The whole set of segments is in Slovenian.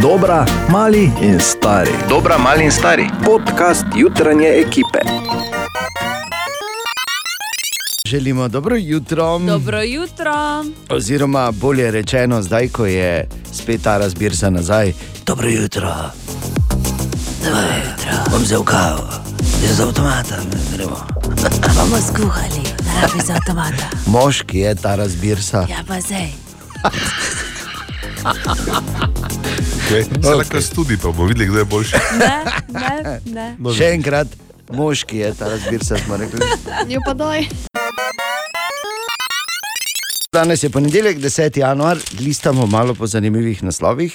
Dobra, mali in stari. Dobra, mali in stari. Podcast jutranje ekipe. Želimo dobro jutro. Dobro jutro. Oziroma, bolje rečeno, zdaj, ko je spet ta razbirsa nazaj. Dobro jutro. Dobro jutro. Bom vzel kavo, zdaj z avtomatom gremo. Bomo skuhali, rabi za avtomata. Moški je ta razbirsa. Ja, pa zdaj. Zdaj lahko studi, pa bomo videli, kdo je boljši. Ne, ne, ne. No, Še enkrat, moški je ta razbirsa, smo rekli. Jo pa daj. Danes je ponedeljek, 10. januar, listamo malo po zanimivih naslovih.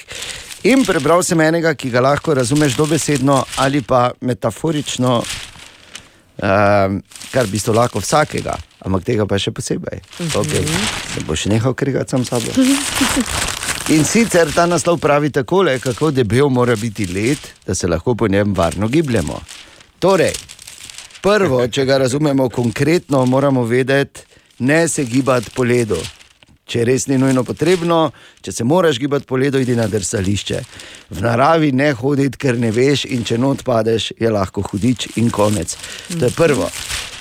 In prebral sem enega, ki ga lahko razumeš dobesedno ali pa metaforično, um, kar v bistvu lahko vsakega, ampak tega pa še posebej. Okay. Se boš nehal krigati sam sabo. In sicer ta naslov pravi takole, kako debel mora biti led, da se lahko po njem varno gibljemo. Torej, prvo, če ga razumemo konkretno, moramo vedeti, ne se gibati po ledu. Če res ni nujno potrebno, če se moraš gibati po ledu, idi na drsališče. V naravi ne hoditi, ker ne veš, in če not padeš, je lahko hudič in konec. To je prvo.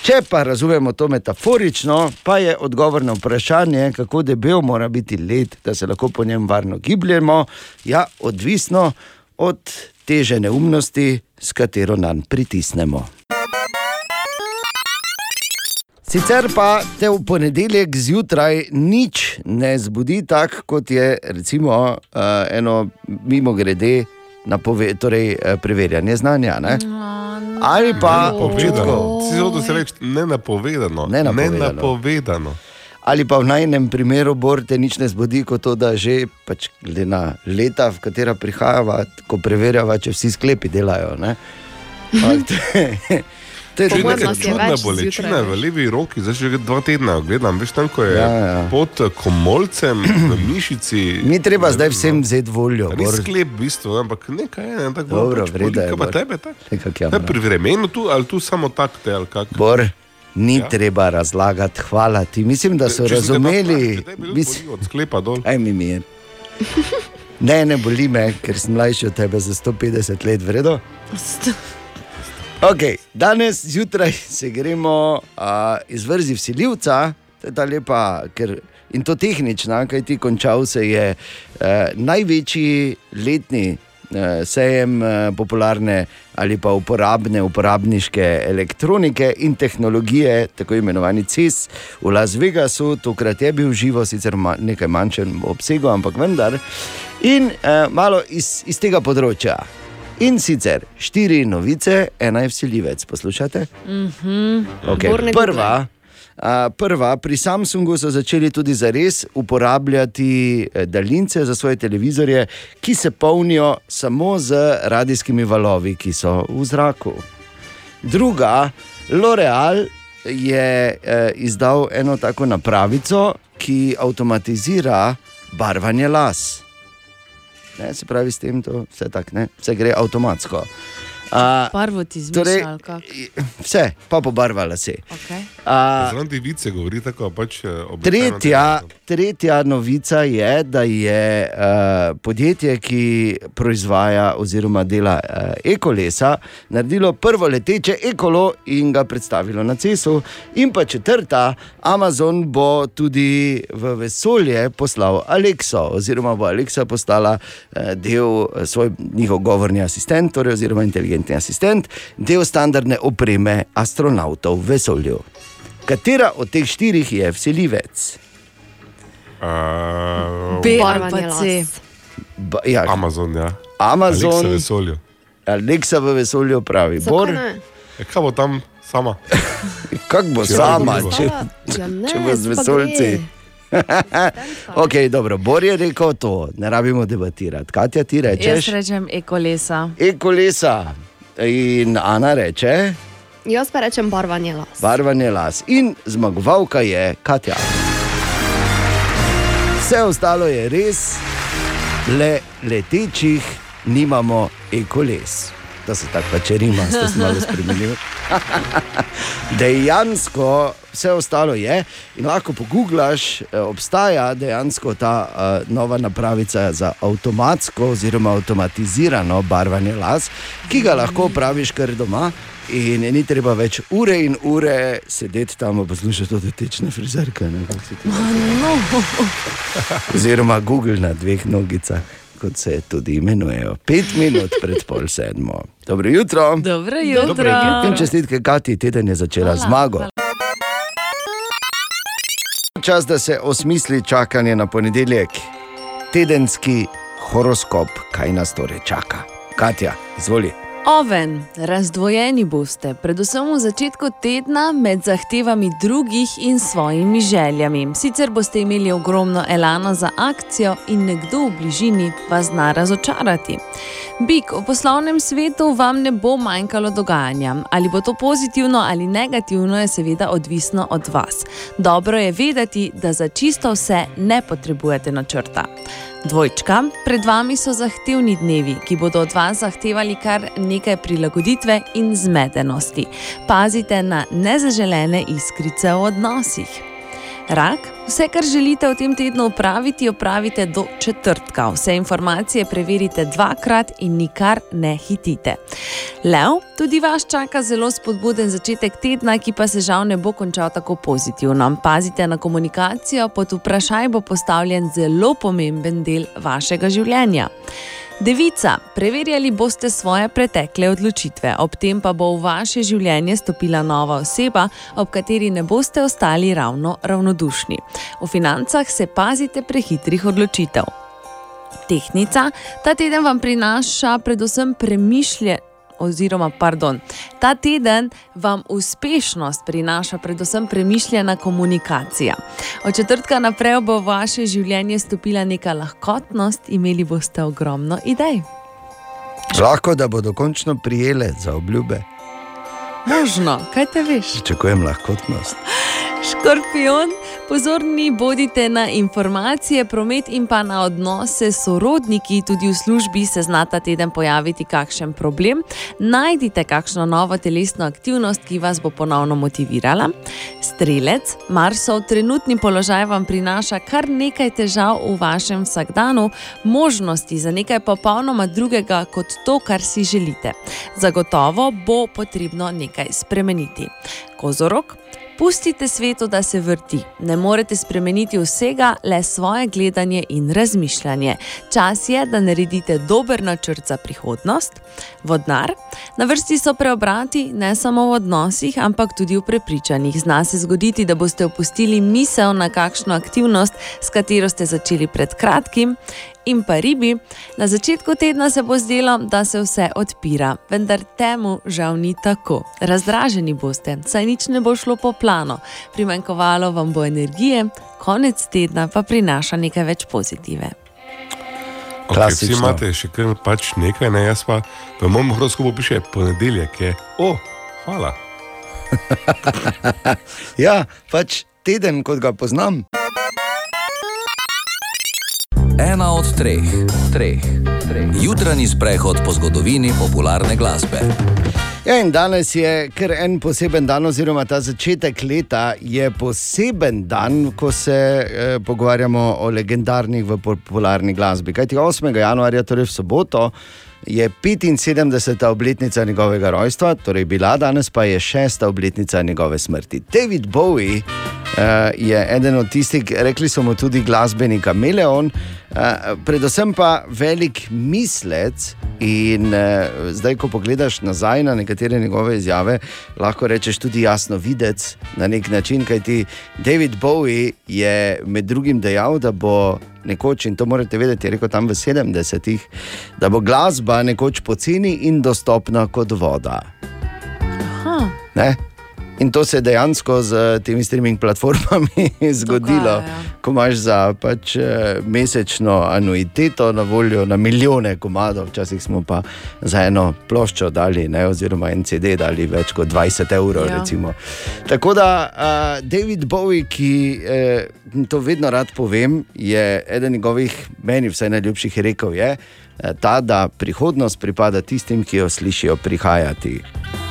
Če pa razumemo to metaforično, pa je odgovor na vprašanje, kako debel mora biti led, da se lahko po njem varno gibljemo, ja, odvisno od teže neumnosti, s katero nam pritisnemo. Sicer pa te v ponedeljek zjutraj nič ne zbudi tako, kot je recimo uh, eno mimo grede. Napove, torej, eh, preverjanje znanja. Ne? Ali pa občutkov. Si zelo se reče, ne napovedano. Nenapovedano. Ne napovedano. Ali pa v najnem primeru bor te nič ne zbudi, kot to, da že pač, glede na leta, v katera prihajava, ko preverjava, če vsi sklepi delajo. ne. Ampak je mojem neka čudna bolečina v levi roki, zdaj že dva tedna gledam, veš tam, ko je Ja, ja. pod komolcem, v mišici. Mi treba zdaj vsem vzeti voljo. Ni sklep, v bistvu, ampak nekaj je, ne, tako Dobro, pač vreda je, kaj pa tebe, tako. Nekak ja, Ne, pri vremenu tu, ali tu samo tak te, ali kak. Bor, ni ja. Treba razlagati, hvala ti. Mislim, da so Če te razumeli. vprašal, če tebe Mis... boli Od sklepa dol. Aj mi mir. Ne, ne boli me, ker sem mlajši od tebe za 150 let, vredo. Okay, danes zjutraj se gremo uh, izvrzi vsiljivca, to je ta lepa, ker, in to tehnična, kaj ti končal se je uh, največji letni uh, sejem uh, popularne ali pa uporabne uporabniške elektronike in tehnologije, tako imenovani CIS v Las Vegasu, tokrat je bil živo, sicer ma nekaj manjšem obsegu, ampak vendar. In uh, malo iz, iz tega področja. In sicer štiri novice, ena je vsiljivec. Poslušate? Mm -hmm. okay. Prva. A, prva, pri Samsungu so začeli tudi zares uporabljati eh, daljince za svoje televizorje, ki se polnijo samo z radijskimi valovi, ki so v zraku. Druga, L'Oreal je eh, izdal eno tako napravico, ki avtomatizira barvanje las. Ne, se pravi, s tem to vse, tak, ne, vse gre avtomatsko. A, Barvo ti torej, zmešal, kako. vse, pa pobarvala se. Okay. Zraven ti vice govori tako, pač eh, običajno Tretja, tretja novica je, da je uh, podjetje, ki proizvaja oziroma dela uh, ekolesa, naredilo prvo leteče ekolo in ga predstavilo na cesu. In pa četrta, Amazon bo tudi v vesolje poslal Alexo, oziroma bo Alexa postala uh, del eh, svoj njihov govorni asistent, torej oziroma inteligentni asistent, del standardne opreme astronautov v vesolju. Katera od teh štirih je vsiljivec? A, B ali pa C. Ba, ja, Amazon, ja. Amazon, Alexa vesolju. Alexa v vesolju pravi. Bor, Zakaj ne? Ja, kaj bo tam sama? kako bo Če sama, bo če, Ja, ne, če bo z gre. okay, dobro, Bor je rekel to, ne rabimo debatirati. Katja, ti Jaz rečeš? rečem ekolesa. E-kolesa. In Ana reče, Jaz pa rečem barvanje las. barvanje las. In zmagovalka je Katja. Vse ostalo je res, le letečih nimamo e-koles. Da se tako pač rima, da se malo spremenil. dejansko vse ostalo je in lahko poguglaš, eh, obstaja dejansko ta uh, nova napravica za avtomatsko oziroma avtomatizirano barvanje las, ki ga lahko opraviš kar doma. In ni treba več ure in ure sedeti tam in poslušati to tečne frizerke. Ne. No. Oziroma Google na dveh nogicah, kot se tudi imenujejo. Pet minut pred pol sedmo. Dobro jutro. Dobro jutro. In čestitke, Kati, teden je začela Hvala, zmago. hvala. Čas, da se osmisli čakanje na ponedeljek, tedenski horoskop, kaj nas torej čaka. Katja, izvoli. Oven, razdvojeni boste, predvsem v začetku tedna med zahtevami drugih in svojimi željami. Sicer boste imeli ogromno elana za akcijo in nekdo v bližini vas zna razočarati. Bik, v poslovnem svetu vam ne bo manjkalo dogajanja. Ali bo to pozitivno ali negativno, je seveda odvisno od vas. Dobro je vedeti, da za čisto vse ne potrebujete načrta. Dvojčka, pred vami so zahtevni dnevi, ki bodo od vas zahtevali kar nekaj prilagoditve in zmedenosti. Pazite na nezaželene iskrice v odnosih. Rak, vse, kar želite v tem tednu upraviti, opravite do četrtka. Vse informacije preverite dvakrat in nikar ne hitite. Lev, tudi vas čaka zelo spodbuden začetek tedna, ki pa se žal ne bo končal tako pozitivno. Pazite na komunikacijo, pod vprašaj bo postavljen zelo pomemben del vašega življenja. Devica, preverjali boste svoje pretekle odločitve, ob tem pa bo v vaše življenje stopila nova oseba, ob kateri ne boste ostali ravno ravnodušni. V financah se pazite prehitrih odločitev. Tehnica, ta teden vam prinaša predvsem premišlje. Oziroma, pardon, ta teden vam uspešnost prinaša predvsem premišljena komunikacija. Od četrtka naprej bo v vaše življenje stopila neka lahkotnost, imeli boste ogromno idej. Lahko, da bodo končno prijele za obljube. Možno, kaj te veš? Pričakujem lahkotnost. Škorpion, pozorni bodite na informacije, promet in pa na odnose s sorodniki, tudi v službi se znata teden pojaviti kakšen problem. Najdite kakšno novo telesno aktivnost, ki vas bo ponovno motivirala. Strelec, Marsov trenutni položaj vam prinaša kar nekaj težav v vašem vsakdanu, možnosti za nekaj popolnoma drugega kot to, kar si želite. Zagotovo bo potrebno nekaj spremeniti. Kozorok, Pustite svetu, da se vrti. Ne morete spremeniti vsega, le svoje gledanje in razmišljanje. Čas je, da naredite dober načrt za prihodnost. Vodnar, na vrsti so preobrati ne samo v odnosih, ampak tudi v prepričanjih. Zna se zgoditi, da boste opustili misel na kakšno aktivnost, s katero ste začeli pred kratkim. In pa ribi, na začetku tedna se bo zdelo, da se vse odpira, vendar temu žal ni tako. Razdraženi boste, saj nič ne bo šlo po planu, primankovalo vam bo energije, konec tedna pa prinaša nekaj več pozitive. Okay, vsi Klasično. imate še kar pač nekaj, ne jaz pa v mojem horoskopu piše ponedeljek. Je. O, hvala. Ja, pač teden, kot ga poznam. Ena od treh, treh, treh. Jutranji sprehod po zgodovini popularne glasbe. Ja, in danes je kar en poseben dan, oziroma ta začetek leta je poseben dan, ko se eh, pogovarjamo o legendarnih v popularni glasbi. Kajti 8. januarja, torej v soboto, je 75. obletnica njegovega rojstva, torej bila danes pa je šesta obletnica njegove smrti. David Bowie. Uh, je eden od tistih, rekli smo mu tudi glasbeni kameleon, uh, predvsem pa velik mislec. In uh, zdaj, ko pogledaš nazaj na nekatere njegove izjave, lahko rečeš tudi jasno videti na nek način, kajti David Bowie je med drugim dejal, da bo nekoč, in to morate vedeti, je rekel tam v 70-ih, da bo glasba nekoč poceni in dostopna kot voda. Aha, Ne? In to se je dejansko z temi streaming platformami zgodilo, ja. ko imaš za pač, eh, mesečno anuiteto na voljo na milijone komadov, včasih smo pa za eno ploščo dali, ne, oziroma en CD dali več kot 20 evrov. Ja. recimo. Tako da uh, David Bowie, ki eh, to vedno rad povem, je eden njegovih, meni vsaj najljubših rekel, je eh, ta, da prihodnost pripada tistim, ki jo slišijo prihajati.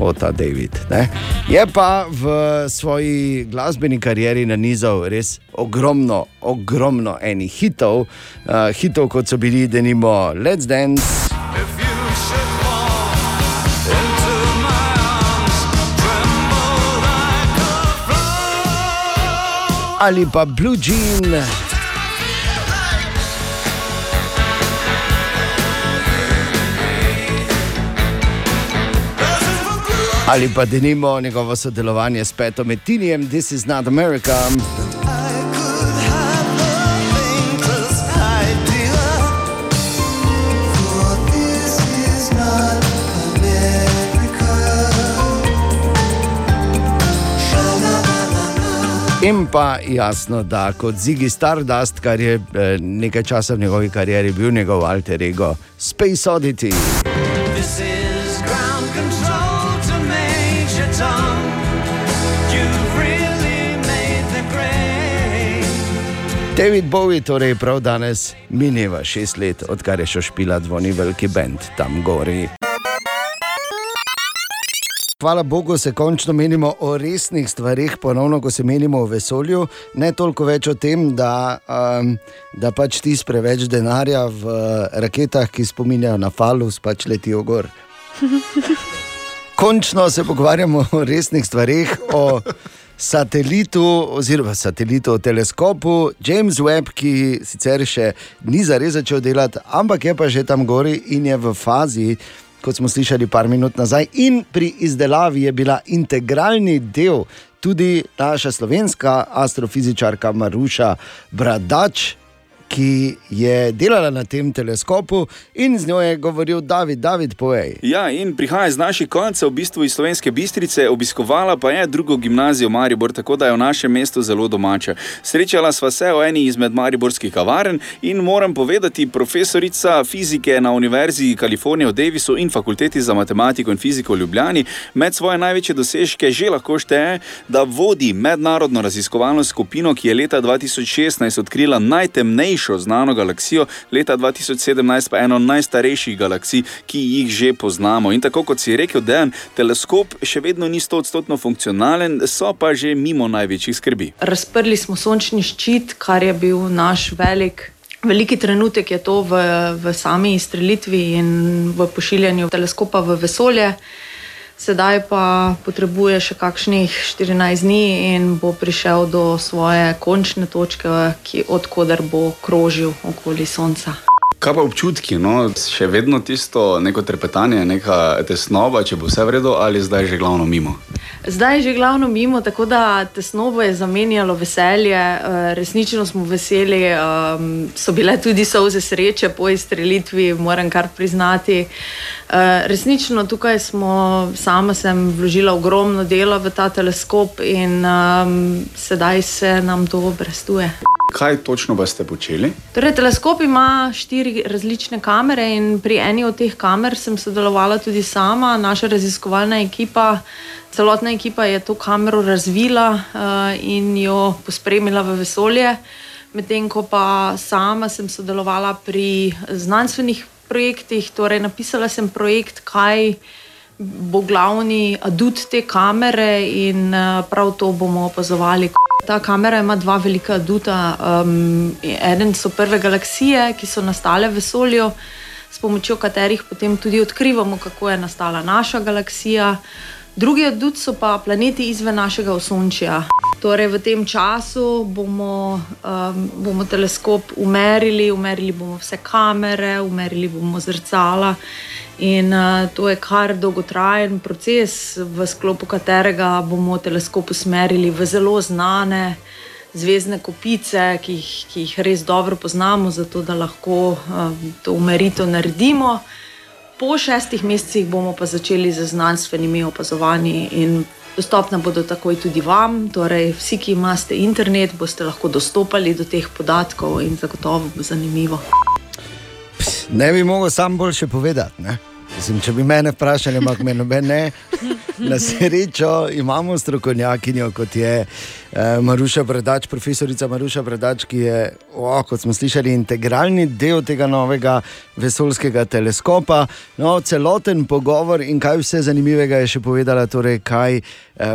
O, ta David. Ne? Je pa v svoji glasbeni karieri nanizal res ogromno, ogromno enih hitov, uh, hitov kot so bili denimo Let's Dance. Ali pa Blue Jean. Ali pa denimo njegovo sodelovanje s Petom Metinijem, This is not America. In pa jasno, da kot Ziggy Stardust, kar je eh, nekaj časa v njegovi karieri bil njegov alter ego, Space Oddity. David Bowie, torej prav danes mineva šest let, odkar je šel špila dvoni veliki bend tam gori. Hvala Bogu, se končno menimo o resnih stvarih, ponovno, ko se menimo o vesolju, ne toliko več o tem, da, um, da pač ti preveč denarja v raketah, ki spominjajo na falus, pač letijo gor. Končno se pogovarjamo o resnih stvarih, o satelitu, oziroma satelitu, teleskopu, James Webb, ki sicer še ni zares začel delati, ampak je pa že tam gori in je v fazi, kot smo slišali par minut nazaj, in pri izdelavi je bila integralni del tudi naša slovenska astrofizičarka Maruša Bradač. Ki je delala na tem teleskopu, in z njo je govoril David, David, povej. Ja, in prihaja iz naših koncev, v bistvu iz Slovenske Bistrice, obiskovala pa je drugo gimnazijo Maribor, tako da je v našem mestu zelo domača. Srečala sva se v eni izmed mariborskih kavaren in moram povedati, profesorica fizike na Univerzi Kalifornije v Davisu in fakulteti za matematiko in fiziko v Ljubljani med svoje največje dosežke že lahko šteje, da vodi mednarodno raziskovalno skupino, ki je leta 2016 odkrila najtemnejšo znano galaksijo, leta 2017 pa eno najstarejših galaksij, ki jih že poznamo. In tako kot si rekel, Dejan, teleskop še vedno ni stotstotno funkcionalen, so pa že mimo največjih skrbi. Razprli smo sončni ščit, kar je bil naš velik. Veliki trenutek je to v, v sami izstrelitvi in v pošiljanju teleskopa v vesolje. Sedaj pa potrebuje še kakšnih 14 dni in bo prišel do svoje končne točke, ki, odkuder bo krožil okoli Sonca. Kaj pa občutki? No? Še vedno tisto neko trepetanje, neka tesnoba, če bo vse v redu, ali zdaj že glavno mimo. Zdaj je že glavno mimo, tako da tesnobo je zamenjalo veselje, eh, resnično smo veseli, um, so bile tudi solze sreče po izstrelitvi, moram kar priznati. Uh, resnično tukaj smo, sama sem vložila ogromno dela v ta teleskop in um, sedaj se nam to obrestuje. Kaj točno pa ste počeli? Torej, teleskop ima štiri različne kamere in pri eni od teh kamer sem sodelovala tudi sama, naša raziskovalna ekipa. Celotna ekipa je to kamero razvila uh, in jo pospremila v vesolje, medtem ko pa sama sem sodelovala pri znanstvenih projektih. Torej, napisala sem projekt, kaj bo glavni adut te kamere in uh, prav to bomo opazovali. Ta kamera ima dva velika aduta. Um, eden so prve galaksije, ki so nastale v vesolju, s pomočjo katerih potem tudi odkrivamo, kako je nastala naša galaksija. Drugi adut so pa planeti izven našega osončja. Torej, v tem času bomo, um, bomo teleskop umerili, umerili bomo vse kamere, umerili bomo zrcala. In uh, to je kar dolgotrajen proces, v sklopu katerega bomo teleskop usmerili v zelo znane zvezdne kopice, ki jih, ki jih res dobro poznamo, zato da lahko uh, to umeritev naredimo. Po šestih mesecih bomo pa začeli z znanstvenimi opazovanji in dostopna bodo takoj tudi vam. Torej, vsi, ki imate internet, boste lahko dostopali do teh podatkov in zagotovo bo zanimivo. Ne bi mogel sam boljše povedati. Ne? Mislim, če bi mene vprašali, ampak me noben ne. Na srečo imamo strokovnjakinjo, kot je eh, Maruša Bradač, profesorica Maruša Bradač, ki je, oh, kot smo slišali, integralni del tega novega vesoljskega teleskopa. No, celoten pogovor in kaj vse zanimivega je še povedala, torej, kaj eh,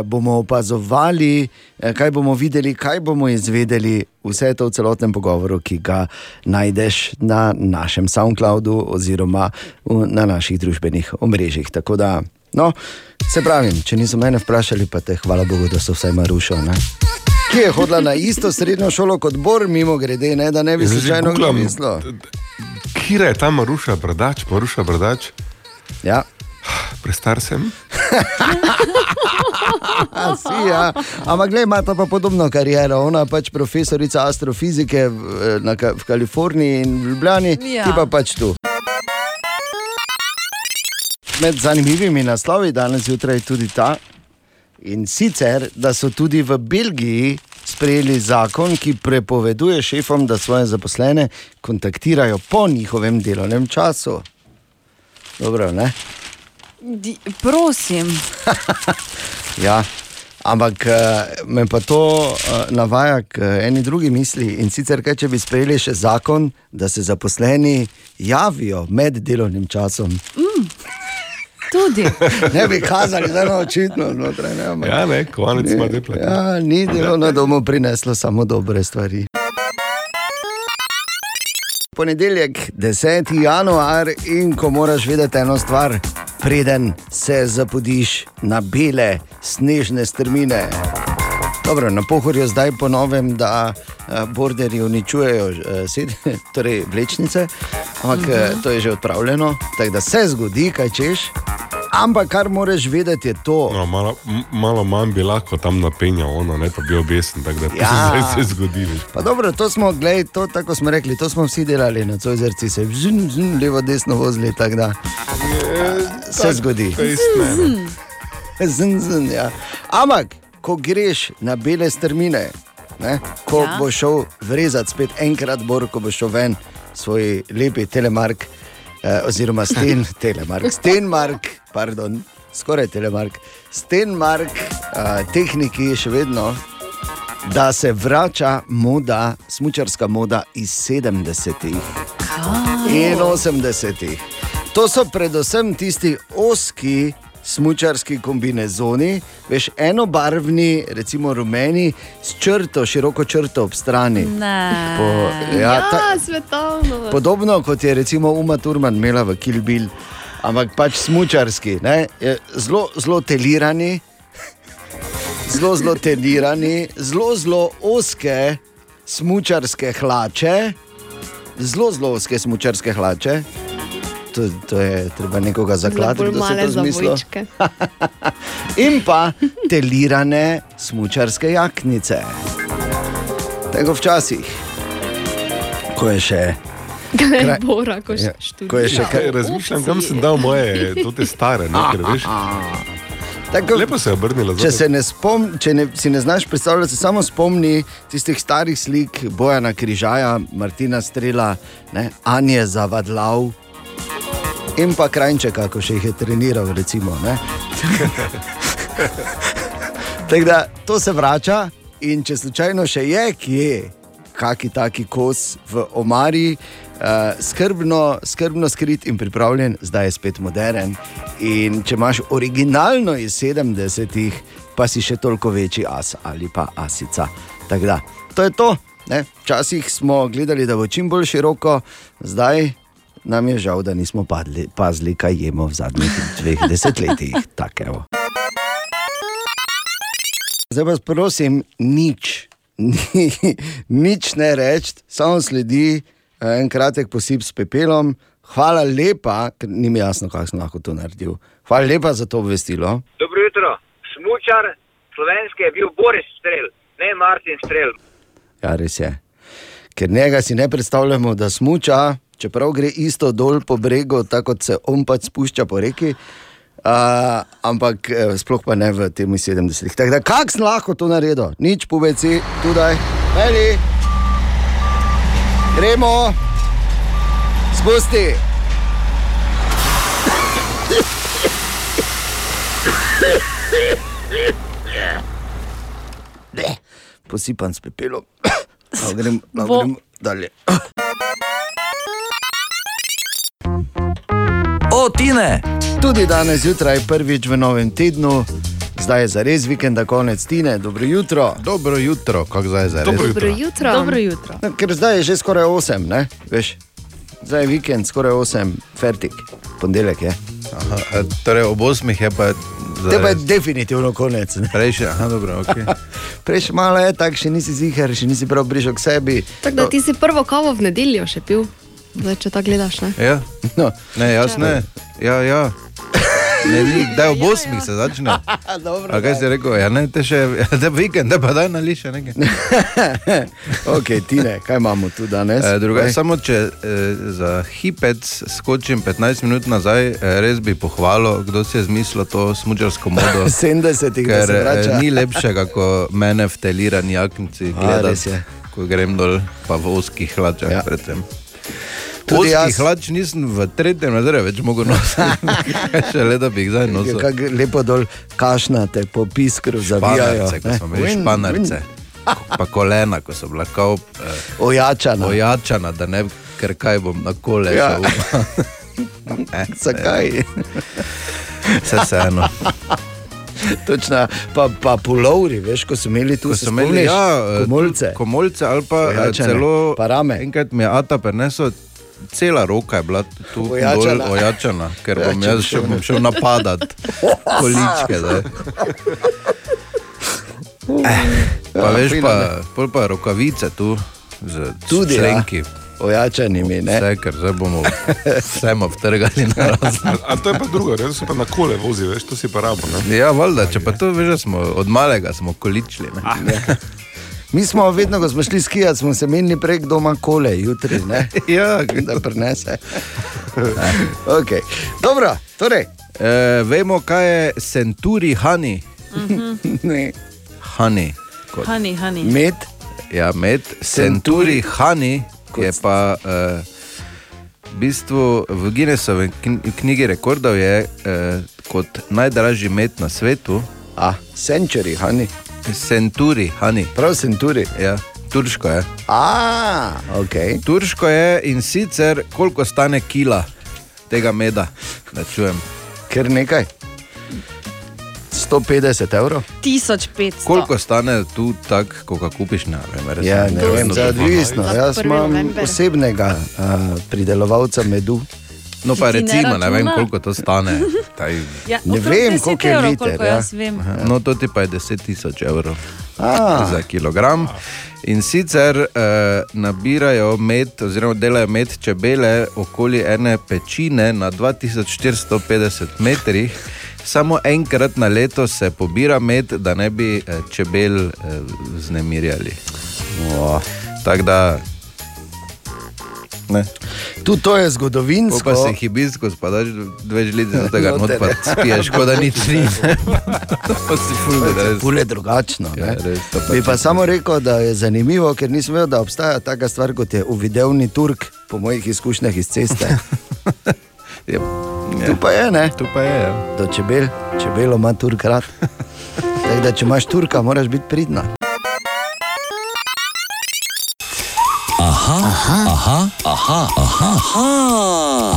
bomo opazovali, eh, kaj bomo videli, kaj bomo izvedeli. Vse to v celotnem pogovoru, ki ga najdeš na našem SoundCloudu oziroma na naših družbenih omrežjih. Tako da, no, se pravi, če niso mene vprašali, pa te hvala Bogu, da so vsaj Marušo. Ne? Ki je hodila na isto srednjo šolo kot Bor, mimo grede, ne, da ne bi Zdaj že slučajno googlam. mislil. Kira je ta Maruša Bradač, Maruša Bradač, Ja. prestar sem. A, si, ja. Ampak, ima ta pa podobno kariero. Ona je pač profesorica astrofizike v, na, Ka- v Kaliforniji in v Ljubljani, Ja. ti pa pač tu. Med zanimivimi naslovi danes zjutraj je tudi ta. In sicer, da so tudi v Belgiji sprejeli zakon, ki prepoveduje šefom, da svoje zaposlene kontaktirajo po njihovem delovnem času. Dobro, ne? Di, prosim. Ja, ampak eh, me pa to eh, navaja k eh, eni drugi misli. In sicer, kaj, če bi sprejeli še zakon, da se zaposleni javijo med delovnim časom. Tudi. Ne bi kazali, da je očitno znotraj. Ne, ampak- Ja, ne, kovanec ima dve plati. Ja, ni delo na domu prineslo samo dobre stvari. Ponedeljek, 10. januar, in ko moraš vedeti eno stvar, preden se zapodiš na bele, snežne strmine. Dobro, na pohorju zdaj ponovim, da eh, borderji uničujejo eh, sed, torej vlečnice, ampak uh to je že odpravljeno, tako da se zgodi, kaj češ. Ampak kar moraš vedeti je to, No, malo, malo manj bi lahko tam napenjal, ono, ne pa bil besen, tako da Ja. zdaj se zgodi. Pa dobro, to smo, glej, to, tako smo rekli, to smo vsi delali na Cojzerci, se vzum, vzum, levo, desno vozili, tako da se zgodi. Fejst, ne, ne. Zun, zun, ja. Ampak, ko greš na bele strmine, ne, ko Ja. boš šel vrezati spet enkrat, bor, ko boš šel ven svoj lepi telemark, eh, oziroma sten, telemark, stenmark, pardon, skoraj telemark, stenmark, eh, tehniki še vedno. Da se vrača moda, smočarska moda iz 70-ih in 80-ih. To so predvsem tisti oski smočarski kombinezoni, veš, enobarvni, recimo rumeni, s črto, široko črto ob strani. Ne. Po, ja, Ja, ta, svetovno. podobno kot je recimo Uma Turman imela v Kill Bill, ampak pač smočarski, ne, je zelo, zelo telirani. Zelo, zelo tenirani, zelo, zelo oske smočarske hlače, zelo, zelo oske smočarske hlače. To, to je treba nekoga zakladiti, da se to zamisli. In pa telirane smočarske jaknice. Tako včasih, ko je še. Kaj bora, ko Ja, ko je še kaj. Razmišljam, kam sem dal moje, te stare, ne, ker veš. Tako, Lepo se je obrnila. Če, se ne spom, če ne, si ne znaš predstavljati, se samo spomni tistih starih slik Bojana Križaja, Martina Strela, ne, Anje Zavadlav in pa Krajčeka, ko še jih je treniral. Recimo, ne. Tako da to se vrača in če slučajno še je kje, kaki taki kos v omari. Uh, skrbno, skrbno skrit in pripravljen, zdaj je spet moderen. In če imaš originalno iz 70-ih, pa si še toliko večji as ali pa asica. Tako da, to je to. Ne? Včasih smo gledali, da bo čim bolj široko, zdaj nam je žal, da nismo padli, pazili, kaj jemo v zadnjih dveh desetletjih. Tak, evo. Zdaj pa prosim, nič, ni, nič ne reči, samo sledi eh, en kratek posip s pepelom. Hvala lepa, ker ni mi jasno, kako sem lahko to naredil. Hvala lepa za to obvestilo. Dobro jutro. Smučar slovenski je bil Boris Strel, ne Martin Strel. Ja, res je. Ker njega si ne predstavljamo, da smuča, čeprav gre isto dol po bregu, tako kot se on pač spušča po reki. Uh, ampak eh, sploh pa ne v tem 70-ih. Tako da, kak sem lahko to naredil? Nič poveci, tudi, meni. Gremo, spusti. Posipan s pepelom. Lahko grem, lahko Bo- grem dalje. Tine! Tudi danes zjutraj, prvič v novem tednu, zdaj je za res vikenda, konec tine, dobro jutro. Dobro jutro, kako zdaj za Dobro res? Dobro jutro. jutro. Dobro jutro. No, ker zdaj je že skoraj 8, ne? veš. Zdaj je vikend, skoraj 8, fertik, ponedeljek je. Aha, e, torej ob 8 je pa. Te pa je definitivno konec. ne. Prej še, aha, dobro, ok. Prej še malo je tako, še nisi ziger, še nisi prav prišel k sebi. Tako da ti si prvo kavo v nedeljo še pil, zdaj če tako gledaš. Ne? Ja, No, ne, jaz ne. Ja, ja. Ne, ni, da je ob 8 se začne. dobro. A kaj si rekel? Ja, ne, te še, ja, te vikend, da pa daj na liše nekaj. ok, tine, kaj imamo tu danes? E, druga, Povej. samo če e, za hipec skočim 15 minut nazaj, e, res bi pohvalil, kdo si je zmislil to smučarsko modo. 70-ih, da Ker se eh, vrača. ni lepšega, kot mene v telirani jaknici gledati, res je. ko grem dol, pa v oskih hlačah. Ja. Ja. Tudi jaz. hlač nisem v tretjem razredu več mogel nositi, še le da bi jih zdaj nosil. Kako lepo dol kašnate, po piskru zavijajo. Španarce, ko smo imeli španarce, pa kolena, ko so bila kao eh. Ojačana. ojačana, da ne, ker kaj bom na kole. Ja. Eh, Zakaj? Vse vseeno. Točno, pa, pa pulovri, veš, ko so imeli tu so imeli ja, eh, komolce. komolce ali pa eh, Ojačane, celo pa rame. Enkrat mi je Ata prenesel, cela roka je bila tu Ojačana. ojačana, ker bom jaz šel- bom šel napadat količke. zdaj. Eh, pa veš, pa, pa rokavice tu z Tudi, ja. členki. Ojačanimi, ne? Vse, ker zdaj bomo vsemo vtrgali na razne. A to je pa drugo, res se pa na kole vozi, veš, to si pa rabo. Ne? Ja, valjda, če pa to veš, smo od malega smo količili. Mi smo vedno, ko smo šli skijati, smo se menili prek doma kole, jutri, ne? Ja, da prenese. okay. Dobro, torej. E, vemo, kaj je Centuri Honey. Ne. Honey. Kot, Hani, hani. Med, ja, med Centuri Honey je pa uh, v bistvu v Guinnessovi kn- knjigi rekordov je uh, kot najdražji med na svetu. a, century, honey. Centuri Honey. Prav century. Ja, turško je. A, ok. Turško je in sicer koliko stane kila tega meda, da čujem. Ker nekaj. 150 evrov. 1500. Koliko stane tu tak, ko ga kupiš na primer? Ja, ne vem, je odvisno. Za Jaz imam osebnega uh, pridelovalca medu. No, pa Ti ne recimo, ne vem, koliko to stane. Taj, Ja, Ne vem, 10 koliko je liter, Koliko ja. vem. no, to ti pa je 10 tisoč evrov A, za kilogram. In sicer eh, nabirajo med, oziroma delajo med čebele okoli ene pečine na 2450 metrih. Samo enkrat na leto se pobira med, da ne bi eh, čebel eh, znemirjali. o, Tako da. Ne. tudi to je Ko zgodovinsko. pa si hibiskus, pa daš dve žlice od tega, Noter. pa spiješ, kot da nič ni. to pa si fulno, da res. Pule drugačno. Ja, ne. res, Bi pa samo rekel, da je zanimivo, ker nisem vedel, da obstaja taka stvar kot je uvidevni Turk, po mojih izkušnjah iz ceste. Ja, Tu pa je, ne? tu pa je. Ja. Do čebel, čebelo ima Turk rad. Tako da, če imaš Turka, moraš biti pridna. Aha, aha, aha, aha,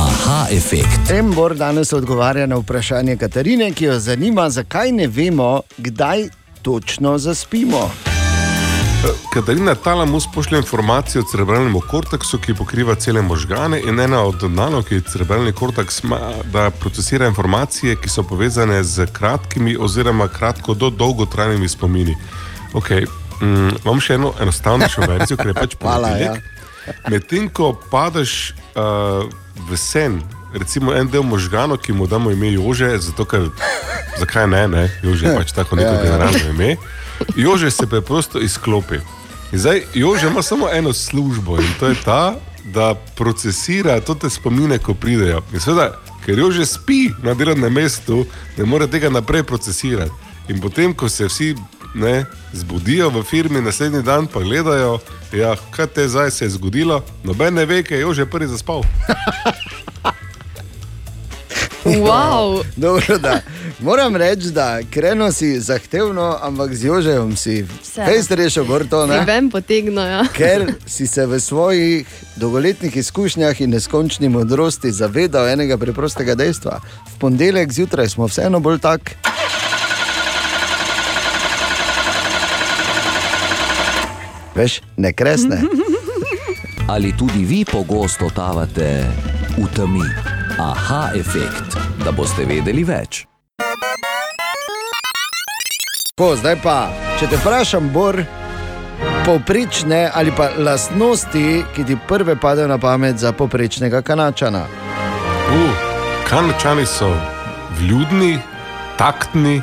aha, efekt. Embor danes odgovarja na vprašanje Katarine, ki jo zanima, zakaj ne vemo, kdaj točno zaspimo. Katarina Talamus pošlje informacije o cerebralnem korteksu, ki pokriva cele možgane in ena od nalog, ki je cerebralni korteks, ima, da procesira informacije, ki so povezane z kratkimi oziroma kratko do dolgotrajnimi spomini. Okay. Mm, imam še eno enostavnejšo verzijo, ker je pač Hvala, ja. Medtem ko padeš uh, v sen, recimo en del možganov, ki mu damo ime Jože, zato ker zakaj ne, ne? Jože je pač tako neko Ja, ja. generalno ime. Jože se preprosto izklopi. In zdaj Jože ima samo eno službo in to je ta, da procesira te spomine, ko pridejo. In seveda, ker jo že spi na delovnem mestu, ne more tega naprej procesirati. In potem, ko se vsi ne, zbudijo v firmi, naslednji dan pa gledajo, ja, kaj te zdaj se je zgodilo, noben ne ve, ker je že prvi zaspal. Wow. Dobro, da. Moram reči, da kreno si zahtevno, ampak z Jožejem si. Kaj ste rešil, Gorto? Si ven potegno, ja. Ker si se v svojih dolgoletnih izkušnjah in neskončni modrosti zavedal enega preprostega dejstva. V ponedeljek zjutraj smo vseeno bolj tak. Veš, ne kresne. Ali tudi vi pogosto totavate v temi? Aha, efekt, da boste vedeli več. Ko, zdaj pa, če te vprašam, Bor, povprečne ali pa lastnosti, ki ti prve padejo na pamet za povprečnega kanačana. Uh, Kanačani so vljudni, taktni,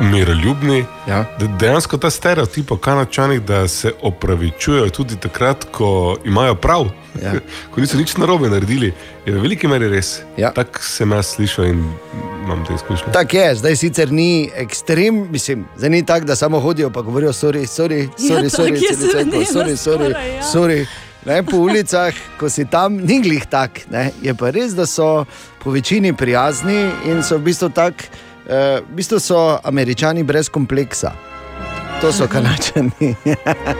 miroljubni. Ja. De, dejansko ta stereotip o Kanačanih, da se opravičujejo tudi takrat, ko imajo prav, Ja. ko niso nič narobe naredili, je v veliki meri res. Ja. Tako sem jaz slišal in imam te izkušnje. Tako je, zdaj sicer ni ekstrem, mislim, zdaj ni tako, da samo hodijo in govorijo, sorry, sorry, sorry, Ja, sorry, sorry, sorry, sorry, sorry, skoraj, ja. sorry. Ne, po ulicah, ko si tam, ni glih tak. Ne. Je pa res, da so po večini prijazni in so v bistvu tak, eh, v bistvu so američani brez kompleksa. To so kanačani.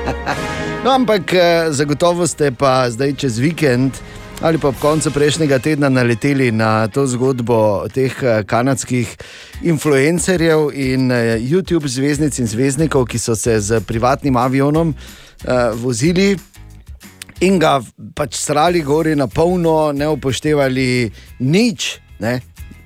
no, ampak eh, zagotovo ste pa zdaj čez vikend ali pa ob koncu prejšnjega tedna naleteli na to zgodbo teh eh, kanadskih influencerjev in YouTube zvezdnic in zvezdnikov, ki so se z privatnim avionom eh, vozili. In ga pač strali gori na polno, ne upoštevali nič, ne,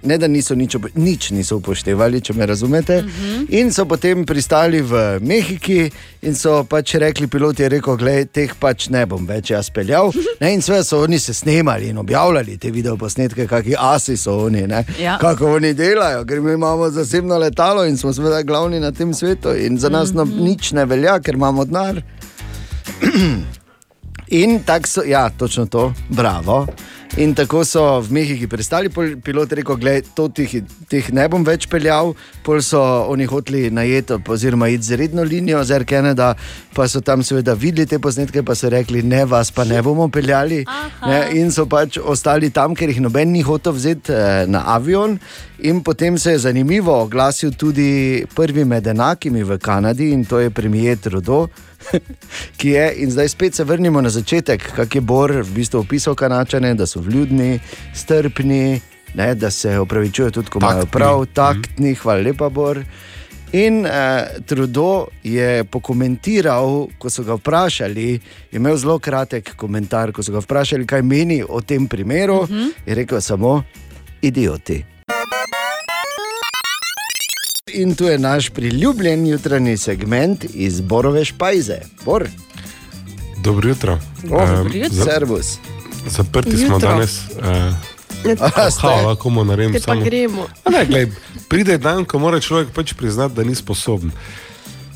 ne da niso nič, upo- nič niso upoštevali, če me razumete. Uh -huh. In so potem pristali v Mehiki in so pač rekli, pilot je rekel, gledaj, teh pač ne bom več jaz peljal. Ne, in sve so oni se snemali in objavljali te videoposnetke, kakšni asi so oni, ne, Ja. kako oni delajo, ker mi imamo zasebno letalo in smo seveda glavni na tem svetu in za nas no, nič ne velja, ker imamo denar. In tako so, ja, točno to, bravo. In tako so v Mehiki pristali, pilot je rekel, to teh, teh ne bom več peljal, pol so oni hoteli najeti, oziroma iti z redno linijo z Air Canada, pa so tam seveda videli te posnetke, pa so rekli, ne, vas pa ne bomo peljali. Ne, in so pač ostali tam, ker jih noben ni hotel vzeti eh, na avion. In potem se je zanimivo oglasil tudi prvi med enakimi v Kanadi in to je premijer Trudeau. ki je, in zdaj spet se vrnimo na začetek, kako je Bor v bistvu opisal kanačane, da so vljudni, strpni, ne, da se opravičujejo tudi, ko imajo prav, taktni, hvala lepa, Bor. In eh, Trudeau je pokomentiral, ko so ga vprašali, je imel zelo kratek komentar, ko so ga vprašali, kaj meni o tem primeru, uh -huh. je rekel samo: idioti. In tu je naš priljubljen jutranji segment iz Borove špajze. Bor, Dobro jutro. oh, Em, za- servus. Zaprti smo Jutro. danes. Uh, Aha, lahko mu naredim samo. gremo. A Ne, glej, pride dan, ko mora človek pač priznati, da ni sposoben.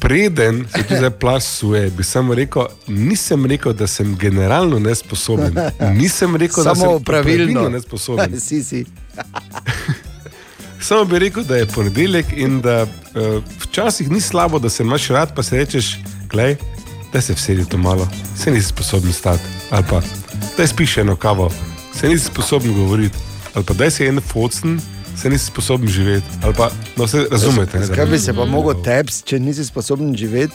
Preden se tu zdaj plasuje, bi samo rekel, nisem rekel, da sem generalno nesposoben. Nisem rekel, da sem Samo pravilno. nesposoben. si, si. Samo bi rekel, da je ponedeljek in da uh, včasih ni slabo, da se imaš rad, pa se rečeš, glej, da se vsedi to malo, se nisi sposoben stati. Ali pa da spiš eno kavo, se nisi sposoben govoriti. Ali pa da si en focen, se nisi sposoben živeti. Ali pa, no, se razumete. ne, da Zakaj ne- bi se pa mogel teps, če nisi sposoben živeti?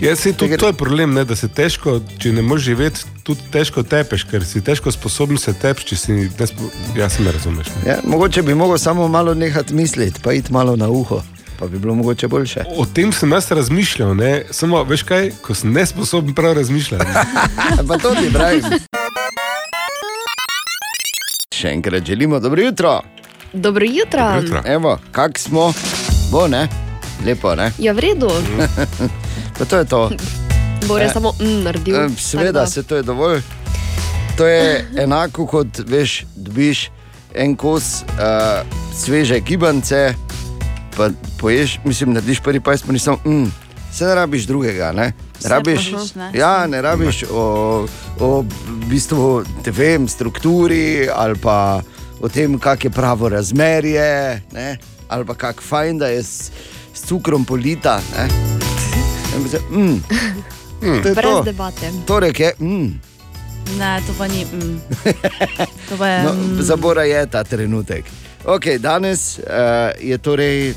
Ja, se tudi to je problem, ne, da se težko, če ne moreš živeti, tudi težko tepeš, ker si težko sposoben se teps, če si nespo... Ja, se me razumeš. Ne? Ja, mogoče bi mogel samo malo nehati misliti, pa iti malo na uho, pa bi bilo mogoče boljše. O tem sem jaz razmišljal, ne? samo veš kaj, ko sem nesposoben prav razmišljati. pa to ti pravim. Še enkrat želimo dobro jutro. Dobro jutro. Dobro jutro. Evo, kak smo, bo ne, lepo ne. Ja, v redu. Pa to je to. Bor je Eh, samo mm, naredil. Eh, Seveda, se to je dovolj. To je enako kot veš, dobiš en kos uh, sveže gibance, pa poješ, mislim, narediš prvi pajs, pa nisem, mm, se ne rabiš drugega. Ne, rabiš, ne? ja, ne rabiš o, o v bistvu, vem, strukturi ali pa o tem, kak je pravo razmerje, ne, ali pa kak fajn, da je s, s cukrom polita. Ne. Se, Mm, to je Brez to. debate. Torej, je, mm, Ne, to pa ni. Mm. To pa je. No, mm. za Bora je ta trenutek. Okay, danes uh, je torej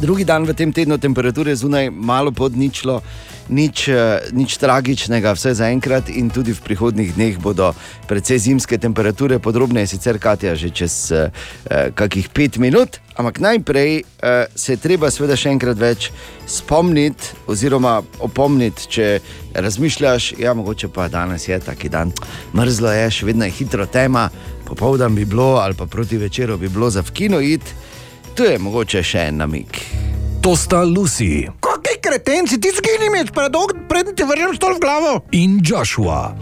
drugi dan v tem tednu, temperature zunaj malo pod ničlo, nič, uh, nič tragičnega, vse zaenkrat, in tudi v prihodnih dneh bodo precej zimske temperature, podrobneje sicer Katja že čez uh, uh, kakih pet minut. Ampak najprej uh, se je treba, seveda, še enkrat več spomniti, oziroma opomniti, če razmišljaš, ja, mogoče pa danes je taki dan, mrzlo je, še vedno je hitro tema, popoldan bi bilo, ali pa proti večeru bi bilo za kino iti, tu je mogoče še en namik. To sta Lucy Kakšni kretenci, ti zgini predolg, preden ti vrnem stol v glavo. in Joshua.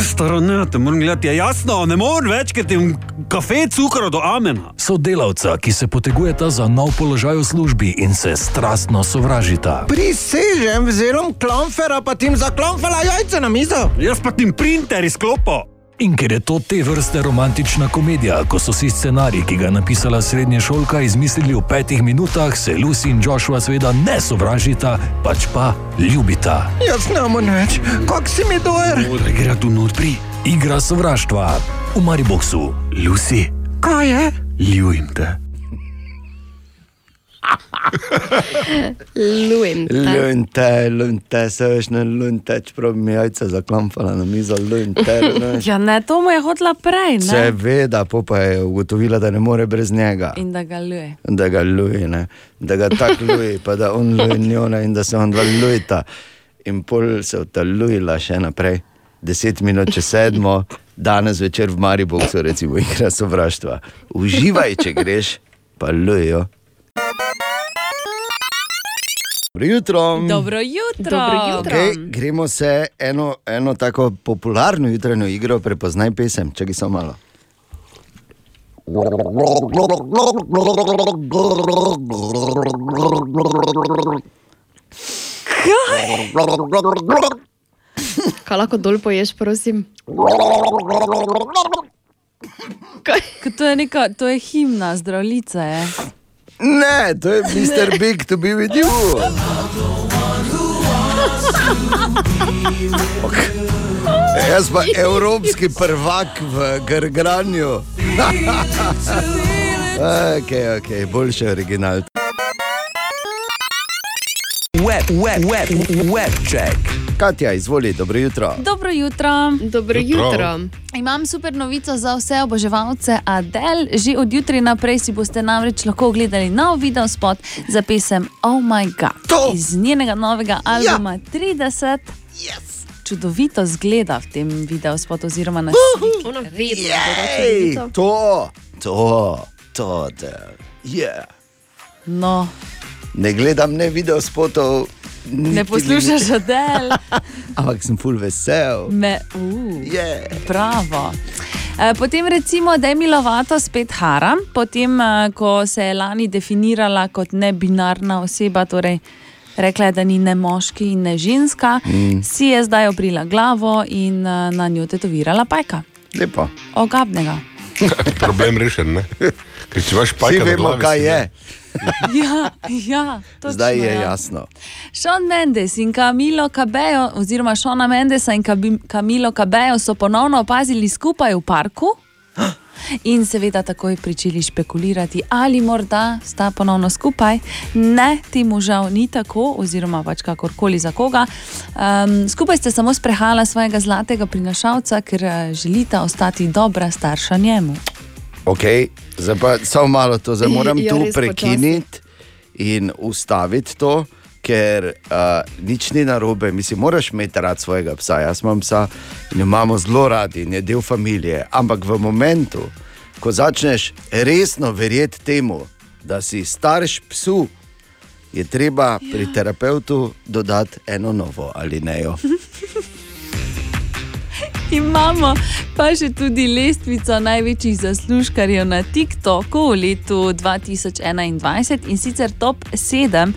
Staro, ne, te moram gledati, je jasno, ne morem več, ker ti kafe cukro do amena. Sodelavca, ki se potegujeta za nov položaj v službi in se strastno sovražita. Prisežem, vzerom klonfera, pa tim za klonfera jajce na mizo. Jaz pa tim printer izklopo. In ker je to te vrste romantična komedija, ko so si scenarij, ki ga je napisala srednja šolka, izmislili v petih minutah, se Lucy in Joshua seveda ne sovražita, pač pa ljubita. Jaz ne morem več, kak si mi dojer. Da gre tu notri. Igra sovraštva v Mariboku. Lucy, Kaj je? ljubim te. Lunte, lunte, se veš na lunte, čeprav mi je jajca zaklamfala na mizo, lunte. Ja, ne, to mu je hotla prej. Ne? Seveda, po pa je ugotovila, da ne more brez njega. In da ga ljuje. da ga luje, ne? da ga tako luje, pa da on luje njona in da se on dva lujeta. In pol se utalujila še naprej, deset minut čez sedmo, danes večer v Mariboku, recimo, igra sovraštva. Uživaj, če greš, pa lujo. Dobro jutro. Dobro jutro. Dobro jutro. Okay, gremo se eno, eno tako popularno jutranjo igro, prepoznaj pesem, če gi samo malo. Kaj lahko dol poješ, prosim? Ker To je, neka, to je himna, zdravljica je. Ne, to je Mr. Big to be with you. Ok. Jaz pa evropski prvak v Grgranju. ok, ok, boljši original. Web, web, web, web check. Katja, izvoli, dobro jutro. Dobro jutro. Dobro Jutro. jutro. Imam super novico za vse oboževalce Adele. Že od jutri naprej si boste namreč lahko ogledali nov video spot za pesem Oh My God To! iz njenega novega albuma ja. 30. Yes. Čudovito zgleda v tem videu spotu, oziroma na Ona vedno Ej, zelo to, to, to, to. Yeah. No, Ne gledam ne video spotov, ne poslušaš Adele, ampak sem full vesel. me uh. Yeah. Bravo. E, Potem recimo Demi Lovato spet Hara, potem e, ko se je lani definirala kot nebinarna oseba, torej rekla je, da ni ne moški in ne ženska, mm. si je zdaj obrila glavo in e, na njo tetovirala pajka, Lepo. ogabnega. Problem rešen, ne? Ker če imaš pajka, na vemo, glavi, kaj je. ne. Ja, ja, točno, Zdaj je ja. jasno. Sean Mendes in Camilo Cabello, oziroma Šona Mendesa in Camilo Cabello so ponovno opazili skupaj v parku. In seveda takoj pričeli špekulirati, ali morda sta ponovno skupaj. Ne, temu žal ni tako, oziroma pač kakorkoli za koga. Um, skupaj sta samo sprehajala svojega zlatega prinašalca, ker eh, želita ostati dobra starša njemu. Okay, zdaj pa samo malo to, zdaj moram Ja, tu prekiniti in ustaviti to, ker uh, nič ni narobe. Mislim, moraš imeti rad svojega psa. Jaz imam psa in imamo zelo radi in je del družine. Ampak v momentu, ko začneš resno verjeti temu, da si starš psu, je treba pri terapeutu dodati eno novo ali nejo. Imamo pa še tudi lestvico največjih zaslužkarjev na TikToku v letu 2021 in sicer top 7.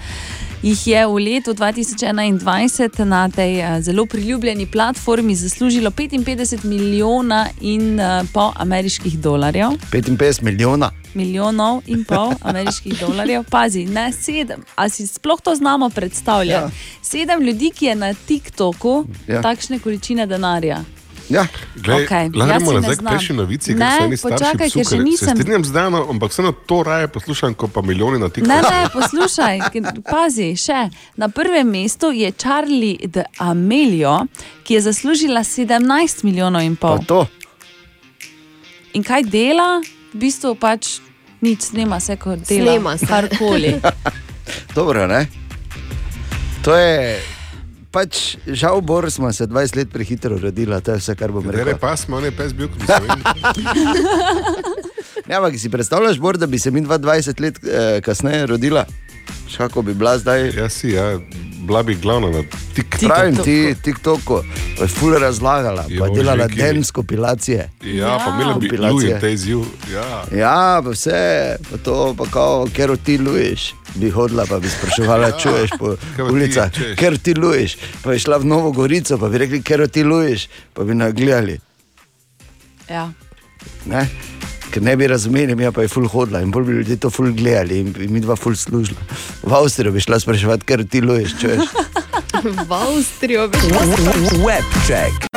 jih je v letu 2021 na tej eh, zelo priljubljeni platformi zaslužilo 55 milijona in eh, pol ameriških dolarjev. 55 milijona. Milijonov in pol ameriških dolarjev, pazi, ne sedem. A si sploh to znamo predstavljati? Ja. Sedem ljudi, ki je na TikToku ja. takšne količine denarja. Ja. Glej, Okej, okay, Gremo ne nazaj k znam. prejšnji novici, Ne, ker so eni starši počakaj, ker še nisem- Se strinjam z Dano, ampak vseeno to raje poslušam, kot pa milijoni na TikToku. Ne, ne, poslušaj, pazi, še. Na prvem mestu je Charlie de Amelio, ki je zaslužila 17 milijonov in pol. Pa to. In kaj dela? V bistvu pač nič snema se, kot dela. Snema se. Karkoli. Dobro, ne? To je. Pač, žal, Bor smo se 20 let prehitro rodili, to je vse, kar bom rekel. pa smo, on je pes bil, kot bi se Ja, ampak si predstavljaš, Bor, da bi se mi 20 let eh, kasneje rodila? Šako bi bila zdaj? Ja, si, ja, bila bi glavna na TikToku. Pravim ti, TikToku, pa je ful razlagala, pa Jo, delala densko kompilacije. Ja, pa imela bi Louis in te izziv. Ja. Ja, pa vse, pa to, pa kao, ker ti luješ. Bi hodila, pa bi spraševala, čuješ po ulicah, ker ti luješ. Pa bi šla v Novo Gorico, pa bi rekli, ker ti luješ, pa bi nagledali. Ja. Ne? Ker ne bi razumeli, mi pa je ful hodila in bolj bi ljudje to ful gledali in mi dva ful služila. V Avstrijo bi šla spraševati, ker ti luješ, čuješ. v Avstrijo bi Webcheck.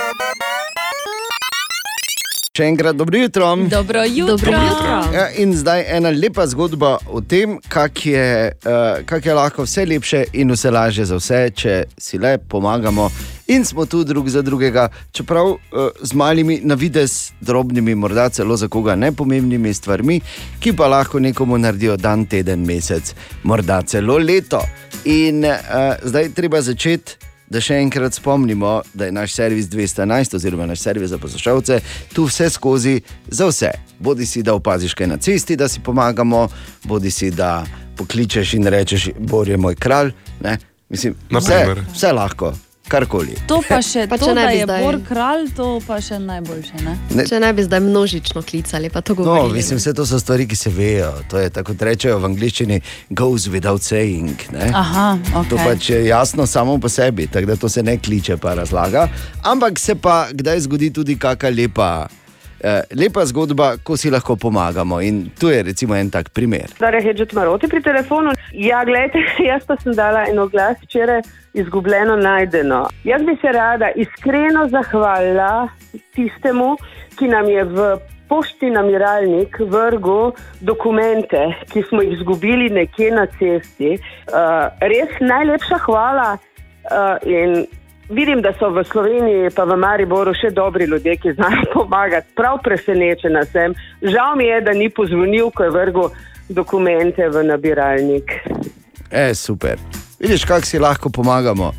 Še enkrat dobro jutro. Dobro jutro. Dobro jutro. Ja, in zdaj ena lepa zgodba o tem, kako je, uh, kak je lahko vse lepše in vse lažje za vse, če si le pomagamo in smo tu drug za drugega, čeprav uh, z malimi, na vides drobnimi, morda celo za koga nepomembnimi stvarmi, ki pa lahko nekomu naredijo dan, teden, mesec, morda celo leto. In uh, zdaj treba začeti. Da še enkrat spomnimo, da je naš servis 211, oziroma naš servis za poslušalce, tu vse skozi za vse. Bodi si, da opaziš kaj na cesti, da si pomagamo, bodi si, da pokličeš in rečeš, Bor je moj kralj. Ne? Mislim, vse, vse lahko, karkoli. To pa še, Pa to, da bi je zdaj- Bor kralj, to pa še najboljše. Ne? Ne, Če ne bi zdaj množično klicali, pa to no, govorili. mislim, vse to so stvari, ki se vejo. To je tako, kot rečejo v angleščini, goes without saying. Ne? Aha, To ok. pač je jasno samo po sebi, tako da to se ne kliče, pa razlaga. Ampak se pa kdaj zgodi tudi kakšna lepa, lepa zgodba, ko si lahko pomagamo. In tu je recimo en tak primer. Darja Hedžet Maroti pri telefonu. Ja, gledajte, jaz pa sem dala en oglas včeraj, izgubljeno najdeno. Jaz bi se rada iskreno zahvalila tistemu, ki nam je v pošti namiralnik vrgel dokumente, ki smo jih izgubili nekje na cesti. Uh, res najlepša hvala uh, in Vidim, da so v Sloveniji, pa v Mariboru še dobri ljudje, ki znajo pomagati. Prav presenečena sem. Žal mi je, da ni pozvonil, ko je vrgel dokumente v nabiralnik. E, super. Vidiš, kako si lahko pomagamo.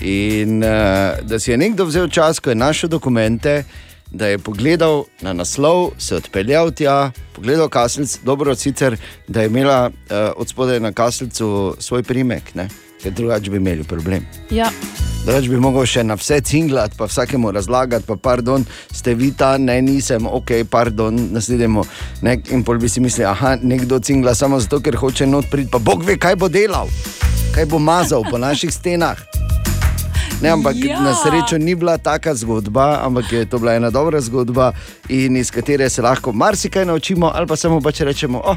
In uh, da si je nekdo vzel čas, ko je našel dokumente, da je pogledal na naslov, se odpeljal tja, pogledal kaselc, dobro sicer, da je imela uh, od spodaj na kaselcu svoj primek, ne? Ker drugače bi imeli problem. Ja. Drugač bi mogel še na vse cinglati, pa vsakemu razlagati, pa pardon, ste vi ta, ne nisem, ok, pardon, naslednjemu. Ne, in pol bi si mislil, aha, nekdo cingla samo zato, ker hoče not priti, pa Bog ve, kaj bo delal, kaj bo mazal po naših stenah. Ne, ampak Ja. na srečo ni bila taka zgodba, ampak je to bila ena dobra zgodba, iz katere se lahko marsikaj naučimo, ali pa samo pač rečemo, oh,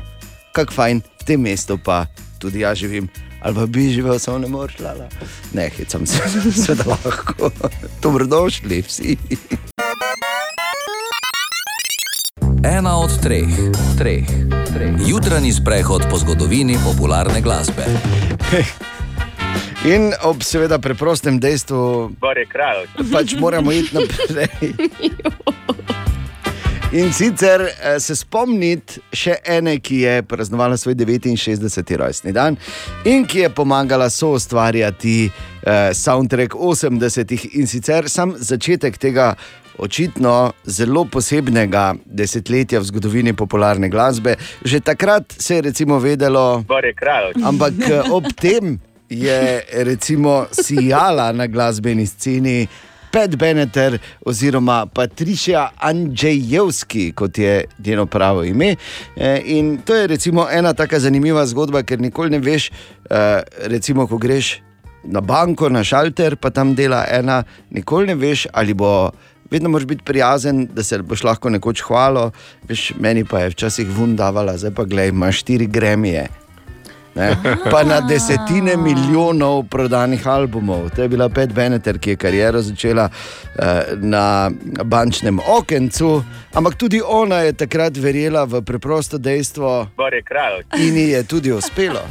kako fajn, v tem mestu pa tudi jaz živim. Ali pa bi živel, samo ne moreš, lala. Ne, hecam se, seveda lahko. Dobrodošli vsi. Ena od treh, treh, treh. Jutranji sprehod po zgodovini popularne glasbe. In ob seveda preprostem dejstvu, kralj. pač moramo iti naprej. In sicer eh, se spomniti še ene, ki je praznovala svoj 69. rojstni dan in ki je pomagala soustvarjati eh, soundtrack 80-ih in sicer sam začetek tega. Očitno zelo posebnega desetletja v zgodovini popularne glasbe. Že takrat se je recimo vedelo, Bor je kralj. Ampak eh, ob tem je recimo sijala na glasbeni sceni Pet Beneter oziroma Patricija Andrzejevski, kot je njeno pravo ime. Eh, In to je recimo ena tako zanimiva zgodba, ker nikoli ne veš, eh, recimo, ko greš na banko, na šalter, pa tam dela ena, nikoli ne veš, ali bo. Vedno moraš biti prijazen, da se boš lahko nekoč hvalil. Veš, meni pa je včasih vundavala, zdaj pa gledaj, imaš štiri gremije. Ne? Pa na desetine milijonov prodanih albumov. To je bila Pet Beneter, ki je kariero začela eh, na bančnem okencu, ampak tudi ona je takrat verjela v preprosto dejstvo, in ji je tudi uspelo.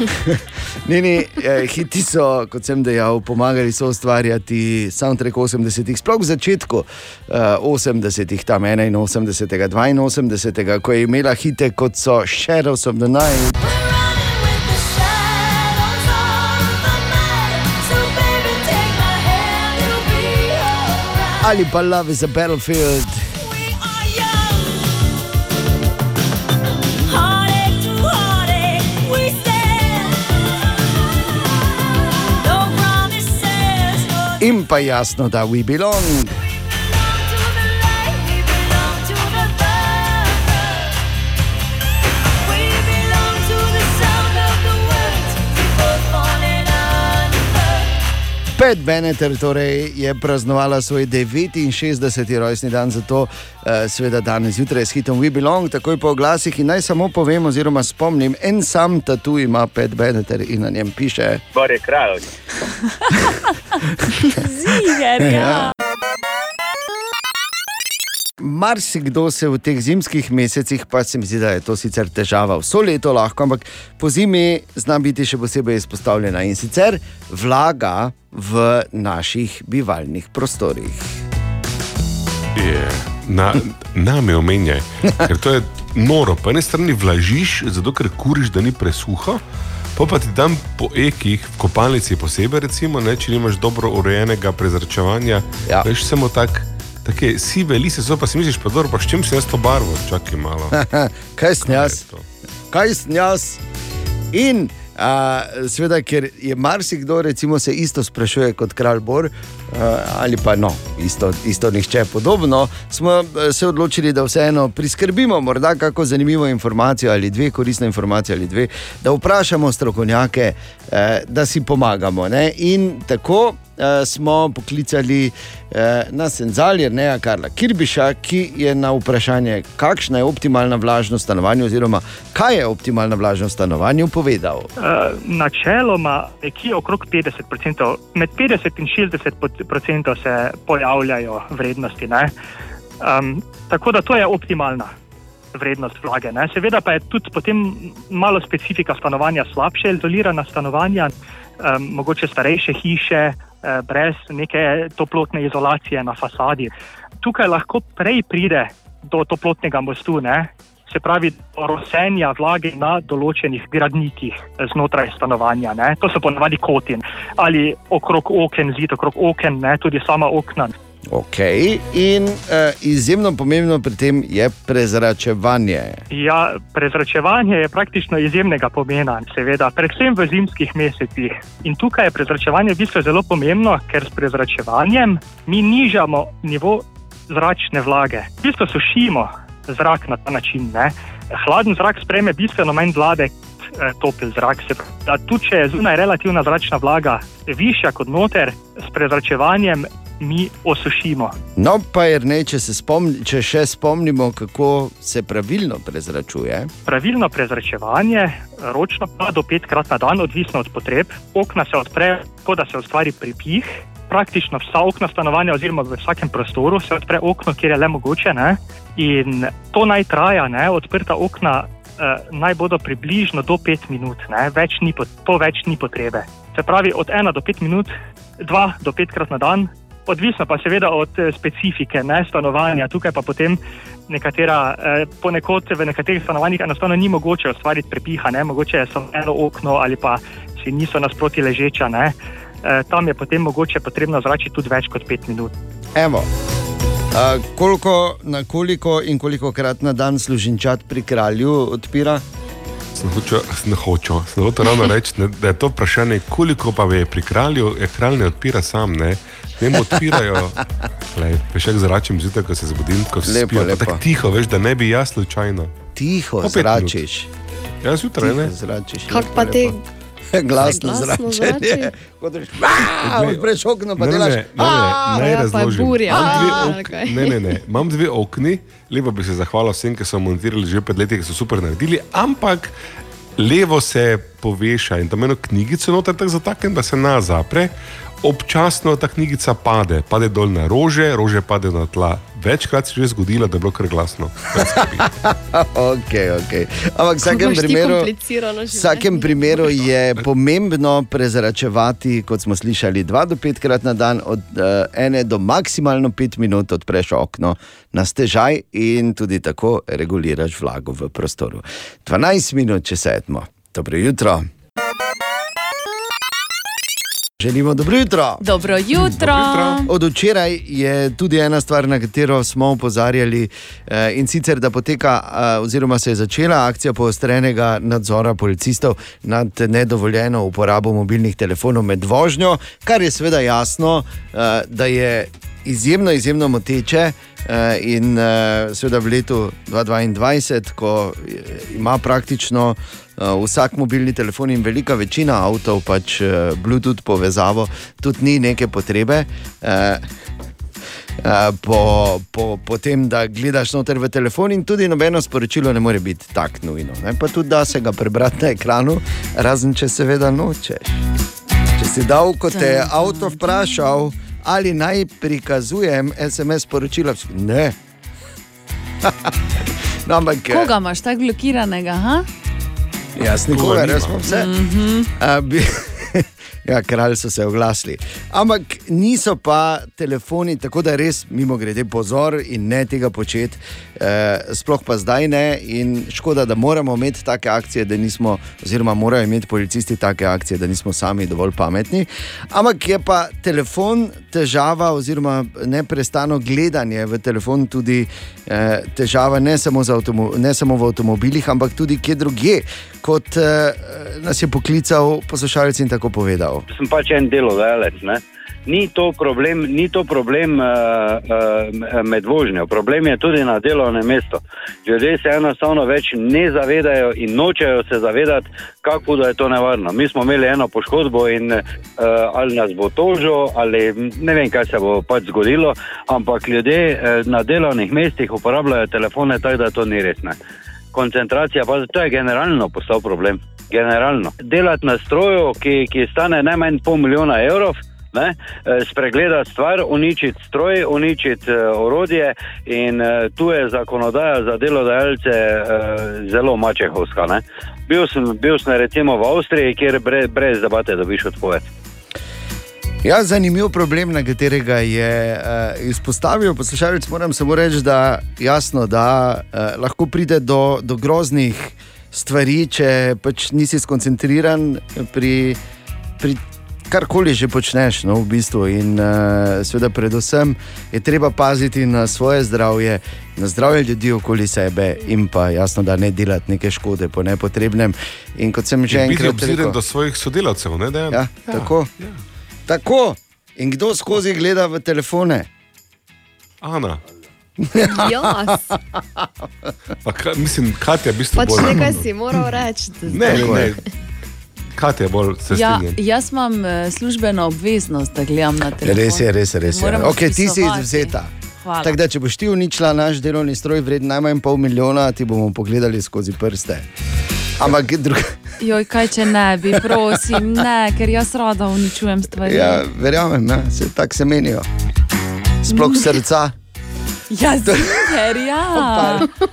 Njeni eh, hiti so, kot sem dejal, pomagali so ustvarjati soundtrack 80-ih, sploh v začetku eh, 80-ih, tam 81, 82, ko je imela hite kot so Shadows of the Night. Ali pa Love is a Battlefield. In pa jasno, da we belong. Pet Beneter torej je praznovala svoj 69. rojstni dan, zato uh, seveda danes zjutraj s hitom We Belong, takoj po oglasih. In naj samo povem, oziroma spomnim, en sam tatu ima Pet Beneter in na njem piše. Gor je kralj. Ziger, ja. Marsikdo se v teh zimskih mesecih, pa se mi zdi, da je to sicer težava vso leto lahko, ampak po zimi zna biti še posebej izpostavljena in sicer vlaga v naših bivalnih prostorih. Je, na, name omenjaj, ker to je noro. Po eni strani vlažiš, zato ker kuriš, da ni presuho, pa pa ti tam po ekih, v kopalnici posebej, recimo, ne, če nimaš dobro urejenega prezračevanja, ja. veš samo tak. Take sive lise so, pa si misliš, pa dobro, pa s čim si jaz to barvo, čakaj malo. Kaj sem jaz? Kaj sem jaz? In a, seveda, ker je marsikdo recimo, se isto sprašuje kot kralj Bor, a, ali pa no, isto, isto nihče podobno, smo se odločili, da vseeno priskrbimo morda kako zanimivo informacijo ali dve, koristne informacije ali dve, da vprašamo strokovnjake, eh, da si pomagamo. Ne? In tako eh, smo poklicali eh, na Senzaljer, ne Karla Kirbiša, ki je na vprašanje, kakšna je optimalna vlažnost stanovanja, oziroma kaj je optimalna vlažnost stanovanja, povedal. Uh, načeloma nekje okrog 50%, med 50 in 60 procentov se pojavljajo vrednosti. ne. Um, tako da to je optimalna vrednost vlage. Ne. Seveda pa je tudi potem malo specifika stanovanja, slabše izolirana stanovanja, um, mogoče starejše hiše, uh, brez neke toplotne izolacije na fasadi. Tukaj lahko prej pride do toplotnega mostu, ne. se pravi do rosenja vlage na določenih gradnikih znotraj stanovanja. Ne. To so ponavadi kotin ali okrog oken, zid okrog oken, ne, tudi sama okna. Ok, in uh, izjemno pomembno pri tem je prezračevanje. Ja, prezračevanje je praktično izjemnega pomena, seveda, predvsem v zimskih mesecih. In tukaj je prezračevanje v bistvu zelo pomembno, ker s prezračevanjem mi nižamo nivo zračne vlage. V bistvu sušimo zrak na ta način. Ne? Hladen zrak sprejme bistveno manj vlade eh, topel zrak. Tudi če je zunaj relativna zračna vlaga višja kot noter, s prezračevanjem mi osušimo. No, pa je ne, če, se spomni, če še spomnimo, kako se pravilno prezračuje. Pravilno prezračevanje, ročno pa do petkrat na dan, odvisno od potreb. Okna se odprejo tako, da se ustvari pripih. Praktično vsa okna stanovanja, oziroma v vsakem prostoru, se odpre okno, kjer je le mogoče. Ne? In to naj traja, ne? odprta okna eh, naj bodo približno do 5 minut, ne? več ni, pot- to več ni potrebe. Se pravi, od 1 do 5 minut, 2 do 5 krat na dan, odvisno pa seveda od eh, specifike ne, stanovanja. Tukaj pa potem nekatera, eh, ponekod v nekaterih stanovanjih enostavno ni mogoče ustvariti prepiha, ne, mogoče je samo eno okno ali pa si niso nasproti ležeča. Ne. Eh, tam je potem mogoče potrebno zračiti tudi več kot 5 minut. Evo. A, koliko, na koliko in koliko krat na dan služinčat pri kralju odpira? Hočel, sem hočel, sem hočel ravno reči, ne, da je to vprašanje, koliko pa je pri kralju, je kralj ne odpira sam, ne. Ne odpirajo. Lej, pešek zračim zjutraj, ko se zbudim, ko se Lepo, lepo. Tako tiho, veš, da ne bi jaz slučajno. Tiho Po pet zračiš. minut. Ja, zjutraj ne. Zračiš. Kako pa te Glasno Glasno zračenje. Kot rečeš, odpreš okno, pa Ne, ne, delaš. ne, ne, "Aaa". ne, Ja, pa je razložim. burja. Imam dve A, ok-. Ne, ne, ne. Imam dve okni, lepo bi se zahvalil vsem, ki so montirali že pred leti, ki so super naredili, ampak levo se poveša in tam eno knjigico noter tako zataknem, da se na zapre. Občasno ta knjigica pade, pade dol na rože, rože pade na tla. Večkrat se je že zgodilo, da je bilo kar glasno. ok, ok. Ampak v vsakem primeru, vsakem primeru je pomembno prezračevati, kot smo slišali, dva do petkrat na dan, od uh, ene do maksimalno pet minut odpreš okno na stežaj in tudi tako reguliraš vlago v prostoru. 12 minut, če sedmo. Dobro jutro. Želimo dobro jutro. Dobro jutro. Od včeraj je tudi ena stvar, na katero smo opozarjali, eh, in sicer da poteka, eh, oziroma se je začela akcija poostrenega nadzora policistov nad nedovoljeno uporabo mobilnih telefonov med vožnjo, kar je seveda jasno, eh, da je izjemno, izjemno moteče. In seveda v letu 2022, ko ima praktično vsak mobilni telefon in velika večina avtov pač eh, Bluetooth povezavo, tudi ni neke potrebe. eh, eh, Po, po, po tem, da gledaš noter v telefon, in tudi nobeno sporočilo ne more biti tako nujno. Ne? Pa tudi da se ga prebrati na ekranu, razen če seveda nočeš. Če si dal, ko te je avto vprašal, ali naj prikazujem SMS sporočila, ne. no, ampak, Koga imaš tako blokiranega? Ha? Jaz nikogar, jaz imam vse. Mhm. A, bi, ja, kralj so se oglasili. Ampak niso pa telefoni, tako da res, mimo grede, pozor in ne tega početi, eh, sploh pa zdaj ne. In škoda, da moramo imeti take akcije, da nismo, oziroma morajo imeti policisti take akcije, da nismo sami dovolj pametni. Ampak je pa telefon težava, oziroma neprestano gledanje v telefon tudi eh, težava ne samo, avtomo- ne samo v avtomobilih, ampak tudi kje drugje. Kot eh, nas je poklical poslušalec in tako povedal. sem pač en delodajalec. ne. Ni to problem, ni to problem uh, uh, med vožnjo, problem je tudi na delovnem mestu. Ljudje se enostavno več ne zavedajo in nočejo se zavedati, kako je to nevarno. Mi smo imeli eno poškodbo in uh, ali nas bo tožil, ali ne vem, kaj se bo pač zgodilo, ampak ljudje uh, na delovnih mestih uporabljajo telefone tako, da to ni res. Ne. Koncentracija, pa to je generalno postal problem. Generalno. Delati na stroju, ki, ki stane najmanj pol milijona evrov, ne, eh, spregledati stvar, uničiti stroj, uničiti uh, orodje, in uh, tu je zakonodaja za delodajalce uh, zelo mačehovska. ne. Bil sem, bil sem recimo v Avstriji, kjer brez, brez debate dobiš odpoved. Ja, zanimiv problem, na katerega je uh, izpostavil poslušalec. Moram samo reči, da jasno, da uh, lahko pride do, do groznih stvari, če pač nisi skoncentriran pri, pri karkoli že počneš. No, v bistvu. In uh, seveda, predvsem je treba paziti na svoje zdravje, na zdravje ljudi okoli sebe in pa jasno, da ne delati neke škode po nepotrebnem. In kot sem že In enkrat obziren rekel, do svojih sodelavcev. Ne, Dejan? Ja, ja, tako. Ja. Tako. In kdo skozi gleda v telefone? Ana. Jaz. Pa, ka, mislim, Katja, v bistvu Pač bolj. nekaj si moral reči. Ne, zdaj- ne, Katja bolj se Ja, strinja. jaz imam eh, službeno obveznost, da gledam na telefon. Res je, res je. Res je. Moram Okay, ti si izvzeta. Tako da, če boš ti uničila naš delovni stroj, vreden najmanj pol milijona, ti bomo pogledali skozi prste. Ampak druga. Joj, kaj če ne bi, prosim, ne, ker jaz rada uničujem stvari. Ja, verjamem, ja, se, tako se menijo. Sploh srca. Ja, ker ja.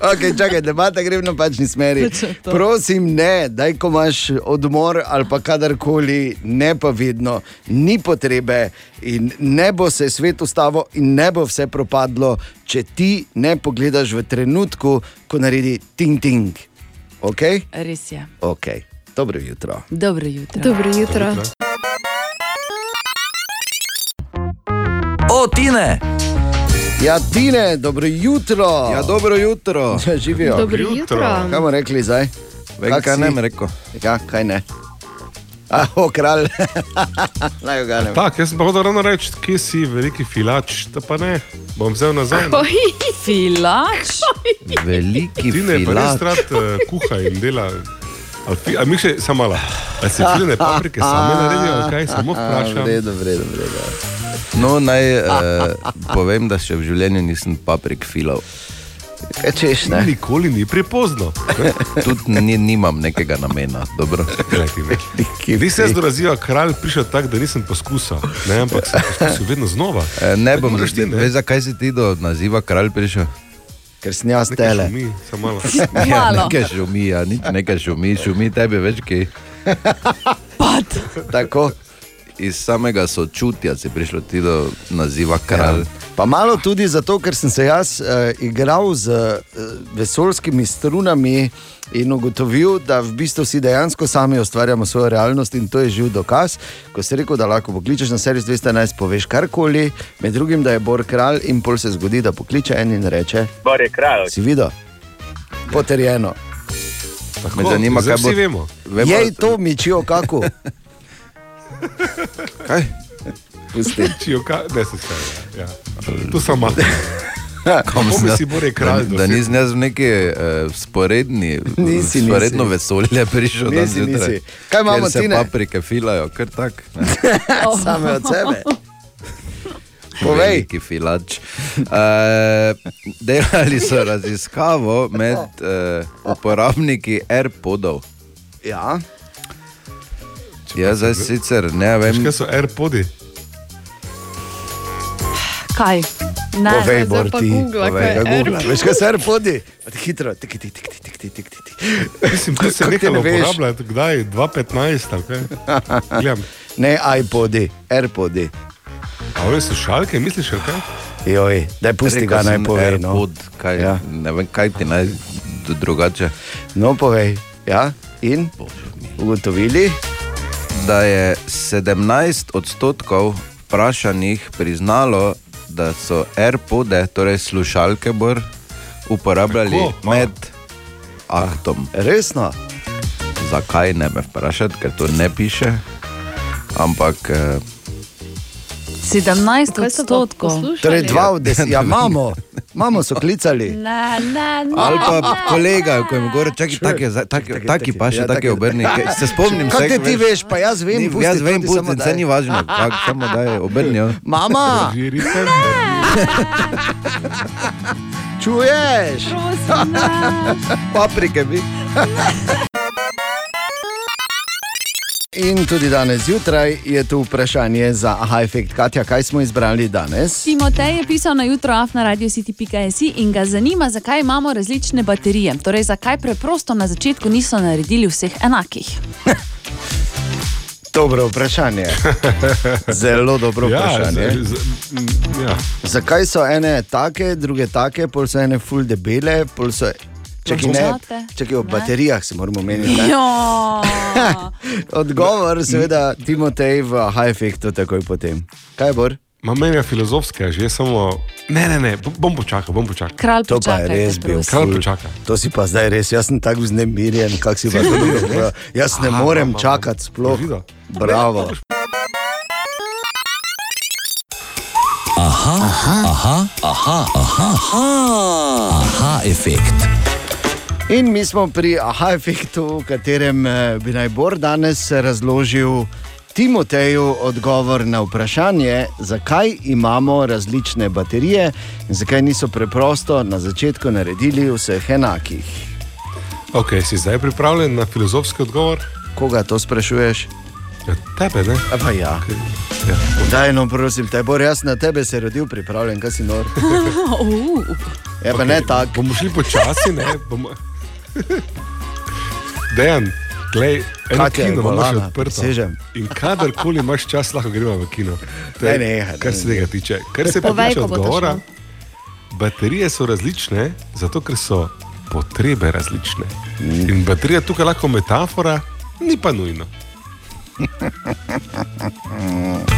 Okay, čakaj, debata gre v napačni smeri. Prosim, ne, daj, ko imaš odmor ali pa kadarkoli, ne pa vedno, ni potrebe in ne bo se svet ustavil in ne bo vse propadlo, če ti ne pogledaš v trenutku, ko naredi ting-ting. Okay? Res je. Okay. Dobro jutro. Dobro jutro. Dobro jutro. O, Tine! Ja, Tine, dobro jutro. Ja, dobro jutro. Živijo. Dobro jutro. Kaj bomo rekli zdaj? Vem, kaj si? ne rekel. Ja, kaj ne? A, o, kralj. Naj ga ne. Tak, jaz sem pa hotel ravno reči, kje si veliki filač, da pa ne. Bom vzel nazaj. no. Filač. Veliki Ti ne pa res filač. rad uh, kuha in dela. Ali mi še samo malo. Ali se filine paprike same naredijo, ali kaj samo vprašam. V redu, v redu, v redu. No, naj uh, povem, da še v življenju nisem paprik filal. Kaj češ, ne? Nikoli ni prepozno. Tudi ni, nimam nekega namena. Dobro. Vi se do razvija kralj prišel tako, da nisem poskusil, ne, ampak sem poskusil vedno znova. E, ne bom Moraš ti, ne? veš, zakaj si ti do naziva kralj prišel? Ker sem jaz Nekaj tele. šumi, samo malo. Ja, nekaj šumi, ja, nič nekaj šumi, šumi tebi več kaj. Tako. Iz samega sočutja si prišel ti do naziva kralj. Ja. Pa malo tudi zato, ker sem se jaz uh, igral z uh, vesoljskimi strunami in ugotovil, da v bistvu si dejansko sami ustvarjamo svojo realnost in to je živ dokaz. Ko si rekel, da lahko pokličeš na servis 211, poveš karkoli, med drugim, da je Bor kralj in pol se zgodi, da pokliče en in reče: Bor je kralj. Si videl? Potrjeno. Me zanima, zdaj kaj bo. vsi vemo. Vemo- Jej to mičijo kako. Kaj? Pusti. Čijo, ka, ne se vse. Ja. To sem malo. Jaz- si Bore kralj Da, da nisem jaz v neki uh, sporedni, Nisi, sporedno nisi. vesolje prišel dan Nisi, zjutraj. nisi. Kaj imamo, Tine? paprike filajo, kar tak. ne. Same od sebe. Povej. Veliki filač. Uh, delali so raziskavo med uh, uporabniki AirPodov. Ja. Ja, zdaj sicer ne vem. Kaj so AirPods? Kaj? Ne, povej, zdaj pa Google. Povej, kaj Google. Veš, kaj so AirPods? Hitro, tik, tik, tik, tik, tik, tik, tik. Mislim, da se nekaj ne uporablja, kdaj? 2.15 ali kaj? Gledam. Ne iPodi, AirPodi. A ove slušalke, misliš, ali kaj? Joj, daj pusti Rekel ga naj pove. No. AirPod, no. kaj, ja. ne vem, kaj ti naj drugače. No, povej, ja, in? Bože, ugotovili? Da je 17 odstotkov vprašanih priznalo, da so AirPode, torej slušalke, bor, uporabljali Tako, Tako, med aktom. Resno? Zakaj ne me vprašati, ker to ne piše. Ampak eh, 17 odstotkov. Torej, dva od deset. Ja, imamo, imamo so klicali. Ne, ne, ne. Ali pa kolega, ko jim govori, čakaj, taki, taki, taki pa še Ja, taki obrni. Kaj- Se spomnim, saj, te ti veš, pa jaz vem, Ni, pusti, jaz to vem, pusti, daj. se ni važno, kak, samo da je obrnil. Mama! Čuješ? Paprike bi. In tudi danes zjutraj je tu vprašanje za aha efekt. Katja, kaj smo izbrali danes? Timotej je pisal na jutro af na radio city.js in ga zanima, zakaj imamo različne baterije. Torej, zakaj preprosto na začetku niso naredili vseh enakih. Dobro vprašanje. Zelo dobro Ja, vprašanje. z- z- m, ja. Zakaj so ene take, druge take, pol so ene full debele, pol so. Čakaj, ne, Zlate, čakaj, o ne? baterijah se moramo meniti. Odgovor, seveda, Timotej v High Effectu takoj potem. Kaj bo? Ma meni je filozofska, že samo. Ne, ne, ne, bom počakal, bom počakal. Kralj To pa je res bil. Kralj počaka. To si pa zdaj res, jaz sem tako vznemirjen, kak si pa rekel. Jaz ne Aha, morem aha, čakati sploh. videl. Bravo. Aha, aha, aha, aha, aha, aha, aha efekt. In mi smo pri aha efektu, v katerem eh, bi naj Bor danes razložil Timoteju odgovor na vprašanje, zakaj imamo različne baterije in zakaj niso preprosto na začetku naredili vseh enakih. Ok, si zdaj pripravljen na filozofski odgovor? Koga to sprašuješ? Ja, tebe, ne? A pa ja. Ja. Daj, no, prosim, te Bor, jaz na tebe se rodil, pripravljen, kaj si nor. Ja, pa ne tako. Bomo šli počasi, ne? Bomo... Dejan, glej, eno Katja je kino imaš bolana, odprto. prisežem. In kadarkoli imaš čas, lahko gremo v kino. To Ne, je, ne, kar se tega tiče. Kar se pa tiče odgovora, baterije so različne, zato ker so potrebe različne. In baterija tukaj lahko metafora, ni pa nujno.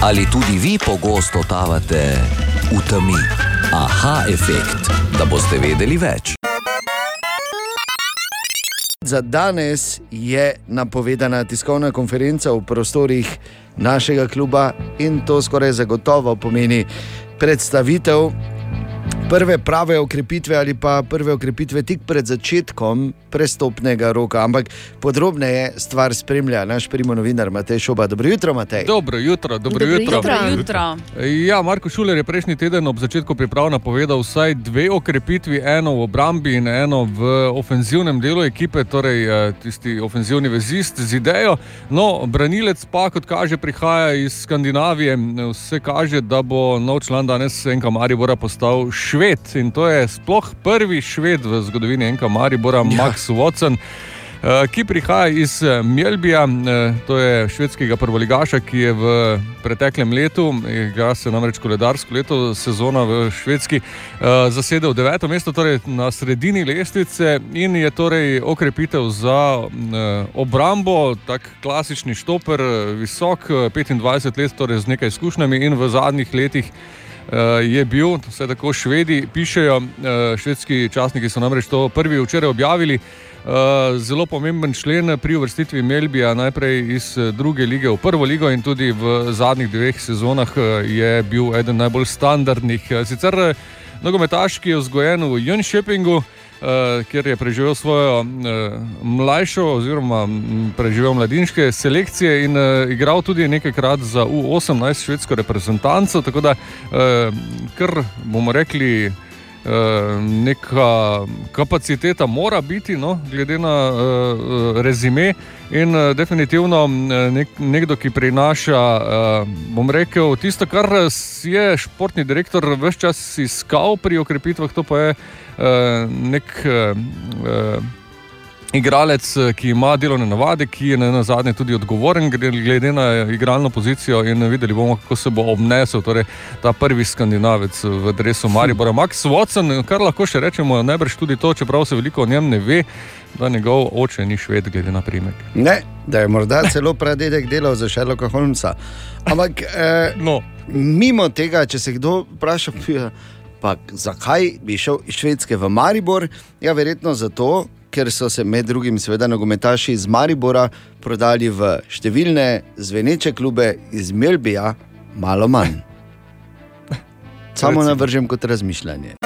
Ali tudi vi pogosto totavate v temi? Aha efekt, da boste vedeli več. Za danes je napovedana tiskovna konferenca v prostorih našega kluba in to skoraj zagotovo pomeni predstavitev prve prave okrepitve ali pa prve okrepitve tik pred začetkom prestopnega roka. Ampak podrobneje stvar spremlja naš primo novinar Matej Šoba. Dobro jutro, Matej. Dobro jutro, dobro, Dobro jutro. jutro. Dobro jutro. Ja, Marko Šuler je prejšnji teden ob začetku priprav napovedal vsaj dve okrepitvi, eno v obrambi in eno v ofenzivnem delu ekipe, torej eh, tisti ofenzivni vezist z idejo. No, branilec pa, kot kaže, prihaja iz Skandinavije. Vse kaže, da bo nov član danes Enka Maribora postal šved in to je sploh prvi šved v zgodovini Enka Maribora, ja. Max Watson. eh, Ki prihaja iz eh, Mjelbija, eh, to je švedskega prvoligaša, ki je v preteklem letu, igra se namreč koledarsko leto, sezona v Švedski, zasedel deveto mesto, torej na sredini lestvice in je torej okrepitev za obrambo, tak klasični štoper, visok, eh, 25 let, torej z nekaj izkušnjami in v zadnjih letih. Uh, je bil, vse tako švedi pišejo, uh, švedski časniki so namreč to prvi včeraj objavili. Uh, zelo pomemben člen pri uvrstitvi Melbija, najprej iz eh, druge lige v prvo ligo in tudi v zadnjih dveh sezonah eh, je bil eden najbolj standardnih. Eh, Sicer eh, nogometaš, ki je vzgojen v Jönköpingu, kjer je preživel svojo uh, mlajšo, oziroma preživel mladinske selekcije in uh, igral tudi nekajkrat za U18 švedsko reprezentanco. Tako da, kar bomo rekli, neka kapaciteta mora biti, no, glede na uh, rezime. In uh, definitivno nek, nekdo, ki prinaša, uh, bom rekel, tisto, kar je športni direktor vse čas iskal pri okrepitvah, to pa je uh, nek. Uh, Igralec, eh, ki ima delovne navade, ki je na zadnje tudi odgovoren, glede na igralno pozicijo, in videli bomo, kako se bo obnesel torej, ta prvi skandinavec v drevesu Maribora. Max Watson, kar lahko še rečemo, najbrž tudi to, čeprav se veliko o njem ne ve, da njegov oče ni šved, glede na primek. Ne, da je morda celo pradedek delal za Sherlocka Holmesa. Ampak eh, no. mimo tega, če se kdo vpraša, "Pija, pa zakaj bi šel iz Švedske v Maribor, ja, verjetno zato. Ker so se med drugim, seveda, nogometaši iz Maribora prodali v številne zveneče klube iz Melbija, malo manj. Samo navržem kot razmišljanje.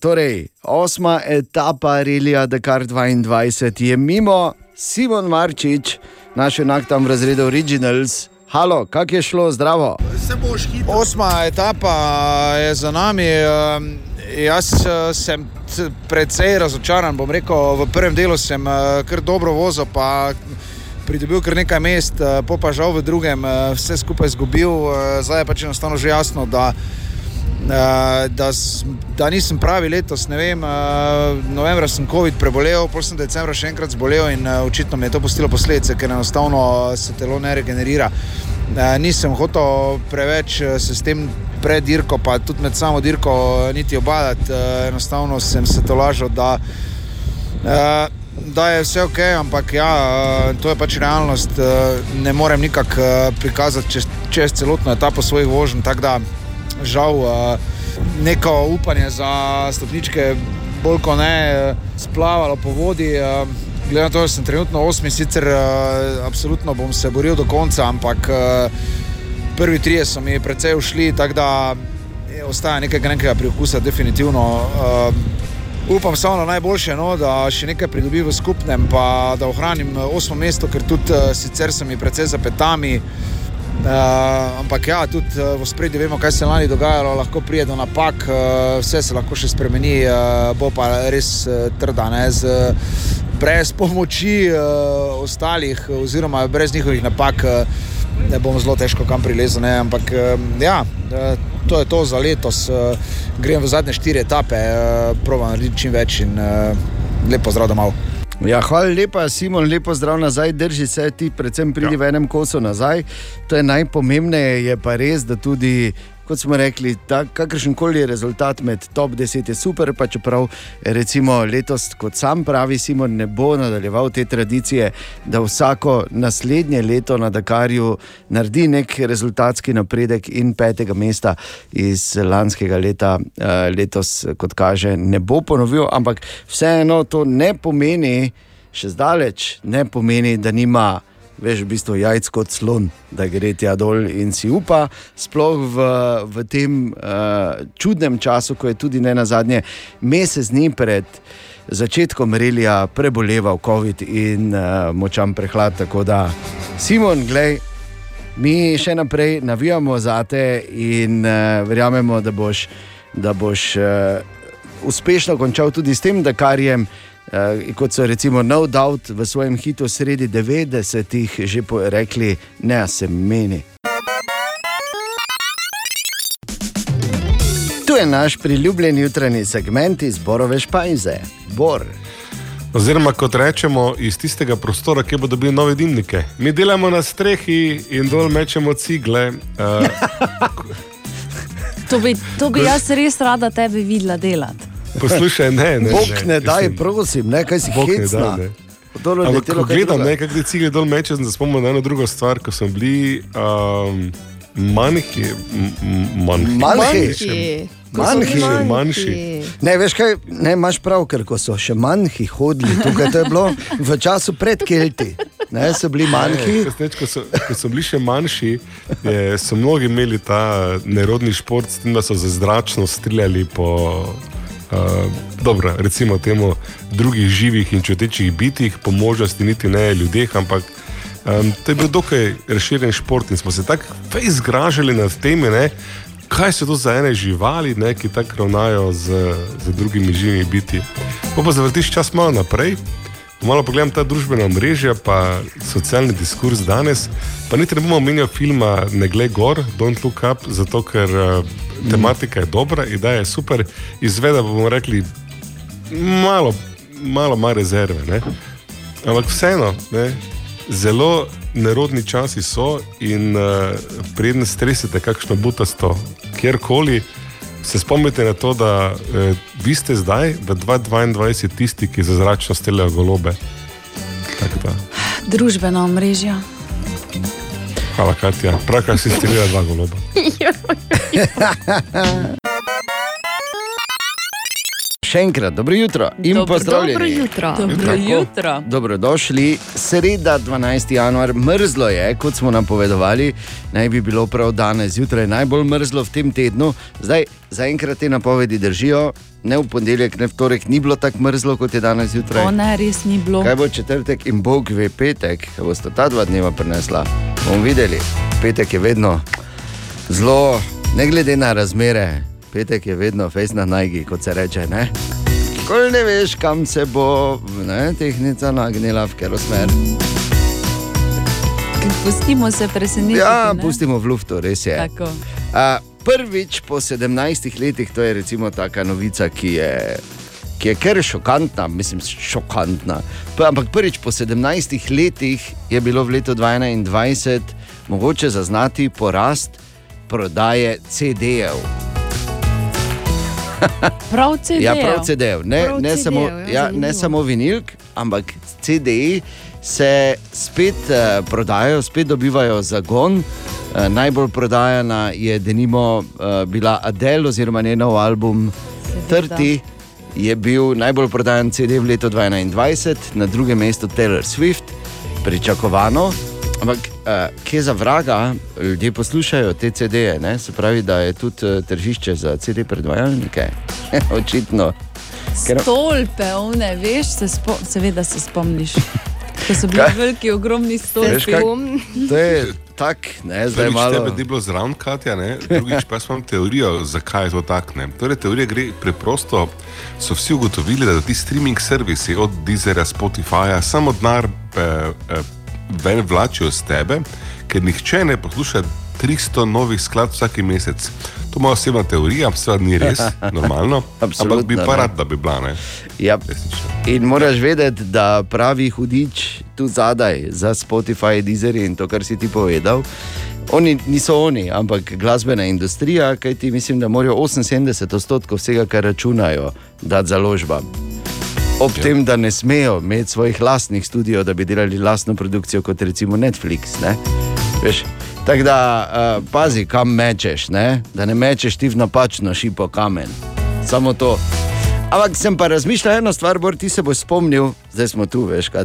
Torej, osma etapa Relija Dakar 22 je mimo, Simon Marčič, naš enak tam v razredu Originals. Halo, kak je šlo, zdravo? Osma etapa je za nami. um, Jaz eh, sem precej razočaran. Rekel, v prvem delu sem eh, kar dobro vozil, pa pridobil kar nekaj mest, eh, po pa žal v drugem vse skupaj izgubil. Zdaj je pač enostavno že jasno, da, eh, da, s- da nisem pravi letos. Ne vem, eh, novembra sem COVID prebolel, pol sem decembra še enkrat zbolel in eh, očitno mi je to pustilo posledice, ker enostavno se telo ne regenerira. Eh, Nisem hotel preveč eh, se s tem pred dirko, pa tudi med samo dirko eh, niti obadati. Eh, Enostavno sem se tolažil, da, eh, da je vse ok, ampak ja, eh, to je pač realnost. eh, Ne morem nikako eh, prikazati čez, čez celotno etapo svojih voženj, tako da žal eh, neko upanje za stopničke bolj kot ne eh, splavalo po vodi. eh, Glede na to, da sem trenutno osmi, sicer absolutno bom se boril do konca, ampak prvi trije so mi precej ušli, tako da ostaja nekaj nekega priokusa, definitivno. Upam samo na najboljše, no, da še nekaj pridobim v skupnem, pa da ohranim osmo mesto, ker tudi sicer so mi precej za petami. Uh, ampak ja, tudi uh, v spredju vemo, kaj se je lani dogajalo, lahko pride do napak, uh, vse se lahko še spremeni, uh, bo pa res uh, trda, ne, z, uh, brez pomoči uh, ostalih, oziroma brez njihovih napak, uh, ne bom zelo težko kam prilezel. Ne, ampak uh, ja, uh, to je to za letos. Uh, grem v zadnje štiri etape, uh, provam narediti čim več in uh, lepo zdrav domov. Ja, hvala lepa, Simon, lepo zdrav nazaj, drži se ti, predvsem pridi ja. v enem kosu nazaj. To je najpomembneje, je pa res, da tudi kot smo rekli, kakršen koli rezultat med top 10 je super, pa čeprav recimo letos, kot sam pravi Simon, ne bo nadaljeval te tradicije, da vsako naslednje leto na Dakarju naredi nek rezultatski napredek in petega mesta iz lanskega leta eh, letos, kot kaže, ne bo ponovil, ampak vseeno to ne pomeni, še zdaleč ne pomeni, da nima veš, v bistvu jajc kot slon, da gre tja dol in si upa, sploh v, v tem uh, čudnem času, ko je tudi ne na zadnje mesec dni pred. Začetkom relija preboleval COVID in uh, močan prehlad. Tako da, Simon, gledaj, mi še naprej navijamo za te in uh, verjamemo, da boš, da boš uh, uspešno končal tudi s tem, da kar je. Uh, kot so recimo No Doubt v svojem hitu sredi 90-ih že rekli, ne, se meni. Tu je naš priljubljen jutranji segment iz Borove špajze, Bor. Oziroma, kot rečemo, iz tistega prostora, kjer bodo dobili nove dimnike. Mi delamo na strehi in dol mečemo cigle. Uh, To bi, to bi jaz res rada tebe videla delati. Poslušaj, ne, ne. Bog ne daj, prosim, ne, kaj si ne hecna. ne. Ampak, ko gledam, drugega. ne, kako ti cigle dol mečem, da spomnim na eno drugo stvar, ko smo bili um, manjši. m- m- Manjši. Manjši. Ne, veš kaj, ne imaš prav, ker ko so še manjši hodili, tukaj to je bilo v času pred Kelti. Ne, so bili manjši. Ne, kasneje, ko, so, ko so bili še manjši, je, so mnogi imeli ta nerodni šport, s tem, da so za zračno streljali po. Uh, dobro, recimo temu drugih živih in čutečih bitih, po možnosti niti ne ljudeh, ampak um, to je bil dokaj razširjen šport in smo se tako fej zgražali nad temi, ne, kaj so to za ene živali, ne, ki tako ravnajo z, z drugimi živimi biti. Ko pa zavrtiš čas malo naprej, malo pogledam ta družbena mreža, pa socialni diskurs danes, pa niti ne bomo omenjali filma Ne glej gor, Don't Look Up, zato ker uh, tematika je dobra, ideja je super, izveda bomo rekli malo, malo manj rezerve. Ne? Ampak vseeno, ne? zelo nerodni časi so in uh, preden stresete kakšno butasto, kjerkoli. Se spomnite na to, da eh, vi ste zdaj v 2022 tisti, ki za zračno streljajo golobe. Družbena omrežja. Hvala, Katja. Prav, kar si streljala dva goloba. Še enkrat, dobro jutro in Dobro- pozdravljeni. dobro jutro. Dobro Tako, jutro. Dobrodošli, sreda 12. januar, mrzlo je, kot smo napovedovali, naj bi bilo prav danes zjutraj najbolj mrzlo v tem tednu. Zdaj, zaenkrat te napovedi držijo, ne v ponedeljek, ne v torek, ni bilo tako mrzlo kot je danes zjutraj. To ne, res ni bilo. Kaj bo četrtek in Bog ve petek, kaj boste ta dva dneva prinesla? Bomo videli. Petek je vedno zelo, ne glede na razmere, petek je vedno fejs na najgi, kot se reče. Ne? Kol ne veš, kam se bo ne, tehnica nagnila, v katero smer. Pustimo se presenetiti. Ja, ne? pustimo v luftu, res je. Tako. A, prvič po 17 letih, to je recimo taka novica, ki je. Ki je kar šokantna, mislim, šokantna. Pa, ampak prvič po 17 letih je bilo v letu 2021 mogoče zaznati porast prodaje CD-jev. Prav CD. Ja, prav CD-jev. Ne, Prav ne, samo, ja, ja, ne samo vinilk, ampak CD-ji se spet uh, prodajajo, spet dobivajo zagon. Uh, najbolj prodajana je denimo uh, bila Adele oziroma njen nov album Trti. Je bil najbolj prodajan CD v letu 2021, na drugem mestu Taylor Swift, pričakovano. Ampak, uh, kje za vraga ljudje poslušajo te CD-je, ne? se pravi, da je tudi uh, tržišče za CD predvajalnike. Očitno. Ker- Stolpe, one, veš, se spo, seveda se spomniš. To so bili veliki, ogromni stolpi. To je tako, ne, zdaj Prvič malo. tebe ni bilo zraven, Katja, ne? drugič pa imam teorijo, zakaj je to tako. ne. Torej, teorija gre preprosto. So vsi ugotovili, da ti streaming servisi od Deezera, Spotifyja samo denar eh, eh, ven vlačijo z tebe, ker nihče ne posluša 300 novih skladb vsak mesec. To je moja osebna teorija, seveda ni res, normalno, ampak bi pa rad, da bi bila. Ne? Ja. In moraš vedeti, da pravi hudič tu zadaj za Spotify, Deezer in to, kar si ti povedal, Oni niso oni, ampak glasbena industrija, kajti mislim, da morajo 78 odstotkov vsega, kar računajo, dati založbam. Ob ja. tem, da ne smejo imeti svojih lastnih studijev, da bi delali lastno produkcijo, kot recimo Netflix. Ne? Veš, Tako da uh, pazi, kam mečeš, ne? da ne mečeš ti v napačno šipo kamen. Samo to. Ampak sem pa razmišljal eno stvar, Bor, ti se boš spomnil, zdaj smo tu, veš, kaj.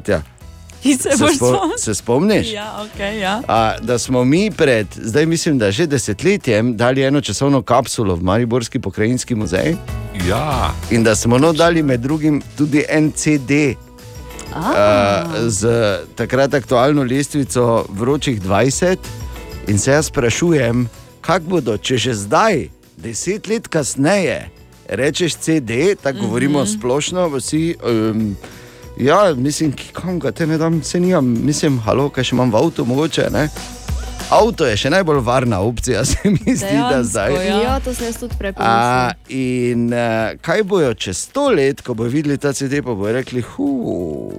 Ti se boš spo- se spomniš? Ja, okay, ja. A, da smo mi pred, zdaj mislim, da že desetletjem dali eno časovno kapsulo v Mariborski pokrajinski muzej. Ja. In da smo no dali med drugim tudi en CD uh, z takrat aktualno lestvico vročih 20. In se jaz sprašujem, kako bodo, če že zdaj, deset let kasneje, rečeš CD, tako Mhm. govorimo splošno, vsi. Um, Ja, mislim, kam ga te ne dam, se nijam, mislim, halo, kaj še imam v avtu, mogoče ne. Avto je še najbolj varna opcija, se mi zdi, da zdaj. Ja, to sem jaz tudi A, prepoznal. in uh, kaj bojo čez sto let, ko bodo videli ta CD, pa bodo rekli, hu,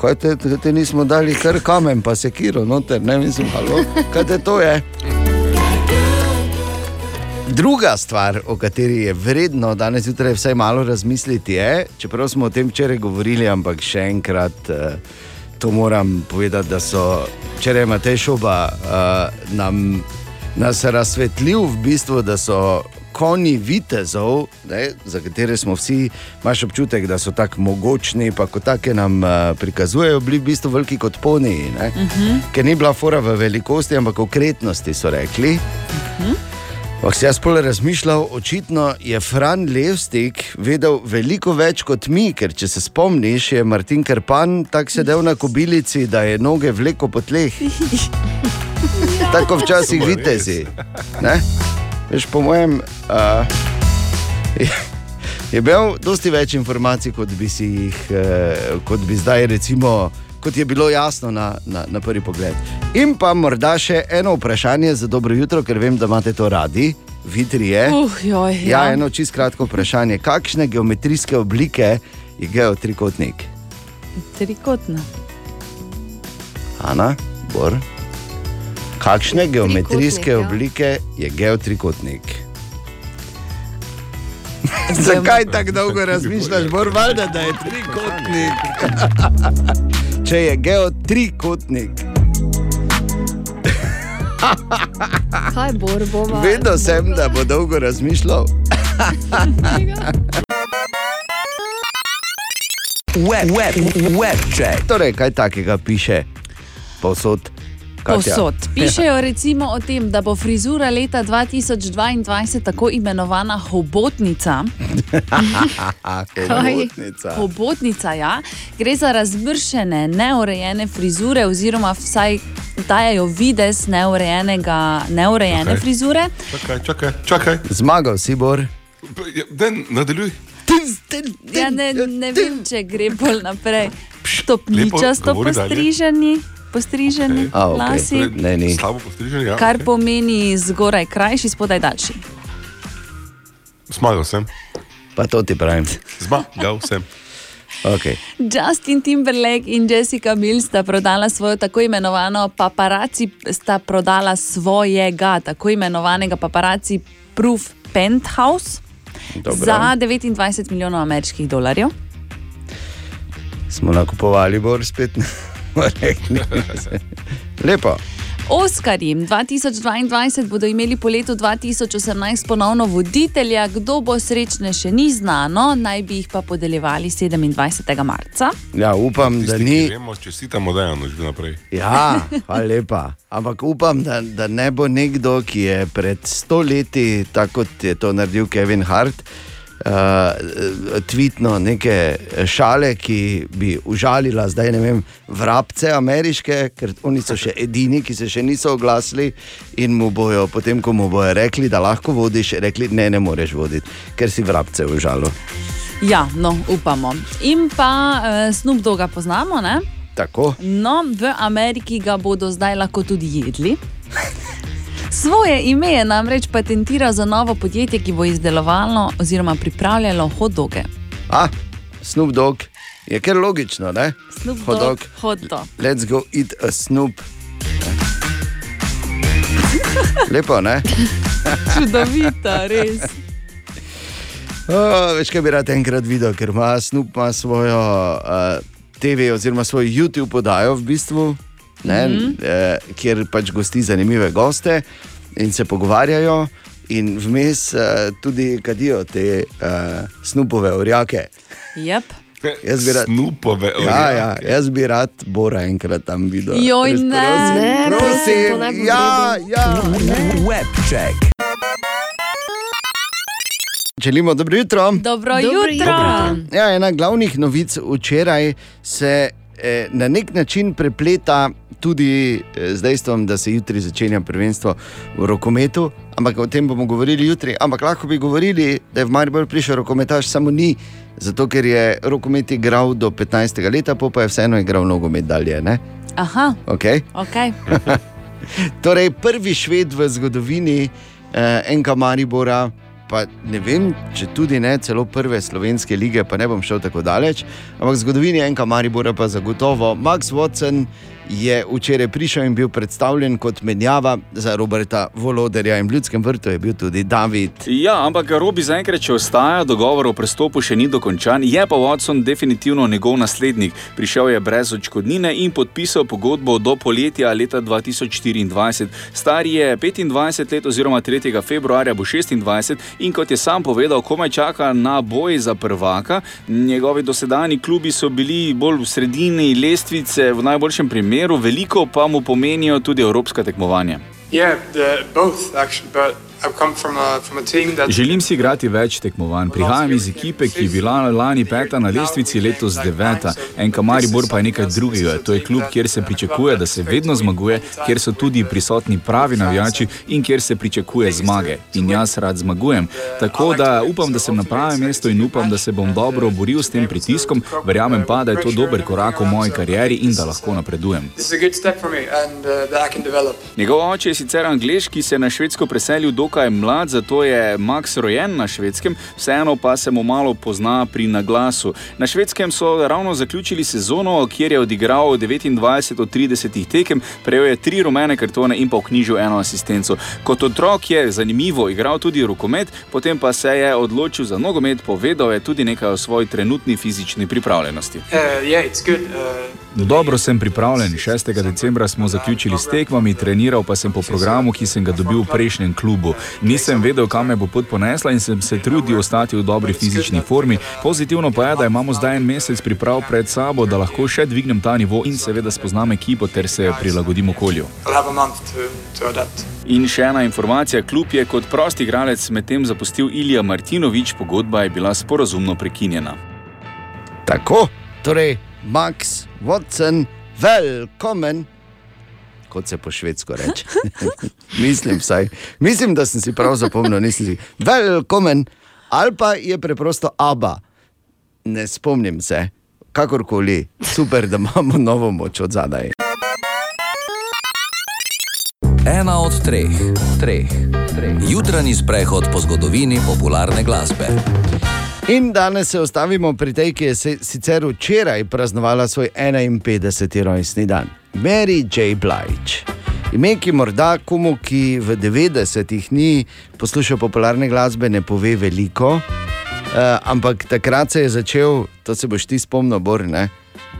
kaj te, te, te nismo dali kar kamen, pa se kiro noter, ne mislim, halo, kaj te to je. Druga stvar, o kateri je vredno danes zjutraj vsaj malo razmisliti, je, čeprav smo o tem včeraj govorili, ampak še enkrat eh, to moram povedati, da so včeraj Matej Šoba uh, nam, nas razsvetlil v bistvu, da so konji vitezov, ne, za katere smo vsi, imaš občutek, da so tako mogočni, pa kot take nam uh, prikazujejo, bili v bistvu veliki kot poniji. ne. Mhm. Ker ni bila fora v velikosti, ampak v konkretnosti so rekli. Ampak si jaz pole razmišljal, očitno je Fran Levstik vedel veliko več kot mi, ker če se spomniš, je Martin Krpan tako sedel na kobilici, da je noge vleko po tleh. Tako včasih pa vitezi. Ne? Veš, po mojem, uh, je, je imel dosti več informacij, kot bi si jih, uh, kot bi zdaj, recimo, kot je bilo jasno na, na, na prvi pogled. In pa morda še eno vprašanje za dobro jutro, ker vem, da imate to radi, vitrije. Uh, joj, ja, ja. eno čisto kratko vprašanje. Kakšne geometrijske oblike je geotrikotnik? Trikotna. Ana, Bor. Kakšne geometrijske ja. oblike je geotrikotnik? Zakaj tako dolgo razmišljaš, Bor, valjda, da je trikotnik? Če je geotrikotnik. Kaj bor bova? Vedel sem, da bo dolgo razmišljal. Web, web, web check. Torej, kaj takega piše povsod? Posod. Pišejo recimo o tem, da bo frizura leta 2022 tako imenovana hobotnica. Hobotnica. Hobotnica, ja. Gre za razmršene, neurejene frizure, oziroma vsaj dajo videz neurejenega, neurejene okay. frizure. Čakaj, čakaj, čakaj. Zmagal si, Bor. Den, nadaljuj. Ja, ne, ne vem, če gre bolj naprej. Stopničasto govori dalje. Postriženi, postriženi A, okej. lasi. Ne, ni. Slabo postrižen, ja. Kar okej. pomeni zgoraj krajši, spodaj daljši. Zmagal sem. Pa to ti pravim. Zmagal sem. Okay. Justin Timberlake in Jessica Biel sta prodala svojo tako imenovano paparaci, sta prodala svojega tako imenovanega paparaci Proof Penthouse Dobro. za 29 milijonov ameriških dolarjev. Smo nakupovali, Bor, spet. Rekli. Lepo. Oskarji 2022 bodo imeli po letu 2018 ponovno voditelja, kdo bo srečne, še ni znano, naj bi jih pa podeljevali 27. marca. Ja, upam, da Tisti, ni. ki Vemo, čestitamo, da je ono že naprej. Ja, hvala lepa. Ampak upam, da, da ne bo nekdo, ki je pred sto leti, tako kot je to naredil Kevin Hart, uh, tvitno neke šale, ki bi užalila zdaj ne vem, vrabce ameriške, ker oni so še edini, ki se še niso oglasili in mu bojo, potem ko mu bojo rekli, da lahko vodiš, rekli, ne, ne moreš voditi, ker si vrabce užalil. Ja, no, upamo. In pa uh, Snoop Doga poznamo, ne? Tako. No, v Ameriki ga bodo zdaj lahko tudi jedli. Svoje ime je namreč patentiral za novo podjetje, ki bo izdelovalo oziroma pripravljalo hot-doge. A, Snoop Dogg je kar logično, ne? Snoop Dogg, dog. hot dog. Let's go eat a Snoop. Lepo, ne? Čudovita, res. O, veš, kaj bi rad enkrat videl, ker ima Snoop ima svojo uh, TV oziroma svoj YouTube podajo v bistvu, ne, mm. -hmm. eh, kjer pač gosti zanimive goste in se pogovarjajo, in vmes uh, tudi kadijo te uh, Snoopove orjake. Yep. Jaz bi rad, Snupove ja, ja, jaz bi rad Bora enkrat tam videl. Joj, ne. prosim, Ne, prosim, ne bo ja, ja. Webcheck. Želimo dobro jutro. Dobro Dobro jutro. jutro. Ja, ena glavnih novic včeraj se eh, na nek način prepleta tudi eh, z dejstvom, da se jutri začenja prvenstvo v rokometu. Ampak o tem bomo govorili jutri. Ampak lahko bi govorili, da je v Maribor prišel rokometaš, samo ni, zato ker je rokomet igral do 15. leta, pa je vseeno igral nogomet dalje. Ne? Aha, Okay? ok. Torej, prvi šved v zgodovini eh, enega Maribora, pa ne vem, če tudi ne celo prve slovenske lige, pa ne bom šel tako daleč, ampak zgodovini enega Maribora pa zagotovo Max Watson. Je včeraj prišel in bil predstavljen kot menjava za Roberta Voloderja, in v Ljudskem vrtu je bil tudi David. Ja, ampak Robi zaenkrat še ostaja, dogovor o prestopu še ni dokončan, je pa Watson definitivno njegov naslednik. Prišel je brez odškodnine in podpisal pogodbo do poletja leta 2024. Star je 25 let, oziroma 3. februarja bo 26 in kot je sam povedal, komaj čaka na boj za prvaka. Njegovi dosedajni klubi so bili bolj v sredini lestvice, v najboljšem primeru, veliko pa mu pomenijo tudi evropska tekmovanja. Yeah, both actually, but I've come from a from a team that. Želim si igrati več tekmovanj. Prihajam iz ekipe, ki je bila lani peta na lestvici, letos deveta. Enka Maribor pa je nekaj drugega. To je klub, kjer se pričakuje, da se vedno zmaguje, kjer so tudi prisotni pravi navijači in kjer se pričakuje zmage. In jaz rad zmagujem. Tako da upam, da sem na pravem mestu in upam, da se bom dobro boril s tem pritiskom. Verjamem pa, da je to dober korak v moji karieri in da lahko napredujem. This is a good step for me, and uh, that I can develop. Njegov oče je sicer angliš, ki se je na švedsko preselil dokaj mlad, zato je Max rojen na švedskem, vseeno pa se mu malo pozna pri naglasu. Na švedskem so ravno zaključili sezono, kjer je odigral 29 od 30 tekem, prejel je tri rumene kartone in pa vknjižil eno asistenco. Kot otrok je zanimivo igral tudi rokomet, potem pa se je odločil za nogomet, povedal je tudi nekaj o svoji trenutni fizični pripravljenosti. Uh, yeah, it's good. Uh, Dobro sem pripravljen. 6. decembra smo zaključili s tekmami, treniral pa sem po programu, ki sem ga dobil v prejšnjem klubu. Nisem vedel, kam me bo pot ponesla in sem se trudil ostati v dobri fizični formi. Pozitivno pa je, da imamo zdaj en mesec priprav pred sabo, da lahko še dvignem ta nivo in seveda spoznam ekipo ter se prilagodim okolju. In še ena informacija: klub je kot prosti igralec medtem zapustil Ilija Martinovič, pogodba je bila sporazumno prekinjena. Tako, torej Max Watson, velkomen, kot se po švedsko reče. Mislim, vsaj. Mislim, da sem si prav zapomnil, nisem si velkomen, ali pa je preprosto aba. Ne spomnim se, kakorkoli, super, da imamo novo moč od zadaj. Ena od treh, treh, treh. Jutranji sprehod po zgodovini popularne glasbe. In danes se ostavimo pri tej, ki je sicer včeraj praznovala svoj 51. rojstni dan, Mary J. Blige. Ime, ki morda komu, ki v 90-ih ni poslušal popularne glasbe, ne pove veliko, uh, ampak takrat se je začel, to se boš ti spomnil, Bor, ne?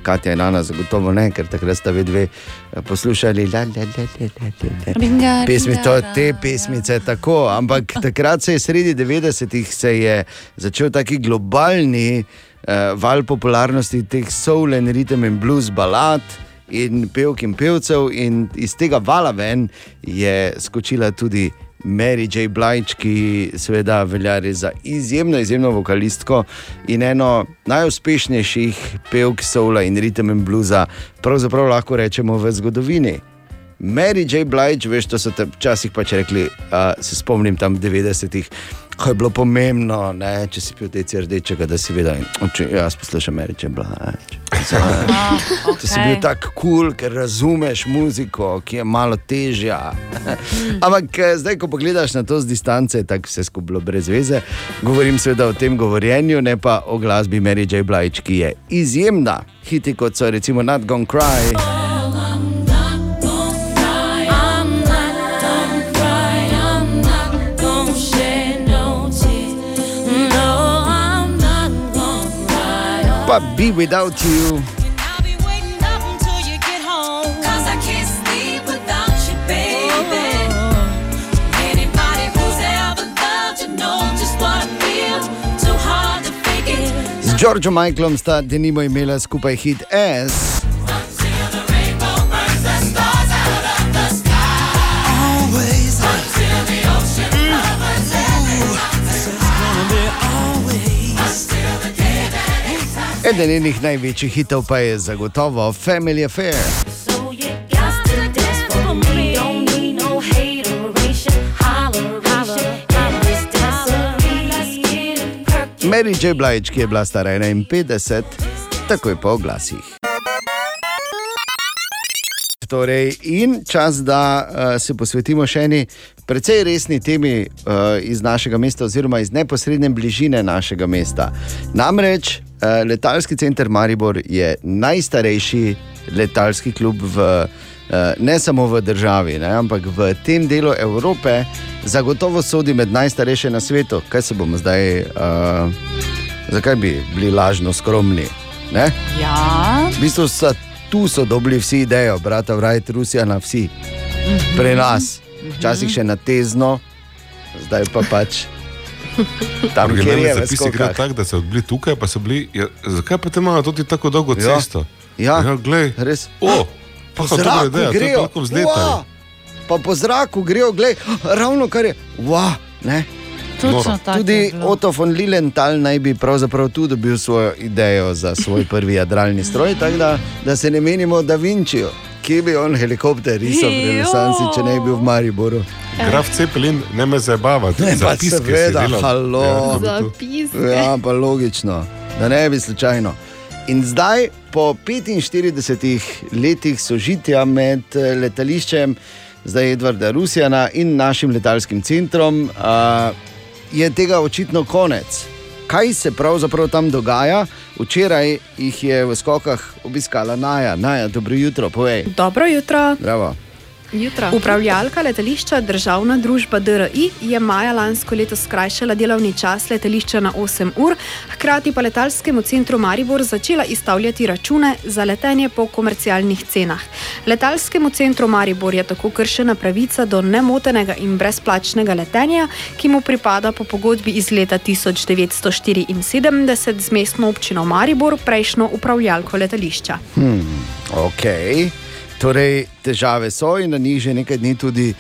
Katja in Ana, zagotovo ne, ker takrat sta vedve eh, poslušali la, la, la, la, la, la, la. Ringa, pesmi, to, te pesmice tako, ampak takrat se je sredi 90-ih se je začel taki globalni uh, val popularnosti teh soul and rhythm and blues balad. In pevk in pevcev, in iz tega vala ven je skočila tudi Mary J. Blige, ki seveda velja za izjemno, izjemno vokalistko in eno najuspešnejših pevk soula in rhythm and bluesa, pravzaprav lahko rečemo v zgodovini. Mary J. Blige, veš, to so te včasih pač rekli, uh, se spomnim tam 90-ih, ko je bilo pomembno, ne, če si pil te rdečega, da si vedel, če jaz poslušam Mary J. Blige. Če si bil tako kul, cool, ker razumeš muziko, ki je malo težja. Ampak eh, zdaj, ko pogledaš na to z distance, je tako vse skupaj brez veze. Govorim seveda o tem govorjenju, ne pa o glasbi Mary J. Blige, ki je izjemna. Hiti kot so recimo Not Gone Cry. Hard to fake it. Z Georgeom Michaelom sta denimo imela skupaj hit S. Eden njenih največjih hitov pa je zagotovo Family Affair. No. Mary J. Blige, ki je bila stara 51, takoj po oglasih. Torej, in čas, da uh, se posvetimo še eni precej resni temi uh, iz našega mesta, oziroma iz neposredne bližine našega mesta. Namreč letalski center Maribor je najstarejši letalski klub v, uh, ne samo v državi, ne, ampak v tem delu Evrope, zagotovo sodi med najstarejše na svetu. Kaj se bomo zdaj, uh, zakaj bi bili lažno skromni? Ne? Ja. V bistvu so, tu so dobili vsi idejo, brata, vrajt, Rusija na vsi, pri nas, včasih še na tezno, zdaj pa pač tam, kjer je gre skokah. tako, da so bili tukaj, pa so bili. Ja, zakaj pa te imajo tudi tako dolgo Ja. cesto? Ja, ja glej. res. O, po pa dobra zraku ideja, to je grejo, toliko vzletali. Ua! pa po zraku grejo, glej, ravno kar je. Wow, ne? Točno tako Tudi. Otto von Lilienthal naj bi pravzaprav tudi dobil svojo idejo za svoj prvi jadralni stroj, tako da, da se ne menimo, da Vinčijo. Kje bi on helikopter risal v renesansi, če ne bi bil v Mariboru? Graf Cepelin, ne me zabavati. Ne, pa seveda, halo. Ja, tu. Ja, pa logično, da ne bi slučajno. In zdaj, po 45 letih sožitja med eh, letališčem, zdaj Edvarda Rusjana in našim letalskim centrom, a, je tega očitno konec. Kaj se pravzaprav tam dogaja? Včeraj jih je v skokah obiskala Naja. Naja, dobro jutro, povej. Dobro jutro. Bravo. Jutro. Upravljalka letališča državna družba DRI je maja lansko leto skrajšala delovni čas letališča na 8 ur, hkrati pa letalskemu centru Maribor začela izstavljati račune za letenje po komercialnih cenah. Letalskemu centru Maribor je tako kršena pravica do nemotenega in brezplačnega letenja, ki mu pripada po pogodbi iz leta 1974 z mestno občino Maribor, prejšnjo upravljalko letališča. Hmm, ok. Torej, težave so in na njih že nekaj dni tudi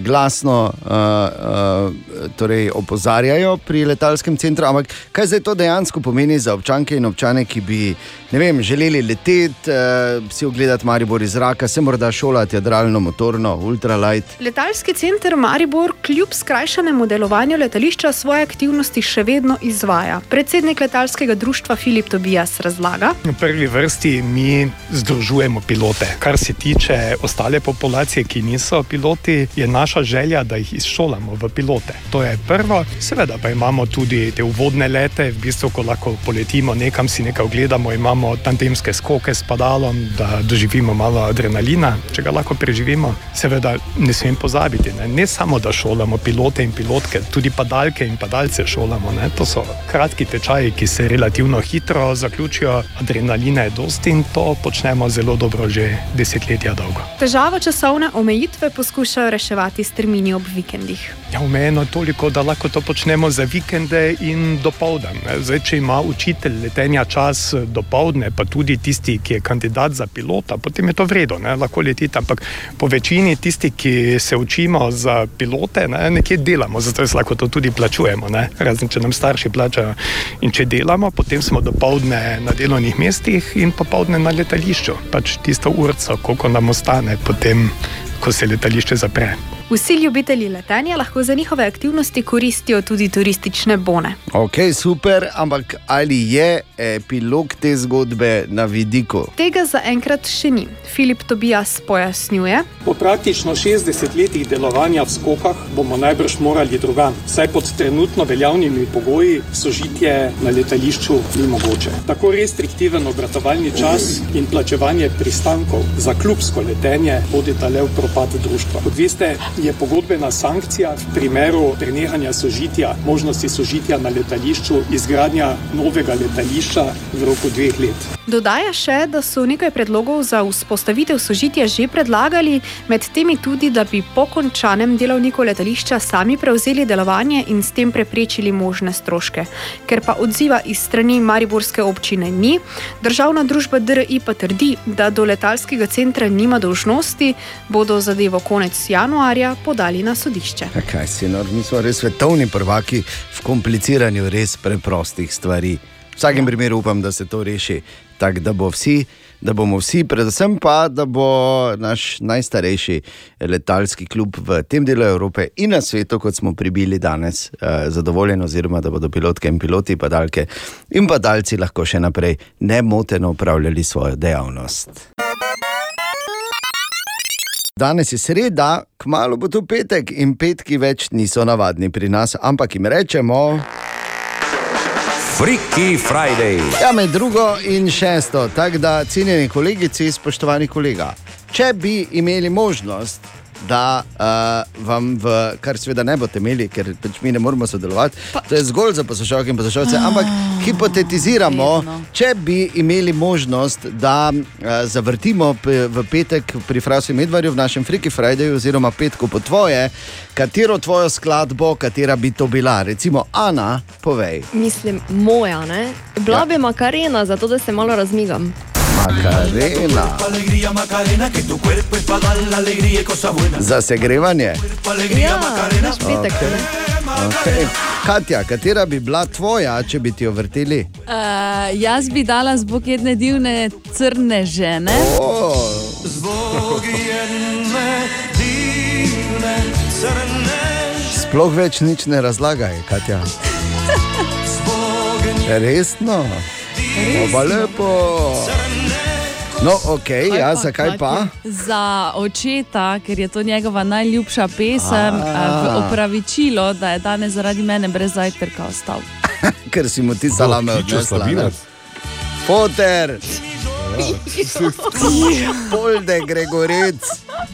glasno uh, uh, torej opozarjajo pri letalskem centru. Ampak kaj zdaj to dejansko pomeni za občanke in občane, ki bi ne vem, želeli leteti, uh, si ogledati Maribor iz zraka, se morda šolati jadralno, motorno, ultralight. Letalski center Maribor kljub skrajšanemu delovanju letališča svoje aktivnosti še vedno izvaja. Predsednik letalskega društva Filip Tobijas razlaga. V prvi vrsti mi združujemo pilote. Kar se tiče ostale populacije, ki niso piloti, je naša želja, da jih izšolamo v pilote. To je prvo. Seveda pa imamo tudi te uvodne lete, v bistvu, ko lahko poletimo nekam, si nekaj ogledamo, imamo tandemske skoke s padalom, da doživimo malo adrenalina, če ga lahko preživimo. Seveda ne smem pozabiti, ne, ne samo da šolamo pilote in pilotke, tudi padalke in padalce šolamo. Ne. To so kratki tečaji, ki se relativno hitro zaključijo, adrenalina je dosti in to počnemo zelo dobro že desetletja dolgo. Težavo časovne omejitve poskušajo reševati s termini ob vikendih. Ja, omejeno je toliko, da lahko to počnemo za vikende in dopoldan. ne. Zdaj, če ima učitelj letenja čas dopoldne, pa tudi tisti, ki je kandidat za pilota, potem je to vredno, lahko letite. Ampak po večini tisti, ki se učimo za pilote, ne, nekje delamo, zato se lahko to tudi plačujemo. Ne. Razen če nam starši plačajo. In če delamo, potem smo dopoldne na delovnih mestih in popoldne na letališču. Pač tisto urco, koliko nam ostane, potem, ko se letališče zapre. Vsi ljubitelji letenja lahko za njihove aktivnosti koristijo tudi turistične bone. Ok, super, ampak ali je epilog te zgodbe na vidiku? Tega zaenkrat še ni. Filip Tobijas pojasnjuje. Po praktično 60 letih delovanja v skokah bomo najbrž morali drugam. Saj pod trenutno veljavnimi pogoji sožitje na letališču ni mogoče. Tako restriktiven obratovalni čas in plačevanje pristankov za klubsko letenje vodita le v propad društva. Kot veste, je pogodbena sankcija v primeru prenehanja sožitja, možnosti sožitja na letališču, izgradnja novega letališča. v roku dveh let. Dodaja še, da so nekaj predlogov za vzpostavitev sožitja že predlagali, med temi tudi, da bi po končanem delovniku letališča sami prevzeli delovanje in s tem preprečili možne stroške. Ker pa odziva iz strani Mariborske občine ni, državna družba DRI pa trdi, da do letalskega centra nima dolžnosti, bodo zadevo konec januarja podali na sodišče. Ja, Kaj si, no, mi smo res svetovni prvaki v kompliciranju res preprostih stvari. V vsakem primeru upam, da se to reši tako, da, bo vsi, da bomo vsi, predvsem pa, da bo naš najstarejši letalski klub v tem delu Evrope in na svetu, kot smo pribili danes, eh, zadovoljen, oziroma da bodo pilotke in piloti, padalke in padalci lahko še naprej nemoteno upravljali svojo dejavnost. Danes je sreda, kmalo bo tu petek in petki več niso navadni pri nas, ampak jim rečemo. Freaky Friday. Ja, med drugo in šesto, tako da, cenjeni kolegici, spoštovani kolega, če bi imeli možnost, da uh, vam, v, kar seveda ne boste imeli, ker pač mi ne moremo sodelovati, pa. to je zgolj za poslušalke in poslušalce, ampak hipotetiziramo, če bi imeli možnost, da uh, zavrtimo v petek pri Frasu Medvarju v našem Freaky Fridayju, oziroma petku po tvoje, katero tvojo skladbo, katera bi to bila. Recimo, Ana, povej. Mislim, moja, ne? Bila bi makarena, zato da se malo razmigam. Macarena. Za segrevanje. Alegría Macarena. petek, Okay. Katja, katera bi bila tvoja, če bi ti jo vrteli? Uh, jaz bi dala zbog jedne divne crne žene. Zbog jedne divne crne Sploh več nič ne razlagaj, Katja. Resno? Oba lepo. No, ok, ja, zakaj pa? Za očeta, ker je to njegova najljubša pesem, A. a. v opravičilo, da je danes zaradi mene brez zajtrka ostal. Ker si mu ti salame odnesla. ne? Poter. Polde, Gregorec,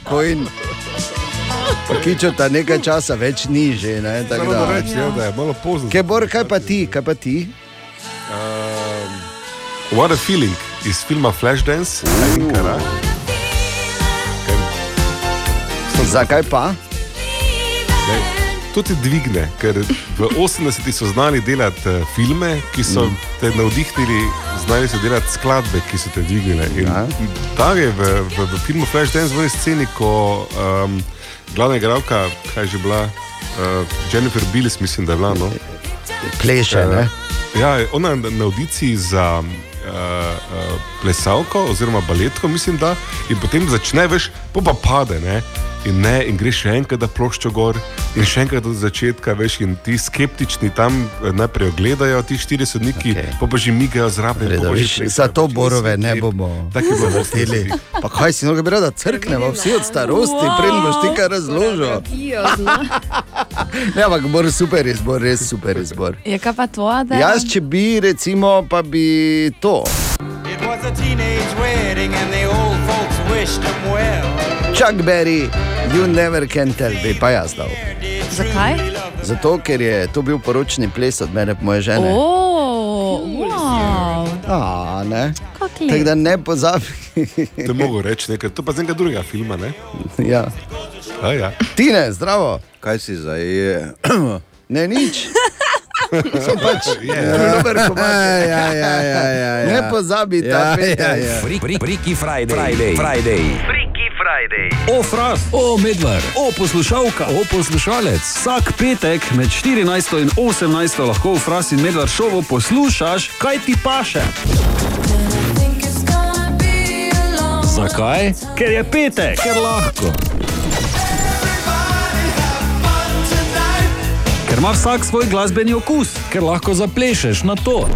Kojn. Kičo ta nekaj časa več ni že. Ne, tako Samo da. da reči, ja, da je malo pozno. Kebor, kaj pa ti, kaj pa ti? Um, what a feeling iz filma Flashdance. Ankara. Zakaj pa? Daj, To te dvigne, ker v 80-ih so znali delati eh, filme, ki so Mm. te navdihnili, znali so delati skladbe, ki so te dvignile. In ta je v, v, v filmu Flashdance v eni sceni, ko um, glavna igralka, kaj že bila, uh, Jennifer Billis, mislim, da je bila. No? Pleše, ne? Ja, ona je na audiciji za uh, uh, plesalko oziroma baletko, mislim, da, in potem začne veš, pa pa pade. Ne? In, ne, in greš še enkrat, da ploščo gor, in še enkrat od začetka, veš, in ti skeptični tam eh, najprej ogledajo, ti štiri sodniki, okay. pa pa že migajo zraven. Za to borove ne bomo Taki bomo vrteli. Pa kaj si, no, bi rada crknemo vsi od starosti, preden boš ti kaj razložil. Ne, ampak bor super izbor, res super izbor. Je kaj pa tvoja, da Jaz, če bi, recimo, pa bi to. It was a teenage wedding and the old Chuck Berry, you never can tell, bi pa jaz dal. Zakaj? Zato, ker je to bil poročni ples od mene, moje žene. Oh, wow. A, ne. Tako da ne pozabi. To mogo reči nekaj, to pa z enega drugega filma, ne? ja. A, ja. Tine, zdravo. Kaj si zdaj? ne, nič. Sem pač, Je. dober komad. Ja, ja, ja, ja, ja. Ne pozabi Ja, petek. ja, ja. Freaky Friday. Friday. Friday. O, fras, o, medvard, o, poslušalka, o, poslušalec. Vsak petek med 14 in 18 lahko v fras in medvard šovu poslušaš, kaj ti paše. Zakaj? Ker je petek, ker lahko. Ker ima vsak svoj glasbeni okus, ker lahko zaplešeš na to.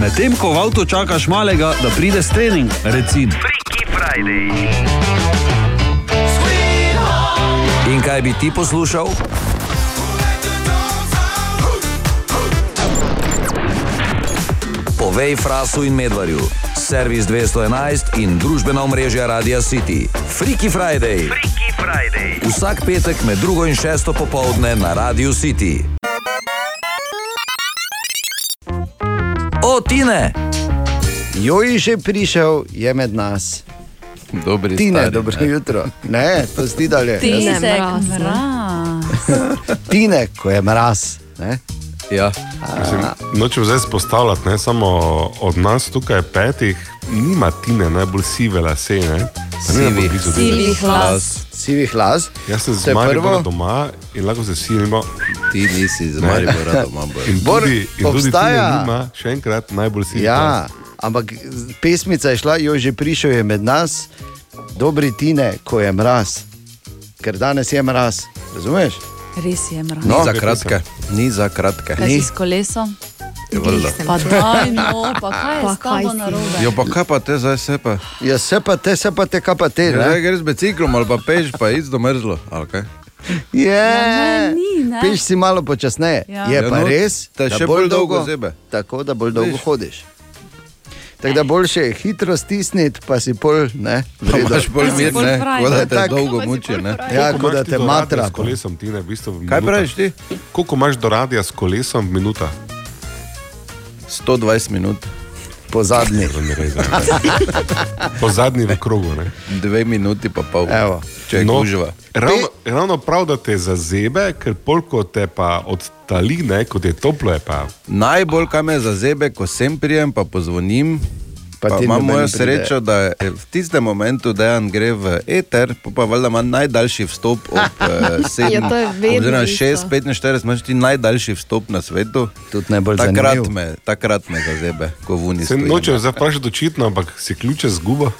Medtem ko v avtu čakaš malega, da pride s trening, recimo. In kaj bi ti poslušal? Povej Frasu in Medvarju, servis 211 in družbena omrežja Radia City. Freaky Friday. Freaky Friday. Vsak petek med drugo in šesto popovdne na Radiu City. O, Tine! Joj, že prišel, je med nas. Dobri Tine, stari, dobro ne. jutro. Ne, to zdi dalje. Tezek mraz, ne. mraz. Tine, ko je mraz. Ne? Ja. Mislim, nočem zdaj spostavljati, ne samo od nas tukaj petih, nima Tine najbolj sive lase. Ne? Pa ni najbolj Sivih. blizu Sivih las. Sivih las. Jaz sem z Maribora doma in lahko se sivimo. Ti nisi z. Maribora doma. In tudi, in tudi obstaja- Tine nima še enkrat najbolj sivih Ja, las. ampak pesmica je šla, jo že prišel je med nas, dobri Tine, ko je mraz. Ker danes je mraz, razumeš? Res je mraz. Ni No. za kratke. Ni za kratke. Si s kolesom? Pa daj, no, pa kaj je Pa s tabo narobe? Jo, pa kaj pa te zdaj se pa? Ja, se pa te, se pa te, kaj pa te. Ja, zdaj Ne? greš z biciklom ali pa peš, pa iz do mrzlo. ali kaj? Je, Ja, ne, ni, ne. Peš si malo počasneje. Ja. Je Ja, pa no, res, da še bolj bolj dolgo dolgo zebe. Tako da bolj dolgo Viš. hodiš. Tako da boljše je hitro stisniti, pa si pol, ne, imaš bolj mir, bolj ne? fraj. Kot da te Tako. dolgo muči, ne? Ja, kot da ti te matra. S kolesom, Tine, v bistvu v Kaj praviš ti? Koliko imaš do radia s kolesom v minutah? 120 minut, Po zadnji. Po zadnji v krogu. Ne? dve minuti pa pol. Evo. Če No, gužva. Ravno, ravno prav, da te zazebe, ker polko te pa odtali, ne, kot je toplo, je pa. Najbolj, kaj me zazebe, ko sem prijem, pa pozvonim. Pa Pa imam mojo srečo, da je v tistem momentu dejan gre v eter, pa, pa valjda ima najdaljši vstop ob uh, 7. Ja, to je vedno oziroma isto. 6, 45, imaš ti najdaljši vstop na svetu. Tudi najbolj Takrat me, takrat me zazebe, ko vuni Se nočem zdaj vprašati očitno, ampak si ključe zguba.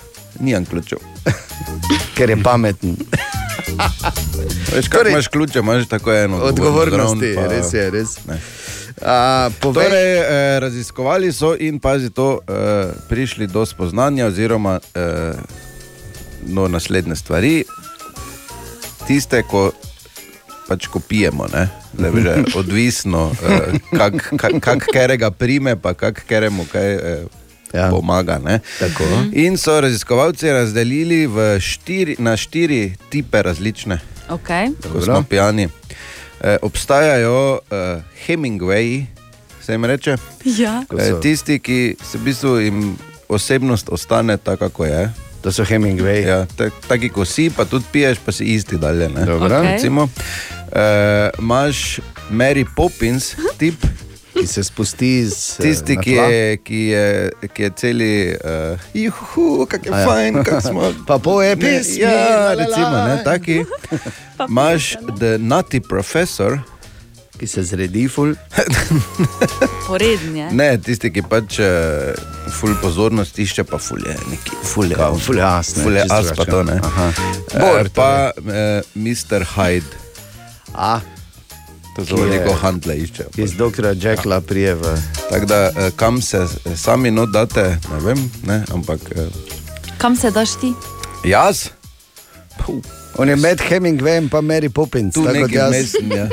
Nijem ključev. Ker je pameten. Veš, kaj imaš ključe, imaš tako eno. Odgovornosti, pa- res je, res. Ne. A, povej, Torej, eh, raziskovali so in pazi to, eh, prišli do spoznanja, oziroma eh, no, naslednje stvari. Tiste, ko pač ko pijemo, ne, da je že odvisno, eh, kak, kak, kak kerega prime, pa kak keremu kaj. Eh, Ja. Pomaga. ne. Tako. In so raziskovalci razdelili v štiri, na štiri tipe različne, Okay. ko smo pijani. E, obstajajo uh, Hemingwayi, se jim reče. Ja. E, so- tisti, ki se v bistvu jim osebnost ostane taka, kot je. To so Hemingway. Ja, tak, taki, ko si, pa tudi piješ, pa si isti dalje. ne. Dobro. Okej. Recimo, e, imaš Mary Poppins, tip, Ki se spusti z. eh, tisti, ki je, ki je, ki je celi, uh, juhu, kak je ja. fajn, kak smo. Pa Ne, pesmi. Ja, la, recimo, ne, taki. Imaš The Nutty Professor, Ki se zredi ful. Poreden je. ne tisti, ki pač uh, ful pozornost išče, pa ful je neki, ful je, Kao, ful je as, ne, ful je čisto as pa to ne. Eh, Bor, pa uh, Mr. Hyde, A, to Ki zelo je- veliko handle išče. iz doktora Jackla prije v. Tako da uh, kam se eh, sami not date, ne vem, ne, ampak uh, Kam se daš ti? jaz. Puh, On je med Hemingwayem pa Mary Poppins. Tu tako kot jaz. vmes sem, ja.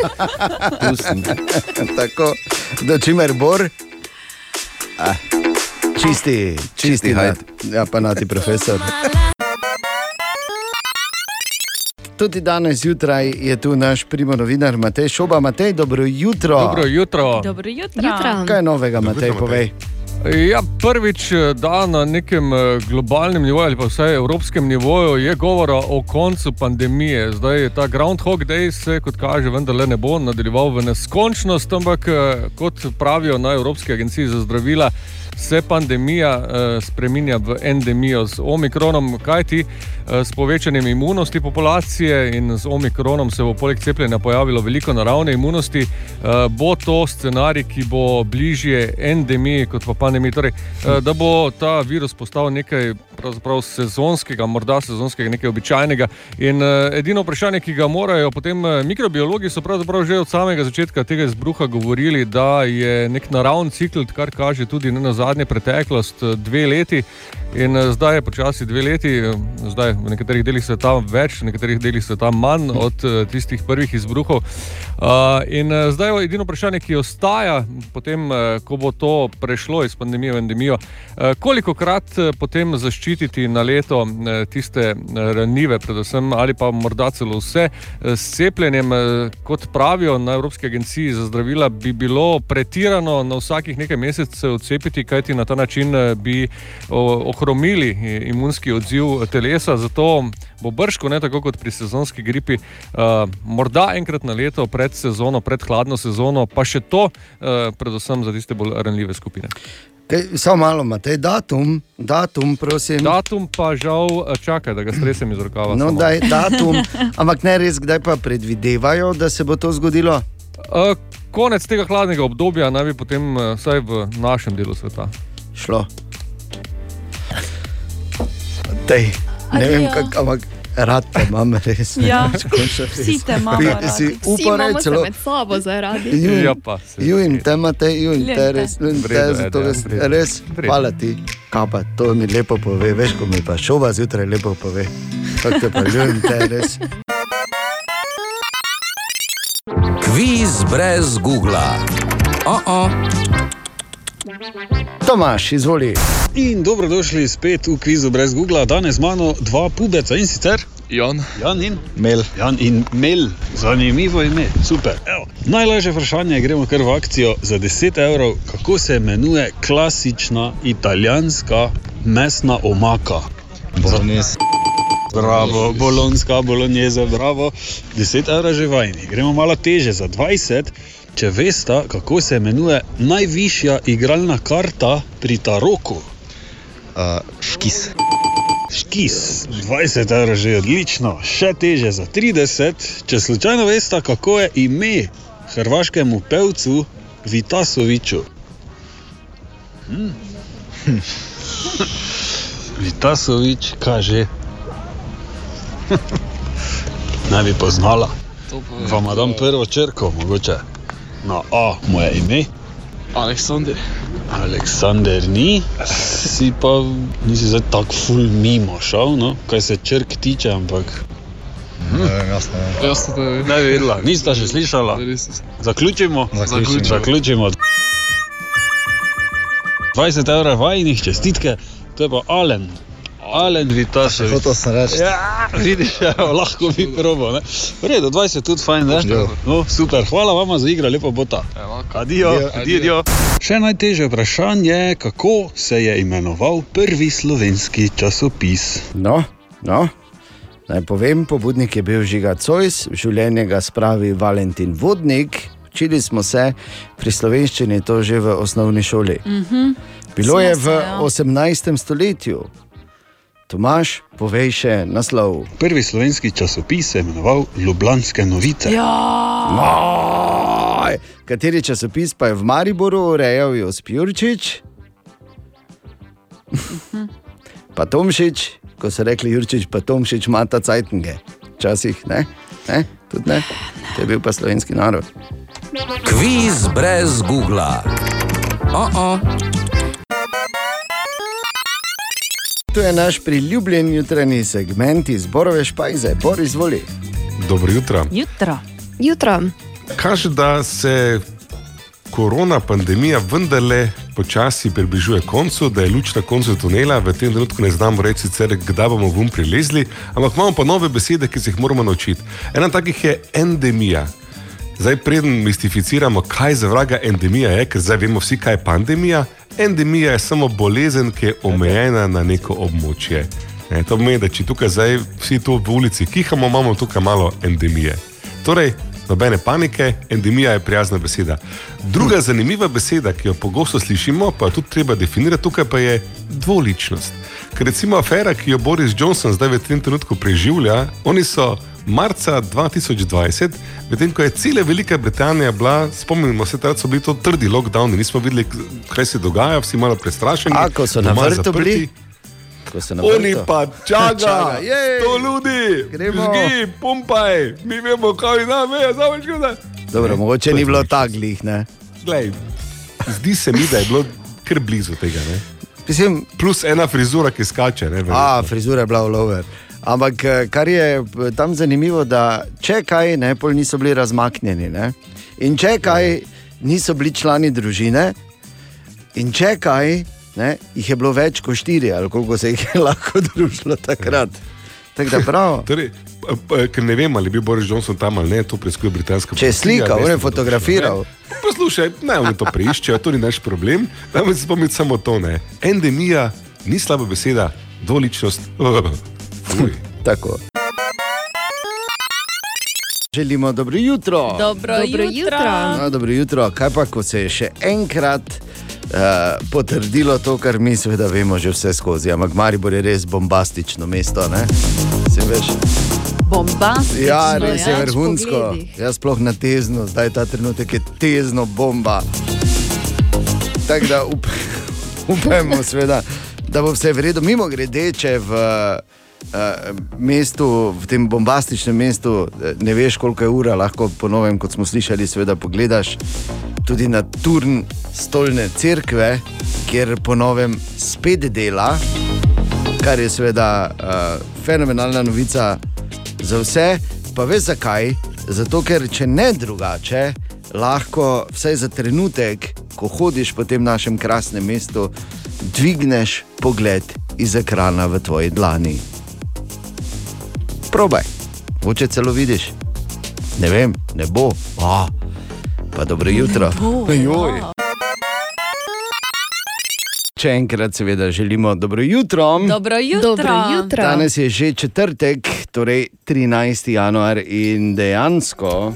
Tu sem. tako, do čimer bor. Ah, čisti, čisti, Čisti hajt. Ja, pa nati profesor. Tudi danes zjutraj je tu naš primo novinar Matej Šoba. Matej, dobro jutro. Dobro jutro. Dobro jutro. Jutra. Kaj je novega, Matej, jutro, povej? Ja, prvič eh, da na nekem eh, globalnem nivoju ali pa vsaj evropskem nivoju je govora o koncu pandemije. Zdaj je ta Groundhog Day se, kot kaže, vendarle ne bo nadaljeval v neskončnost, ampak eh, kot pravijo na Evropski agenciji za zdravila, se pandemija eh, spreminja v endemijo z omikronom, kajti eh, s povečanjem imunosti populacije in z omikronom se bo poleg cepljenja pojavilo veliko naravne imunosti, eh, bo to scenarij, ki bo bližje endemiji kot pa pandemiji. Torej, eh, da bo ta virus postal nekaj pravzaprav sezonskega, morda sezonskega, nekaj običajnega. In eh, edino vprašanje, ki ga morajo potem eh, mikrobiologi, so pravzaprav že od samega začetka tega izbruha govorili, da je nek naravni cikl, kar kaže tudi ne na zadnje preteklost, eh, dve leti. In eh, zdaj je počasi dve leti, eh, zdaj v nekaterih delih sveta več, v nekaterih delih sveta manj od eh, tistih prvih izbruhov. Uh, in zdaj je edino vprašanje, ki ostaja, potem, ko bo to prešlo iz pandemije v endemijo, koliko krat potem zaščititi na leto tiste ranljive, predvsem ali pa morda celo vse s cepljenjem, kot pravijo na Evropski agenciji za zdravila, bi bilo pretirano na vsakih nekaj mesecev cepiti, kajti na ta način bi o- ohromili eh, imunski odziv telesa. Zato bo brško, ne tako kot pri sezonski gripi, uh, morda enkrat na leto pred sezono, pred hladno sezono, pa še to, uh, predvsem za tiste bolj ranljive skupine. Kaj, samo malo, imate datum, datum, prosim. Datum pa žal eh, čakaj, da ga stresem iz rokava. No, daj datum, ampak ne res, kdaj pa predvidevajo, da se bo to zgodilo? Uh, konec tega hladnega obdobja naj bi potem, uh, vsaj v našem delu sveta, šlo. Tej, ne vem, Adijo. kak, ampak rad te imam res. ne, Ja, vsi te imamo radi. Si reči se celo. med sabo zaradi. Juj, Ja, pa, se- juj, te imate, juj, Ljubim te te. res, ljubim V te, zato Ede, res, v redu. res, hvala ti, kapa, to mi lepo pove, veš, ko mi pa šova zjutraj lepo pove. Tako te pa ljubim, te res. Kviz brez Google. Oh -oh. Tomaš, izvoli. In dobrodošli spet v kvizu brez Google. Danes z mano dva pubeca in sicer Jan, Jan in Mel. Jan in Mel, zanimivo ime, super. Evo. Najlažje vprašanje, gremo kar v akcijo za 10 evrov. Kako se imenuje klasična italijanska mesna omaka? Bolognese. Bravo, bolonska, bolognese, bravo. 10 evrov že vajni. Gremo malo teže za 20. Če veste, kako se imenuje najvišja igralna karta pri Taroku? Uh, škis. Škis, 20 evrov že odlično, še teže za 30. Če slučajno veste, kako je ime hrvaškemu pevcu Vitasoviču. Hm? Vitasovič kaže. Naj bi poznala. Vam dam prvo črko, mogoče. Na A, moje ime. Aleksandr. Aleksandr ni, si pa nisi zdaj tako ful mimo šel, no? kaj se črk tiče, ampak. Jasno, Jasno, da je. Ne vedela, nista še slišala. Zaključimo. Zaključimo. Zaključimo. 20 evrov vajnih čestitke, to je pa Alen. Alen Vitasovič. Hotel sem reči. Ja, vidiš, evo, lahko bi probo. Ne? V redu, 20 tudi fajn, ne? Ja. No, super, hvala vam za igro, lepo bota. Adijo, Adijo. adijo. Še najtežje vprašanje, kako se je imenoval prvi slovenski časopis? No, no. Naj povem, pobudnik je bil Žiga Cojs, v življenje ga spravi Valentin Vodnik. Učili smo se pri slovenščini to že v osnovni šoli. Mhm. Bilo je Smo v se, ja. 18. stoletju. Tomaš, povej še naslov. Prvi slovenski časopis se je imenoval Ljubljanske novice. Ja. Moj, kateri časopis pa je v Mariboru urejal Josip Jurčič? pa Tomšič, ko so rekli Jurčič, pa Tomšič, mata cajtnge. Včasih ne, ne, tudi ne. To je bil pa slovenski narod. Kviz brez Google. Oh -oh. Tu je naš priljubljen jutranji segment iz Borove špajze, Bor izvoli. Dobro jutro. Jutro. Jutro. Kaže, da se korona pandemija vendarle počasi približuje koncu, da je luč na koncu tunela. V tem trenutku ne znamo reči, sicer, kdaj bomo vum prilezli, ampak imamo pa nove besede, ki se jih moramo naučiti. Ena takih je endemija. Zdaj, preden mistificiramo, kaj za vraga endemija je, ker zdaj vemo vsi, kaj je pandemija. Endemija je samo bolezen, ki je omejena na neko območje. Ne, to pomeni, da če tukaj zdaj vsi tu v ulici kihamo, imamo tukaj malo endemije. Torej, nobene panike, endemija je prijazna beseda. Druga zanimiva beseda, ki jo pogosto slišimo, pa jo tudi treba definirati, tukaj pa je dvoličnost. Ker recimo afera, ki jo Boris Johnson zdaj v tem trenutku preživlja, oni so marca 2020, medtem ko je cela Velika Britanija bila, spomnimo se, takrat so bili to trdi lockdowni, nismo videli, kaj se dogaja, vsi malo prestrašeni. A, ko so na vrtu bili? Oni pa čaka, Čaka, jej. sto ljudi, žgi, pumpaj, mi vemo, kaj je, zdaj škoda. Dobro, mogoče ni bilo taglih, ne? Glej, zdi se mi, da je bilo kar blizu tega. Ne? Mislim, Plus ena frizura, ki skače. Ne, A, frizura je bila lover. Ampak eh, kar je eh, tam zanimivo, da če kaj, ne, pol niso bili razmaknjeni. Ne? In če kaj, niso bili člani družine, in če kaj, ne, jih je bilo več kot štiri, ali koliko se jih je lahko družilo takrat. Tako da prav. Torej, p- ker ne vem, ali je bil Boris Johnson tam ali ne, to preiskuje britanska Če je slika, policija, on je fotografiral. Ne? Poslušaj, ne, oni to preiščejo, to ni naš problem. Dajmo se spomniti samo to, ne. Endemija ni slaba beseda, dvoličnost. Fuj. Tako. Želimo dobro jutro. Dobro, Dobro jutro. jutro. No, dobro jutro. Kaj pa, ko se je še enkrat uh, potrdilo to, kar mi seveda vemo že vse skozi. Ampak Maribor je res bombastično mesto. Ne? Se veš? Bombastično. Ja, res je ja. vrhunsko. Jaz sploh na tezno, zdaj ta trenutek je tezno bomba. Tako da up, upajmo, seveda, da bo vse v redu. Mimo grede, če v uh, mestu, v tem bombastičnem mestu, eh, ne veš, koliko je ura, lahko ponovim, kot smo slišali, seveda pogledaš tudi na turn stolne cerkve, kjer ponovim spet dela, kar je seveda uh, fenomenalna novica za vse. Pa veš zakaj? Zato, ker če ne drugače, lahko vsaj za trenutek, ko hodiš po tem našem krasnem mestu, dvigneš pogled iz ekrana v tvoji dlani. Probaj, moče celo vidiš. Ne vem, ne bo. A, pa dobro jutro. Joj. Še enkrat, seveda, želimo dobro jutro. Dobro jutro. Dobro jutro. Danes je že četrtek, torej 13. januar in dejansko.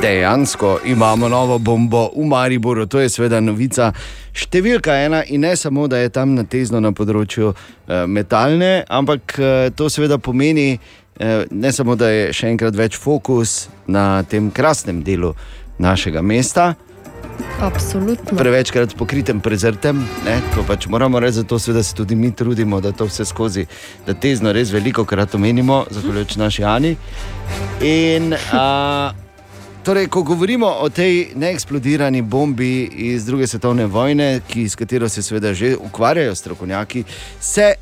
Dejansko imamo novo bombo v Mariboru, to je seveda novica številka ena in ne samo, da je tam natezno na področju eh, metalne, ampak eh, to seveda pomeni eh, ne samo, da je še enkrat več fokus na tem krasnem delu našega mesta, Absolutno. prevečkrat pokritem prezrtem. Ne? To pač moramo reči, zato seveda se tudi mi trudimo, da to vse skozi, da tezno res veliko krat omenimo, zahvaljujoč naši Ani. In, a, torej, ko govorimo o tej neeksplodirani bombi iz druge svetovne vojne, ki, s katero se seveda že ukvarjajo strokovnjaki, se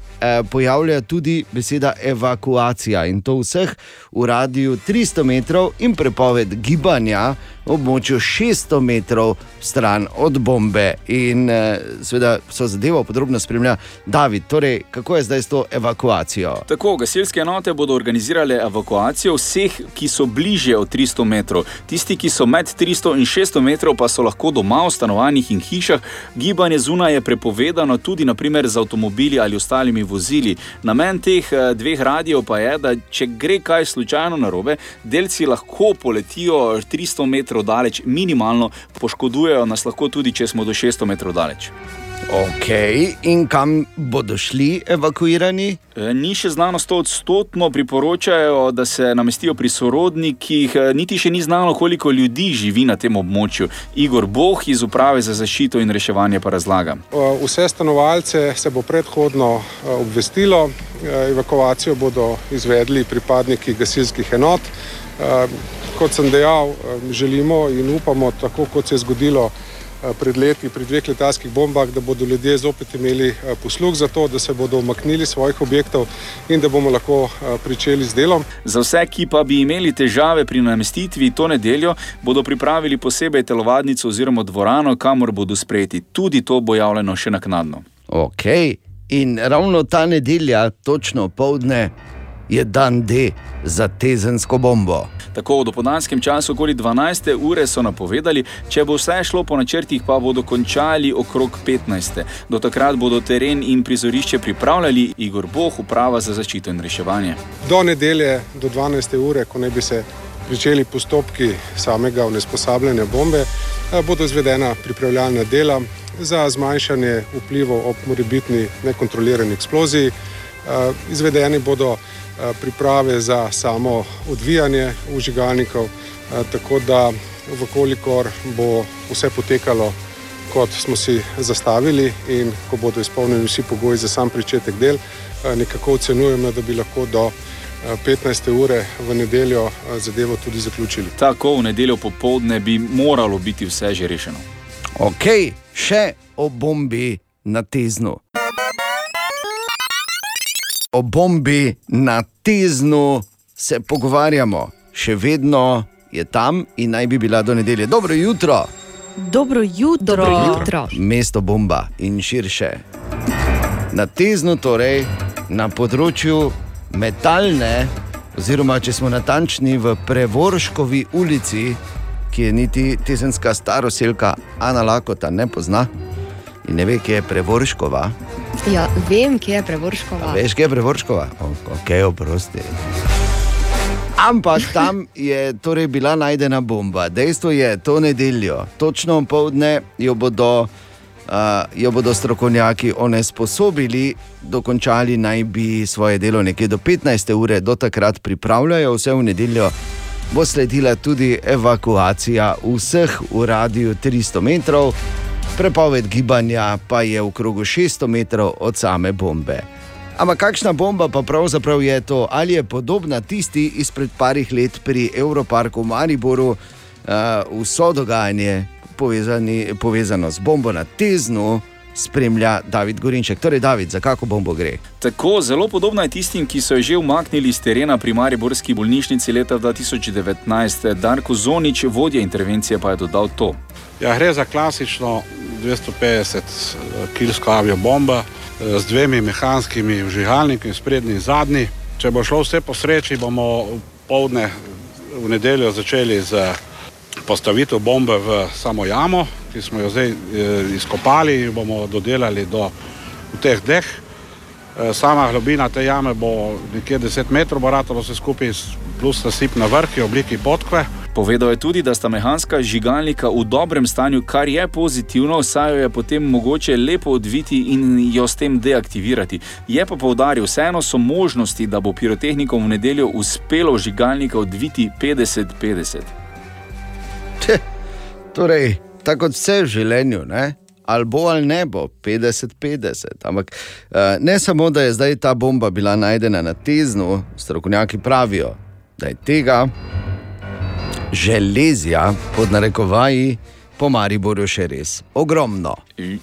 pojavlja tudi beseda evakuacija in to vseh v radiju 300 metrov in prepoved gibanja v območju 600 metrov stran od bombe. In eh, seveda so zadevo podrobno spremlja David. Torej, kako je zdaj s to evakuacijo? Tako, gasilske enote bodo organizirale evakuacijo vseh, ki so bliže od 300 metrov. Tisti, ki so med 300 in 600 metrov, pa so lahko doma v stanovanjih in hišah. Gibanje zunaj je prepovedano tudi naprimer, z avtomobili ali ostalimi vozili. Namen teh eh, dveh radijev pa je, da če gre kaj slučajno narobe, delci lahko poletijo 300 metrov daleč, minimalno poškodujejo nas lahko tudi, če smo do 600 metrov daleč. Ok, in kam bodo šli evakuirani? E, Ni še znano sto odstotno, priporočajo, da se namestijo pri sorodnikih, e, niti še ni znano, koliko ljudi živi na tem območju. Igor Boh iz Uprave za zaščito in reševanje pa razlaga. Uh, Vse stanovalce se bo predhodno obvestilo, evakuacijo bodo izvedli pripadniki gasilskih enot. Kot sem dejal, želimo in upamo, tako kot se je zgodilo pred leti pri dveh letalskih bombah, da bodo ljudje zopet imeli uh, posluh za to, da se bodo umaknili svojih objektov in da bomo lahko uh, pričeli z delom. Za vse, ki pa bi imeli težave pri namestitvi to nedeljo, bodo pripravili posebej telovadnico oziroma dvorano, kamor bodo sprejeti. Tudi to bo javljeno še naknadno. Ok, in ravno ta nedelja, točno povdne, je dan D za tezensko bombo. Tako v dopodanskem času, okoli 12. ure, so napovedali, če bo vse šlo po načrtih, pa bodo končali okrog 15. Do takrat bodo teren in prizorišče pripravljali Igor Boh, uprava za zaščito in reševanje. Do nedelje, do 12. ure, ko naj bi se pričeli postopki samega onesposabljanja bombe, eh, bodo izvedena pripravljalna dela za zmanjšanje vplivov ob morebitni nekontrolirani eksploziji. Eh, Izvedeni bodo priprave za samo odvijanje vžigalnikov, eh, tako da, vkolikor bo vse potekalo kot smo si zastavili in ko bodo izpolnjeni vsi pogoji za sam začetek del, eh, nekako ocenjujemo, da bi lahko do eh, 15. ure v nedeljo eh, zadevo tudi zaključili. Tako v nedeljo popovdne bi moralo biti vse že rešeno. Ok, še o bombi na teznu. O bombi na teznu se pogovarjamo, še vedno je tam in naj bi bila do nedelje. Dobro jutro, Dobro jutro. Dobro jutro. mesto bomba in širše. Na teznu, torej na področju metalne, oziroma če smo natančni v Prevorškovi ulici, ki je niti tezenska staroselka Ana Lakota ne pozna in ne ve, kje je Prevorškova. Ja, vem, kje je Prevorškova. A Veš, kje je Prevorškova? Ok, oprosti. Ampak tam je torej bila najdena bomba. Dejstvo je, to nedeljo, točno popovdne, jo bodo, uh, jo bodo strokovnjaki onesposobili, dokončali naj bi svoje delo nekje do 15. ure, do takrat pripravljajo vse v nedeljo. Bo sledila tudi evakuacija vseh v radiju 300 metrov, prepoved gibanja pa je v krogu 600 metrov od same bombe. Ampak kakšna bomba pa pravzaprav je to? Ali je podobna tisti izpred parih let pri Evroparku v Mariboru, uh, vso dogajanje povezani, povezano z bombo na Teznu, spremlja David Gorinček. Torej, David, za kako bombo gre? Tako zelo podobna je tistim, ki so jo že umaknili iz terena pri Mariborski bolnišnici leta 2019. Darko Zonič, vodja intervencije, pa je dodal to. Ja, gre za klasično 250-kilsko aviobombo eh, z dvemi mehanskimi vžigalniki, sprednji in zadnji. Če bo šlo vse po sreči, bomo povdne v nedeljo začeli z postavitev bombe v samo jamo, ki smo jo zdaj eh, izkopali in bomo dodelali do teh deh. Eh, Sama globina te jame bo nekje 10 metrov, bo ratalo vse skupaj, plus nasip na vrh, v obliki podkve. Povedal je tudi, da sta mehanska žigalnika v dobrem stanju, kar je pozitivno, saj jo je potem mogoče lepo odviti in jo s tem deaktivirati. Je pa povdaril, vseeno so možnosti, da bo pirotehnikom v nedeljo uspelo žigalnika odviti 50-50. Torej, tako kot vse v življenju, ne? ali bo ali ne bo, 50-50. Ampak eh, ne samo, da je zdaj ta bomba bila najdena na teznu, strokovnjaki pravijo, da je tega železja pod narekovaji po Mariboru še res ogromno.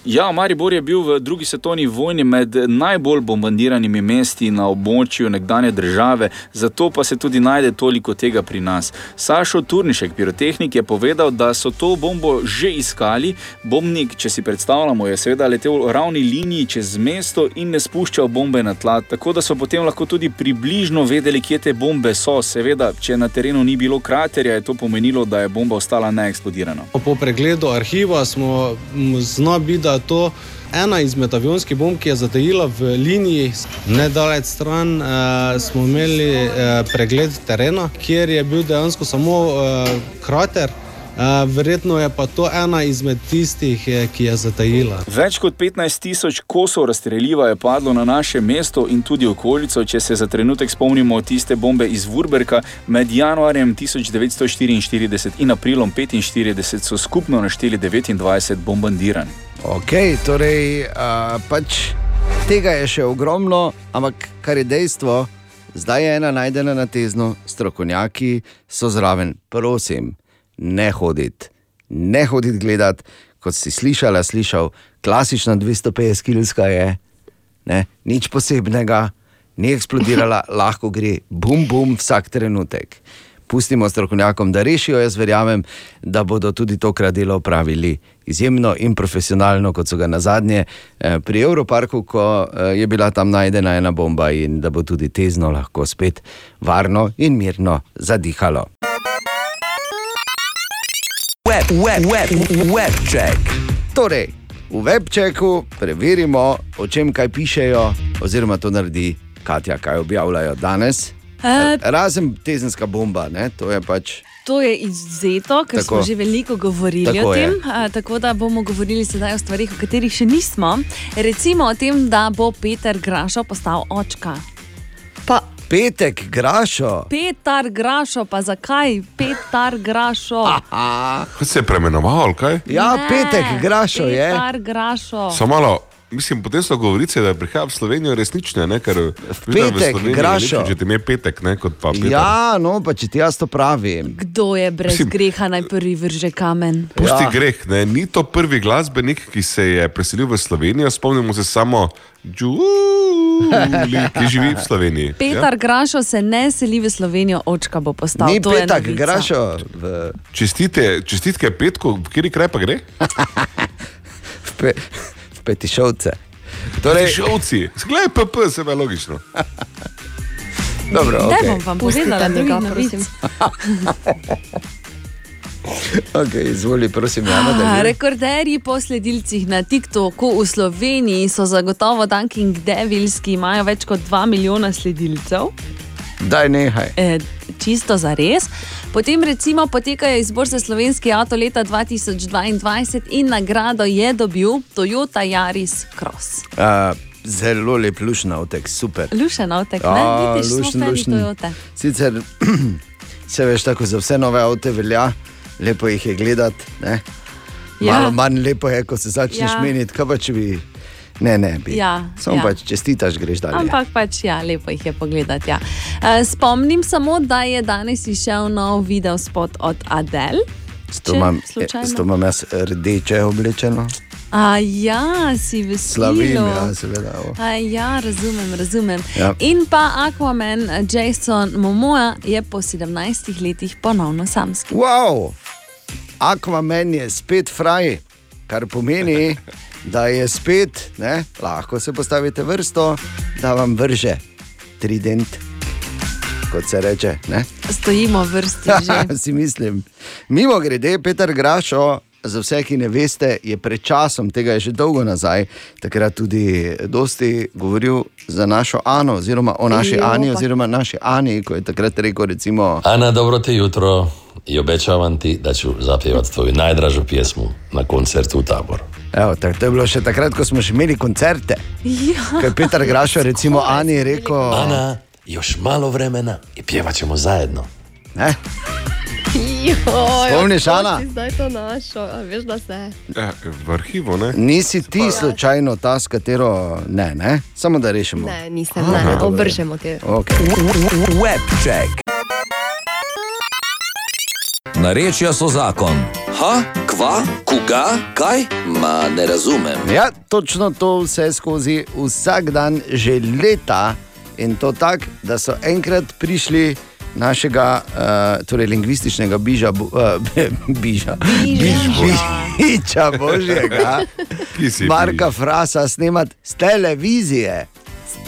Ja, Maribor je bil v drugi svetovni vojni med najbolj bombardiranimi mesti na območju nekdanje države, zato pa se tudi najde toliko tega pri nas. Sašo Turnišek, pirotehnik, je povedal, da so to bombo že iskali. Bombnik, če si predstavljamo, je seveda letel v ravni liniji čez mesto in ne spuščal bombe na tla, tako da so potem lahko tudi približno vedeli, kje te bombe so. Seveda, če na terenu ni bilo kraterja, je to pomenilo, da je bomba ostala neeksplodirana. Po pregledu arhiva smo m, zna biti, da je to ena izmed avionskih bomb, ki je zatajila v liniji. Nedaleč stran eh, smo imeli eh, pregled terena, kjer je bil dejansko samo eh, krater. Eh, verjetno je pa to ena izmed tistih, eh, ki je zatajila. Več kot 15 tisoč kosov razstreljiva je padlo na naše mesto in tudi okolico, če se za trenutek spomnimo tiste bombe iz Wurberka. Med januarjem 1944 in aprilom 1945 so skupno našteli 29 bombardiranj. Ok, torej uh, pač tega je še ogromno, ampak kar je dejstvo, zdaj je ena najdena na teznu, strokovnjaki so zraven. Prosim, ne hoditi, ne hoditi gledati, kot si slišala, slišal, klasična 250-kilska je, ne, nič posebnega, ni eksplodirala, lahko gre, bum, bum, vsak trenutek. Pustimo strokovnjakom, da rešijo. Jaz verjamem, da bodo tudi tokrat delo opravili izjemno in profesionalno, kot so ga na zadnje eh, pri Evroparku, ko eh, je bila tam najdena ena bomba in da bo tudi tezno lahko spet varno in mirno zadihalo. Web, web, web, webček. Torej, v webčeku preverimo, o čem kaj pišejo, oziroma to naredi Katja, kaj objavljajo danes. Eh, Razen tezenska bomba, ne? to je pač. To je izvzeto, ker Tako. smo že veliko govorili Tako o je. tem. A, tako da bomo govorili sedaj o stvarih, o katerih še nismo. Recimo o tem, da bo Peter Grašo postal očka. Pa Petek, grašo. Petar Grašo, pa zakaj Petar Grašo? Kaj se je preimenoval, kaj? Ja, Ne, petek, grašo je. Petar Grašo. Samo malo, mislim, potem so govorice, da prihaja v Slovenijo resnične, ne, ker petek, Grašo. Če ti je petek, ne, kot pa petek. Ja, no, pa če ti jaz to pravim. Kdo je brez Mislim- greha naj prvi vrže kamen? Pusti ja. greh, ne? ni to prvi glasbenik, ki se je preselil v Slovenijo. Spomnimo se samo Đuli, ki živi v Sloveniji. Petar Grašo se ne seli v Slovenijo, očka bo postal. Ni to novica. Grašo. V, Čestite, čestitke petku, v kateri kraj pa gre? v, pe, petišovce. Torej, Petišovci, zgled PP, se je logično. Dobro, Ne okay. bom vam Pustite povedala, drugih ga, novic. prosim. okay, izvoli, prosim, ja, Ah. Rekorderji po sledilcih na TikToku v Sloveniji so zagotovo Dunking Devils, ki imajo več kot 2 milijona sledilcev. Daj nehaj. E, čisto za res. Potem recimo potekajo izbor za slovenski avto leta 2022 in nagrado je dobil Toyota Yaris Cross. Uh, zelo lep lušen avtek, super. Lušen avtek, ne? Ja, Vidiš, lušen, lušen. Sicer se veš, tako za vse nove avto velja, lepo jih je gledati. Ne? Ja. Malo manj lepo je, ko se začneš ja. meniti, kaj pa če bi. Ne, ne, bi. Ja, Samo ja. pač čestitaš, greš dalje. Ampak pač ja, lepo jih je pogledati. Ja. E, spomnim samo, da je danes izšel nov video spot od Adele. To imam, s to imam jaz rdeče oblečeno. A ja, si v Slavim, ja, seveda. ja, razumem, razumem. Ja. In pa Aquaman Jason Momoa je po 17 letih ponovno samski. Wow! Aquaman je spet fraj, kar pomeni, da je spet, ne, lahko se postavite vrsto, da vam vrže trident, kot se reče. Ne? Stojimo v vrsti že. si mislim. Mimo grede, Peter Grašo, za vse, ki ne veste, je pred časom, tega je že dolgo nazaj, takrat tudi dosti govoril za našo Ano, oziroma o naši Jo, Ani, oziroma naši Ani, ko je takrat rekel, recimo, Ana, dobro te jutro i obećavam ti da ću zapjevati tvoju najdražu pjesmu na koncertu u Taboru. Evo, tak, to je bilo še takrat, ko smo še imeli koncerte. Ja. Ko je Peter Grašo, recimo Ani, rekel: Ana, još malo vremena i pjevat ćemo zajedno. Ne? Spomniš, Ana? Zdaj to našo, a veš, da se. Ja, v arhivu, ne? Nisi ti slučajno ta, s katero ne, ne? samo da rešimo. Ne, nisem, ne, ne, obržemo te. Okay. Webcheck. Narečja so zakon. Ha, kva, koga, kaj? Ma ne razumem. Ja, točno to vse skozi vsak dan, že leta in to tako, da so enkrat prišli našega, uh, torej lingvističnega biža, uh, biža, biža, biža božjega, Marka Frasa snemati z televizije.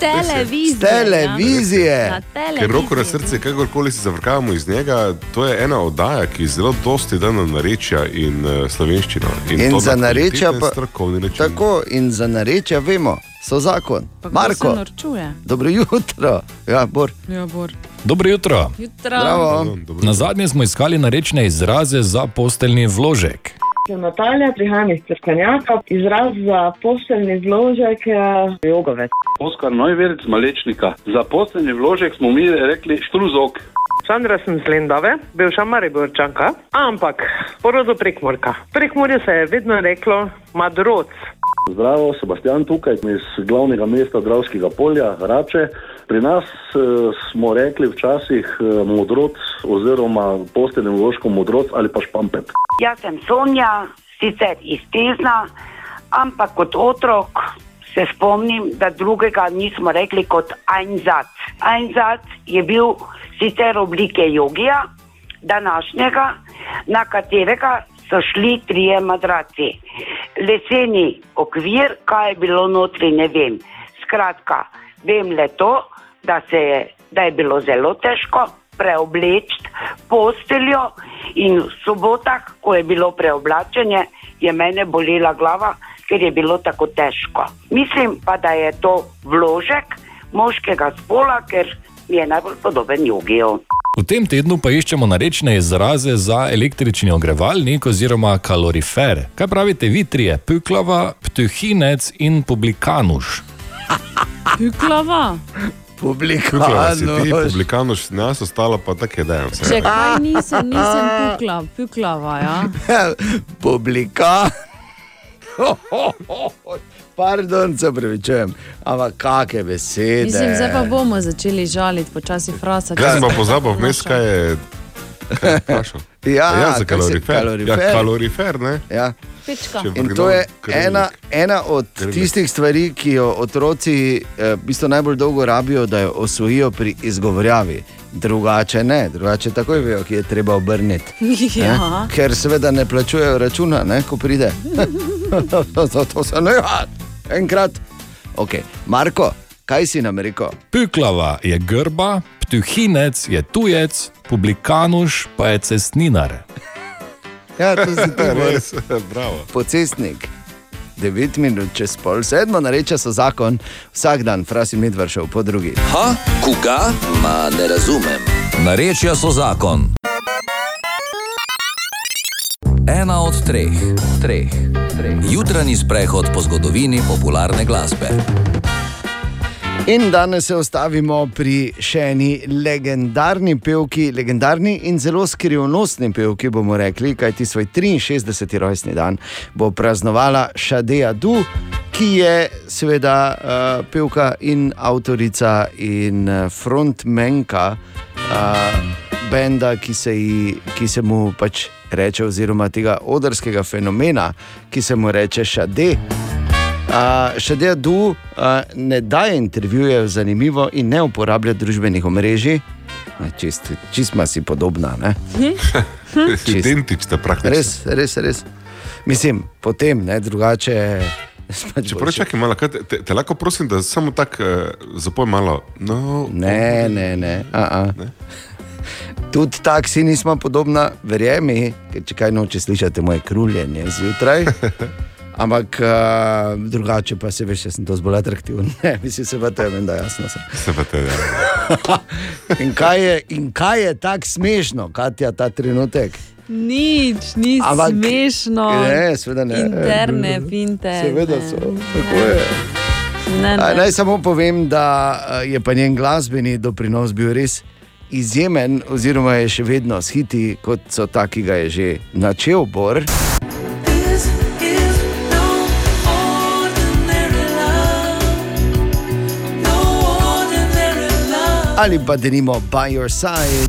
Televizije. Z televizije. Ja. Na Ker roko na srce, kakorkoli se zavrkavamo iz njega, to je ena oddaja, ki zelo dosti da na narečja in uh, slovenščino. In to za na narečja pa strokovni način. Tako, in za narečja vemo, so zakon. Pa Marko, dobro jutro. Ja, Bor. Ja, Bor. Dobro jutro. Jutro. Zdravo. Na zadnje smo iskali narečne izraze za posteljni vložek. Sem Natalija, prihajam iz Trkanjaka. Izraz za posteljni vložek je jogovec. Oskar z Malečnika. Za posebni vložek smo mi rekli štruzok. Sandra sem z Lendave, bivša Mariborčanka, ampak porodo prekmorka. Prekmorje se je vedno reklo madroc. Zdravo, Sebastian tukaj iz glavnega mesta Dravskega polja, Rače. Pri nas eh, smo rekli včasih eh, modroc oziroma posteljnim vložkom modroc ali pa špampet. Jaz sem Sonja, sicer iz Tezna, ampak kot otrok se spomnim, da drugega nismo rekli kot Einzat. Einzat je bil sicer oblike jogija, današnjega, na katerega so šli trije madraci. Leseni okvir, kaj je bilo notri, ne vem. Skratka, vem le to, da, se je, da je bilo zelo težko preobleči posteljo in v sobotah, ko je bilo preoblačenje, je mene bolela glava, ker je bilo tako težko. Mislim pa, da je to vložek moškega spola, ker je najbolj podoben jogiju. V tem tednu pa iščemo narečne izraze za električni ogrevalnik oziroma kalorifer. Kaj pravite vi trije? Puklava, ptuhinec in publikanuš. Puklava. Si ti, publikanuš, nas ostalo pa tako je, vse. Če kaj nisem, nisem pukla, puklava, ja. Publika. Pardon, se pravičujem, ampak kakšne besede. Mislim, zdaj pa bomo začeli žaliti, počasi frasa. Jaz sem pa pozabil, vmes kaj je. kaj je. Ja, ja, za kalorifer. kalorifer. Ja, kalorifer, ne? Ja. In to je krvnik. ena, ena od Krvnik. tistih stvari, ki jo otroci eh, v bistvu najbolj dolgo rabijo, da jo osvojijo pri izgovorjavi. Drugače ne, drugače takoj vejo, ki je treba obrniti. Ja. Ne? Ker seveda ne plačujejo računa, ne, ko pride. Zato se ne ja, enkrat. Okay. Marko, kaj si nam rekel? Piklava je grba, ptuhinec je tujec, publikanuš pa je cestninar. Ja, to si ti Res, bravo. Pocestnik. 9 minut čez pol sedmo, nareče so zakon, vsak dan, frasi medvard šel po drugi. Ha, koga? Ma ne razumem. Narečja so zakon. Ena od treh, treh, treh. Jutranji sprehod po zgodovini popularne glasbe. In danes se ostavimo pri še eni legendarni pevki, legendarni in zelo skrivnostni pevki, bomo rekli, kajti svoj 63. rojstni dan bo praznovala Šadeja Du, ki je seveda uh, pevka in avtorica in uh, frontmenka uh, benda, ki se, ji, ki se mu pač reče, oziroma tega odrskega fenomena, ki se mu reče Šade. Uh, še da du uh, ne daje intervjujev zanimivo in ne uporablja družbenih omrežij. Ne, Čist, čist ma si podobna. ne? Čist. Identična praktično. Res, res, res. Mislim, potem, ne, drugače. Čeprav čakaj malo, kaj te, te, lahko prosim, da samo tako uh, zapoj malo. No, Ne, ne, ne. a, a. Tudi tako si nismo podobna, verjemi, ker če kaj noče slišati moje kruljenje zjutraj. Ampak uh, drugače pa se veš, jaz sem to zbolj atraktiven. Ne, mislim, se pa te vem, da jasno sem. Se pa te, ja. In kaj je, in kaj je tako smešno, Katja, ta trenutek? Nič, ni Ampak- smešno. Ne, seveda ne. Interne finte. Seveda ne. so, tako je. Ne, A, ne. Naj samo povem, da eh, je pa njen glasbeni doprinos bil res izjemen, oziroma je še vedno s hiti, kot so ta, ki ga je že načel Bor. Ali pa denimo By Your Side.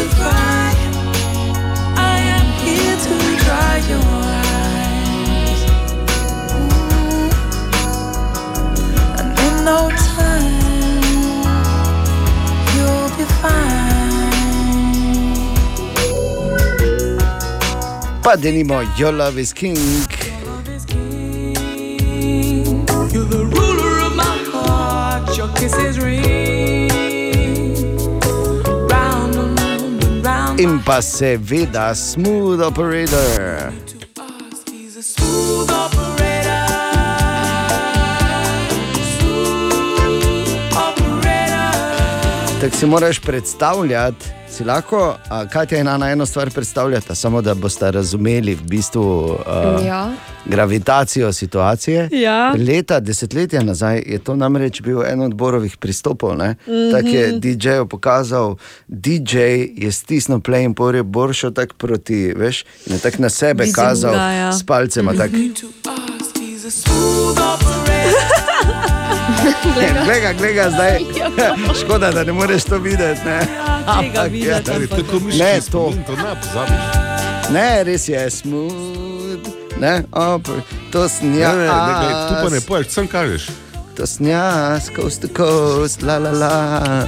You cry, I am here to dry your eyes. Mm. And in no time, you'll be fine. Pa denimo Your Love is King. You're the ruler In pa seveda Smooth Operator. Tako si moraš predstavljati, si lahko, a, Katja in Ana eno stvar predstavljata, samo da boste razumeli v bistvu uh, Ja. gravitacijo situacije. Ja. Leta, desetletja nazaj je to namreč bil en od borovih pristopov. Mm Mhm. -hmm. Tako je DJ-ju pokazal, DJ je stisnil play in porje boršo tako proti, veš, in je tako na sebe Vidim kazal ga, ja. s palcema. Smooth operator. Gleda, gleda zdaj. Škoda, da ne moreš to videti. Ne, tega Ampak, videti, ja. mišični ne, to. to ne pozabiš. Ne, res je smooth. Ne, op, to snja. Ne, ne, ne, glej, tu pa ne poješ, sem kažeš. To snja, coast to coast, la la la.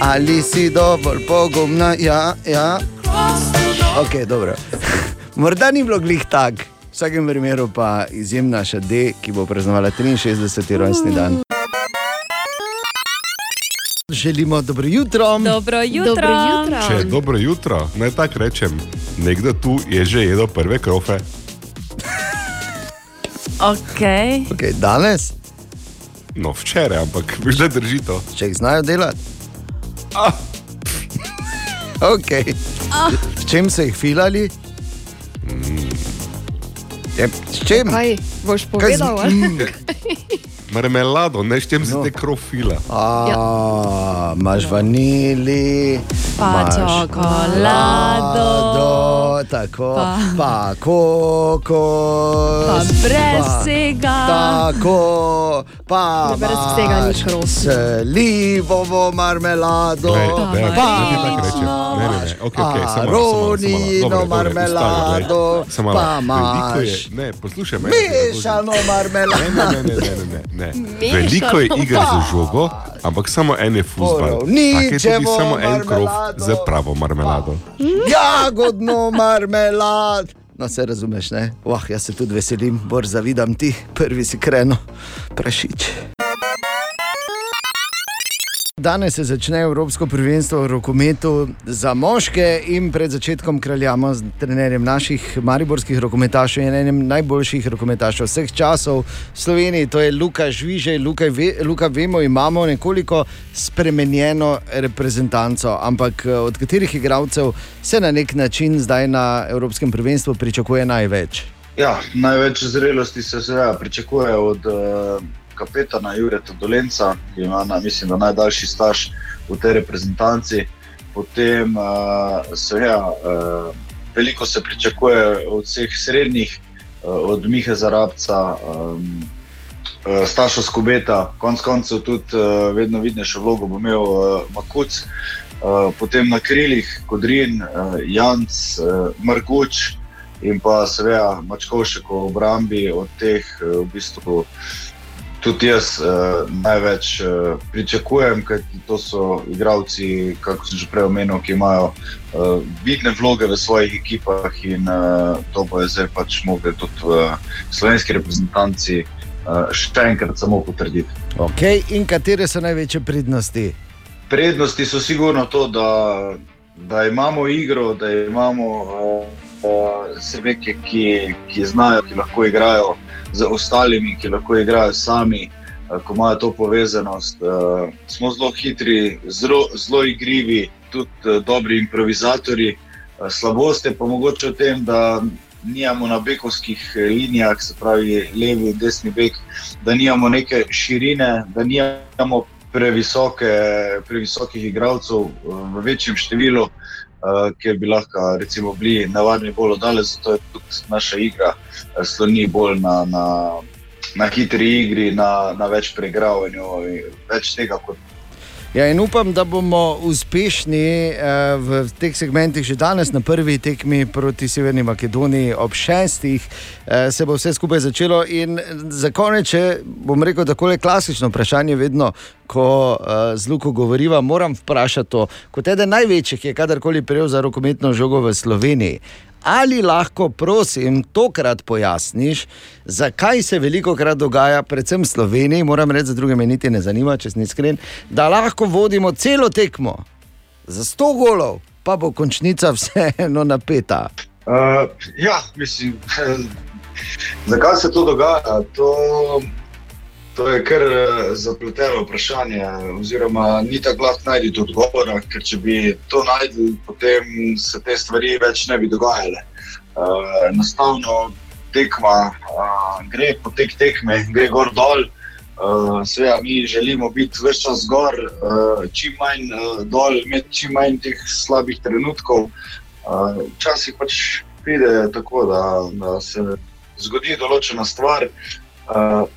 Ali si dovolj pogumna, ja, ja. Ok, dobro. Morda ni bilo glih tak, v vsakem primeru pa izjemna še D, ki bo praznovala 63. rojstni dan. Želimo dobro jutro. Dobro jutro. Dobro jutro. Če je dobro jutro, naj tako rečem, nekdo tu je že jedel prve krofe. Okay. Okay, danes? No, včeraj, ampak da drži to. Če jih znajo delati. Ah. Okay. Ah. V čem so jih filali? Je, s čem? Kaj boš Kaj z- povedal? ali? Marmelado, ne štem se No. te krofila. A, Imaš vanili, Pa čokolado, čokolado, tako, pa- pa kokos, Pa brez pa- vsega. Tako, pa Ja, brez vsega ni krofil. Slivovo marmelado, Glej, ne, ne, pa ne, ne. Ne, ne, ne, malo. aronino Dobre, dobre, marmelado, pa imaš Ne, poslušaj me. mešano marmelado. Ne, ne, ne, ne, ne, ne, ne. Mešano. Veliko je iger za žogo, ampak samo en je Tako je tudi samo en marmelado. za pravo marmelado. Jagodno marmelad. No, se razumeš, ne? Vah, jaz se tudi veselim, bor zavidam ti, prvi si kreno, prašič. Danes se začne Evropsko prvenstvo v rokometu za moške in pred začetkom kraljamo z trenerjem naših mariborskih rokometašev in enim najboljših rokometašev vseh časov v Sloveniji, to je Luka Žvižej. Luka, ve, Luka vemo, imamo nekoliko spremenjeno reprezentanco, ampak eh, od katerih igralcev se na nek način zdaj na Evropskem prvenstvu pričakuje največ? Ja, največ zrelosti se seveda pričakuje od uh, kapetana Jureta Dolenca, ki ima, na, mislim, da najdaljši staž v tej reprezentanci. Potem uh, seveda uh, veliko se pričakuje od vseh srednjih, uh, od Mihe Zarabca, um, uh, Staša Skobeta, konec koncev tudi uh, vedno vidnejšo vlogo bo imel uh, Makuc. Uh, potem na krilih Kodrin, uh, Janc, uh, Marguč in pa seveda Mačkovšek v obrambi od teh eh, v bistvu tudi jaz uh, največ uh, pričakujem, ker to so igralci, kako sem že prej omenil, ki imajo uh, vidne vloge v svojih ekipah in uh, to bo zdaj pač mogli tudi v slovenski reprezentanci uh, še enkrat samo potrditi. Okay. In katere so največje prednosti? Prednosti so sigurno to, da, da imamo igro, da imamo uh, uh, sebeke, ki, ki znajo, ki lahko igrajo z ostalimi, ki lahko igrajo sami, uh, ko imajo to povezanost. Uh, smo zelo hitri, zelo, zelo igrivi, tudi uh, dobri improvizatori. Slabost je pa mogoče v tem, da nimamo na bekovskih eh, linijah, se pravi levi in desni bek, da nimamo neke širine, da nimamo previsoke, previsokih igralcev eh, v večjem številu, uh, ker bi lahko recimo, bili nevarni bolj oddaljen. Zato je tudi naša igra sloni bolj na, na, na hitri igri, na, na več preigravanju, in več tega kot Ja, in upam, da bomo uspešni eh, v teh segmentih že danes na prvi tekmi proti Severni Makedoniji ob šestih. Eh, se bo vse skupaj začelo. In za konec, če bom rekel tako klasično vprašanje, vedno, ko eh, z Luko govoriva, moram vprašati to. Kot eden največjih, ki je kadarkoli prejel za rokometno žogo v Sloveniji. Ali lahko, prosim, tokrat pojasniš, zakaj se veliko krat dogaja, predvsem v Sloveniji, moram reči, za druge me niti ne zanima, če sem iskren, da lahko vodimo celo tekmo za 100 golov, pa bo končnica vseeno napeta. Uh, ja, mislim, zakaj se to dogaja? To, to je kar eh, zapleteno vprašanje, oziroma ni tako lahko najti odgovora, ker če bi to najdel, potem se te stvari več ne bi dogajale. Uh, enostavno tekma uh, gre potek tekme, gre gor dol. Uh, Seveda, mi želimo biti vse čas gor, uh, čim manj uh, dol, imeti čim manj teh slabih trenutkov. Uh, Včasih pač pride tako, da, da se zgodi določena stvar. Uh,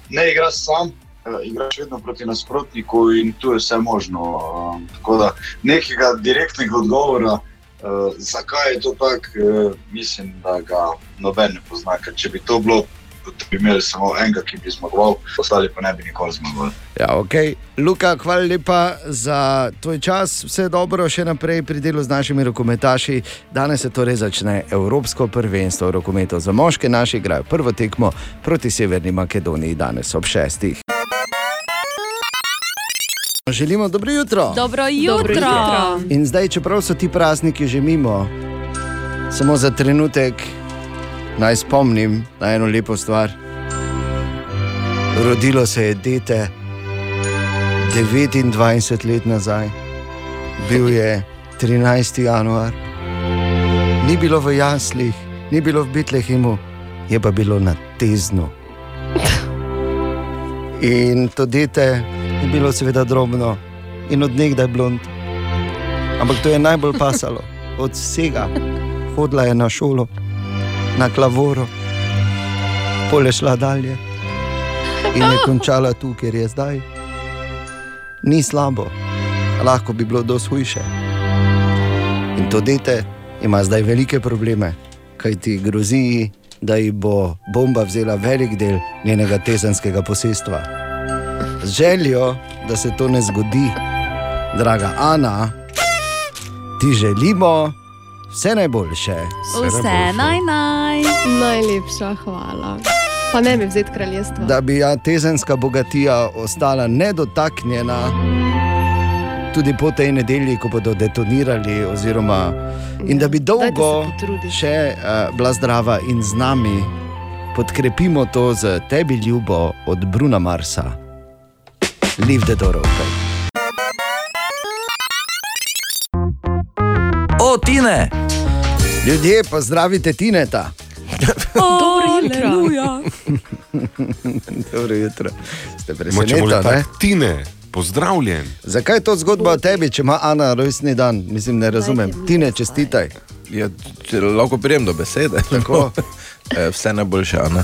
ne igraš sam, uh, igraš vedno proti nasprotniku in tu je vse možno. Uh, tako da nekega direktnega odgovora, uh, zakaj je to tako, uh, mislim, da ga noben ne pozna. Ker če bi to bilo, bi imeli samo enega, ki bi zmagoval, ostali pa ne bi nikoli zmagovali. Ja, okay. Luka, hvala lepa za tvoj čas, vse dobro še naprej pri delu z našimi rokometaši. Danes se torej začne Evropsko prvenstvo v rokometu za moške, naši igrajo prvo tekmo proti Severni Makedoniji danes ob šestih. Želimo dobro jutro. Dobro jutro. In zdaj, čeprav so ti prazniki že mimo, samo za trenutek naj spomnim na eno lepo stvar. Rodilo se je dete 29 let nazaj, bil je 13. januar, ni bilo v jaslih, ni bilo v Betlehemu, je pa bilo na teznu. In to dete je bilo seveda drobno in odnegdaj blond. Ampak to je najbolj pasalo od vsega. Hodila je na šolo, na klavoro, pole šla dalje in je končala tu, kjer je zdaj. Ni slabo, lahko bi bilo dosti hujše. In to dete ima zdaj velike probleme, kajti grozi ji, da ji bo bomba vzela velik del njenega tezenskega posestva. Z željo, da se to ne zgodi, draga Ana, ti želimo vse najboljše. Vse naj naj. Najlepša hvala. Pa ne bi vzeti kraljestva. Da bi ja tezenska bogatija ostala nedotaknjena. Tudi po tej nedelji, ko bodo detonirali, oziroma, in da bi dolgo še uh, bila zdrava in z nami, podkrepimo to z tebi, ljubo od Bruna Marsa. Leave the door open. O, Tine! Ljudje, pozdravite Tineta. Dobro jutro. Dobro jutro. Ste presenečeni? Tine, pozdravljen. Zakaj je to zgodba o tebi, če ima Ana rojstni dan? Mislim, ne razumem. Tine, čestitaj. Ja, če lahko prijem do besede. Tako. Eh, Vse najboljše, Ana.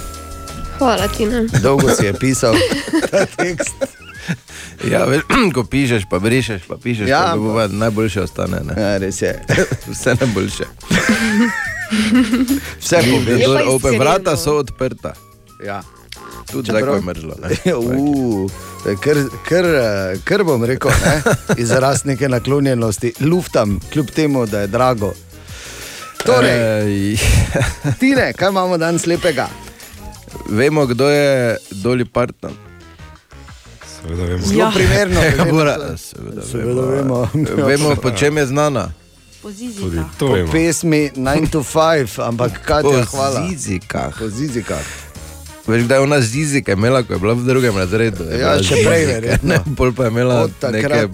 Hvala ti. Ne. Dolgo si je pisal ta tekst. Ja, veš, ko pišeš, pa brišeš, pa pišeš, Ja, pa bova, najboljše ostane. Ne? Ja, res je. Vse najboljše. Vse pove. Door Je pa open, vrata so odprta. Ja. Tudi Čeprav- zdaj, ko je mrzlo. ne. Uh, to je kar, kar, eh, kar bom rekel, ne? izraz neke naklonjenosti, luftam, kljub temu, da je drago. Torej, Tine, kaj imamo danes lepega? Vemo, kdo je Doli partner. Seveda vemo. Zelo Ja. primerno, Ja, to. seveda, Seveda vemo. vemo, po čem je znana. Tudi to Po vemo. pesmi 9 to 5, ampak kaj je Po hvala? zizikah. Po zizikah. Veš, da je ona zizike imela, ko je bila v drugem razredu. je Ja, še prej, verjetno. ne, Pol pa je imela neke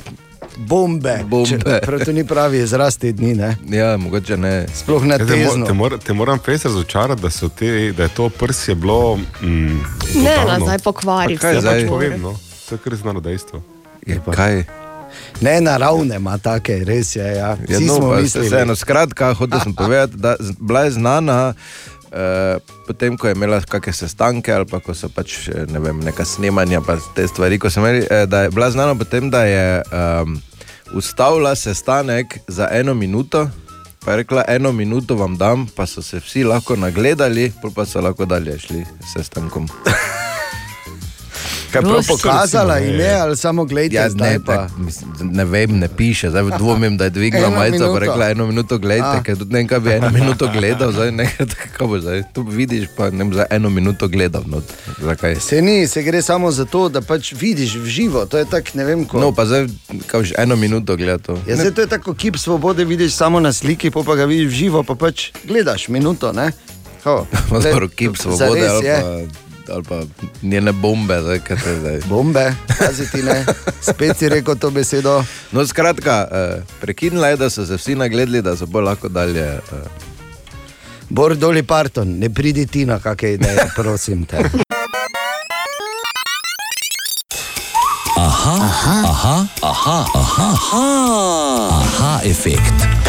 bombe. Bombe. Prav to ni pravi izraz te dni, ne? Ja, mogoče ne. Sploh ne Ja, te, mo, tezno. te, mor, te moram res razočarati, da, so te, da je to prsje bilo. Mm, Ne, totalno. nazaj pokvari kaj zdaj pač povem? No? To je kar znano dejstvo. Kaj? Ne naravne ima take, res je. Ja. Ja, Vsi no, smo mislili. Vseeno, skratka, hotel sem povedati, da bila je znana. Uh, potem, ko je imela kakšne sestanke ali pa ko so pač eh, ne vem, neka snemanja, pa te stvari, ko so imeli, eh, da je bila znana potem, da je um, ustavila sestanek za eno minuto, pa je rekla, eno minuto vam dam, pa so se vsi lahko nagledali, pa so lahko dalje šli s sestankom. Kaj prav pokazala jim je, ali samo gledajte, Ja, ne, pa. ne, mislim, ne vem, ne piše, zdaj dvomim, da je dvignila Eno majico, pa minuto. rekla eno minuto gledajte, ker tudi ne vem, kaj bi eno minuto gledal, zdaj ne, kako bo zdaj, tu vidiš, pa ne vem, za eno minuto gledal, no, zakaj. Se ni, se gre samo za to, da pač vidiš v živo. To je tako, ne vem, ko. No, pa zdaj, kao že eno minuto gleda to. Ja, zdaj to je tako kip svobode, vidiš samo na sliki, pol pa ga vidiš v živo, pa pač gledaš minuto. Ne? Ho, Pa zdaj, kip svobode zares ali je. Ali pa njene bombe, zdaj, kaj. Bombe, paziti ne. Spet si rekel to besedo. No, skratka, eh, prekinila je, da so se vsi nagledali, da so bolj lahko dalje. Eh, Bor doli parton, ne pridi ti na kakšne ideje, prosim te. Aha, aha, aha, aha, aha, aha, aha efekt.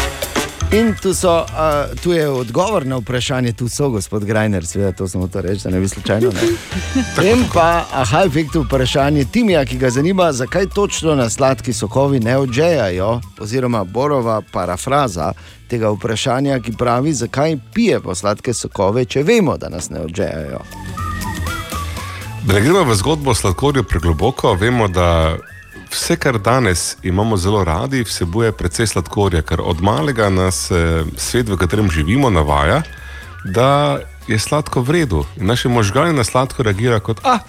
In tu, so, uh, tu je odgovor na vprašanje, tu so, gospod Grajner, seveda to samo to reči, da ne bi slučajno. Ne. In pa, aha, efekt vprašanje Timija, ki ga zanima, zakaj točno na sladki sokovi ne odžejajo, oziroma Borova parafraza tega vprašanja, ki pravi, zakaj pijemo sladke sokove, če vemo, da nas ne odžejajo. Da ne gremo v zgodbo o sladkorju pregloboko, vemo, da vse, kar danes imamo zelo radi, vsebuje precej sladkorja, ker od malega nas eh, svet, v katerem živimo, navaja, da je sladko v redu. In naši možgani na sladko reagirajo kot, ah,